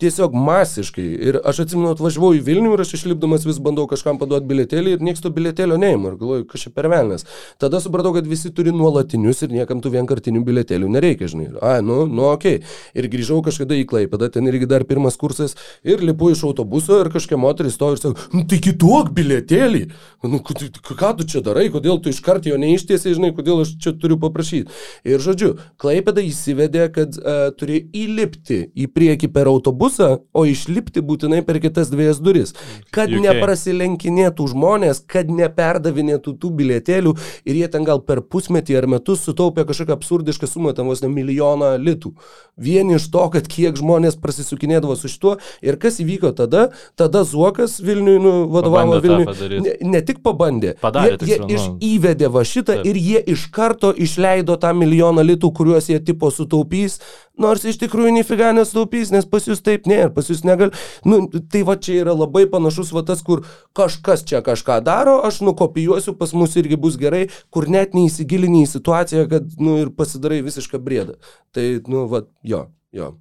tiesiog masiškai. Ir aš atsimenu, atvažiavau į Vilnių ir aš išlipdamas vis bandau kažkam paduoti bilietėlį ir niekas to bilietėlio neima. Ir galvoju, kas čia per velnas. Tada supratau, kad visi turi nuolatinius ir niekam tų vienkartinių bilietėlių nereikia, žinai. A, nu, nu. Okay. Ir grįžau kažkada į Klaipėdą, ten irgi dar pirmas kursas ir lipu iš autobuso ir kažkokia moteris to ir sako, nu, tai kituok bilietėlį. Nu, ką tu čia darai, kodėl tu iškart jo neištiesi, žinai, kodėl aš čia turiu paprašyti. Ir žodžiu, Klaipėda įsivedė, kad uh, turi įlipti į priekį per autobusą, o išlipti būtinai per kitas dviejas duris. Kad UK. neprasilenkinėtų žmonės, kad neperdavinėtų tų bilietėlių ir jie ten gal per pusmetį ar metus sutaupė kažkokią absurdišką sumą, ten vos ne milijoną litų. Vien iš to, kad kiek žmonės prasisukinėdavo su šituo ir kas įvyko tada, tada Zuokas Vilniui nu, vadovavo Vilniui. Ne, ne tik pabandė, Padarė, jie, jie iš, įvedė va šitą Taip. ir jie iš karto išleido tą milijoną litų, kuriuos jie tipo sutaupys, nors iš tikrųjų nifiga nesutaupys, nes pas jūs taip nėra, pas jūs negal. Nu, tai va čia yra labai panašus va tas, kur kažkas čia kažką daro, aš nukopijuosiu, pas mus irgi bus gerai, kur net neįsigilini į situaciją, kad, nu, ir pasidarai visišką brėdą. Tai, nu, va, jo, jo.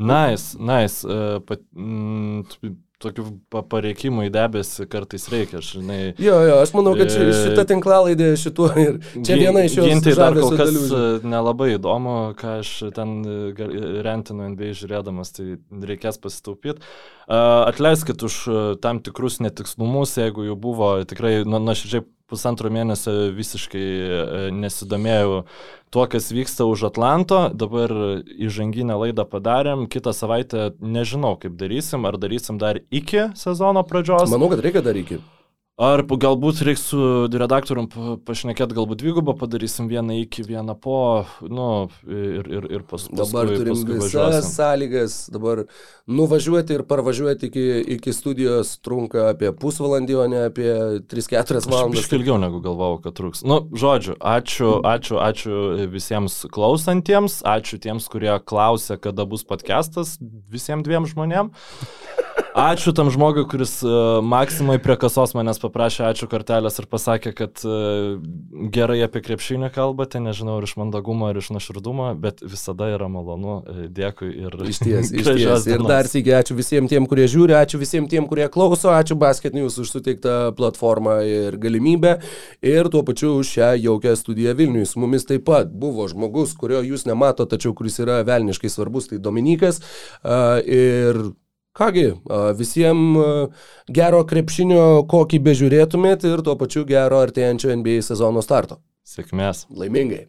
Nice, nice. Uh, pat, mm, tokių pa- pareikimų į debesį kartais reikia, aš žinai. Jo, jo, aš manau, kad ši, E, šita tinklalaidė šituo ir čia viena iš jos gintai dar kol kas dalių. nelabai įdomu, ką aš ten e, rentinu NBA žiūrėdamas, tai reikės pasitaupyti. Atleiskit už e, tam tikrus netikslumus, jeigu jų buvo tikrai, na, nuoširdžiai pusantro mėnesio visiškai e, nesidomėjau tuo, kas vyksta už Atlanto. Dabar įžanginę laidą padarėm, kitą savaitę nežinau, kaip darysim, ar darysim dar iki sezono pradžios. Manau, kad reikia dar iki. Ar galbūt reiks su redaktorium pa- pašnekėti, galbūt dvigubą padarysim vieną iki, vieną po, nu, ir, ir, ir pas, paskui, Dabar turim paskui visas važiuosim. sąlygas, dabar nuvažiuoti ir parvažiuoti iki, iki studijos trunka apie pusvalandį, o ne apie 3-4 Aš valandas. biškai ilgiau negu galvojau, kad truks. Nu, žodžiu, ačiū, ačiū, ačiū visiems klausantiems, ačiū tiems, kurie klausė, kada bus podcastas, visiems dviem žmonėm. Ačiū tam žmogui, kuris uh, maksimai prie kasos manęs paprašė ačiū kortelės ir pasakė, kad uh, gerai apie krepšinį kalbate, nežinau, ar iš mandagumo, ar iš naširdumo, bet visada yra malonu. E, Dėkui ir Iš ties, iš gražios ties. Ir dar sėkiai ačiū visiems tiem, kurie žiūri, ačiū visiems tiem, kurie klauso, ačiū Basket News už suteiktą platformą ir galimybę. Ir tuo pačiu šią jaukę studiją Vilniui. Su mumis taip pat buvo žmogus, kurio jūs nemato, tačiau kuris yra velniškai svarbus, tai Dominikas. Uh, ir Kągi, visiems gero krepšinio, kokį bežiūrėtumėt ir tuo pačiu gero artėjančio NBA sezono starto. Sėkmės. Laimingai.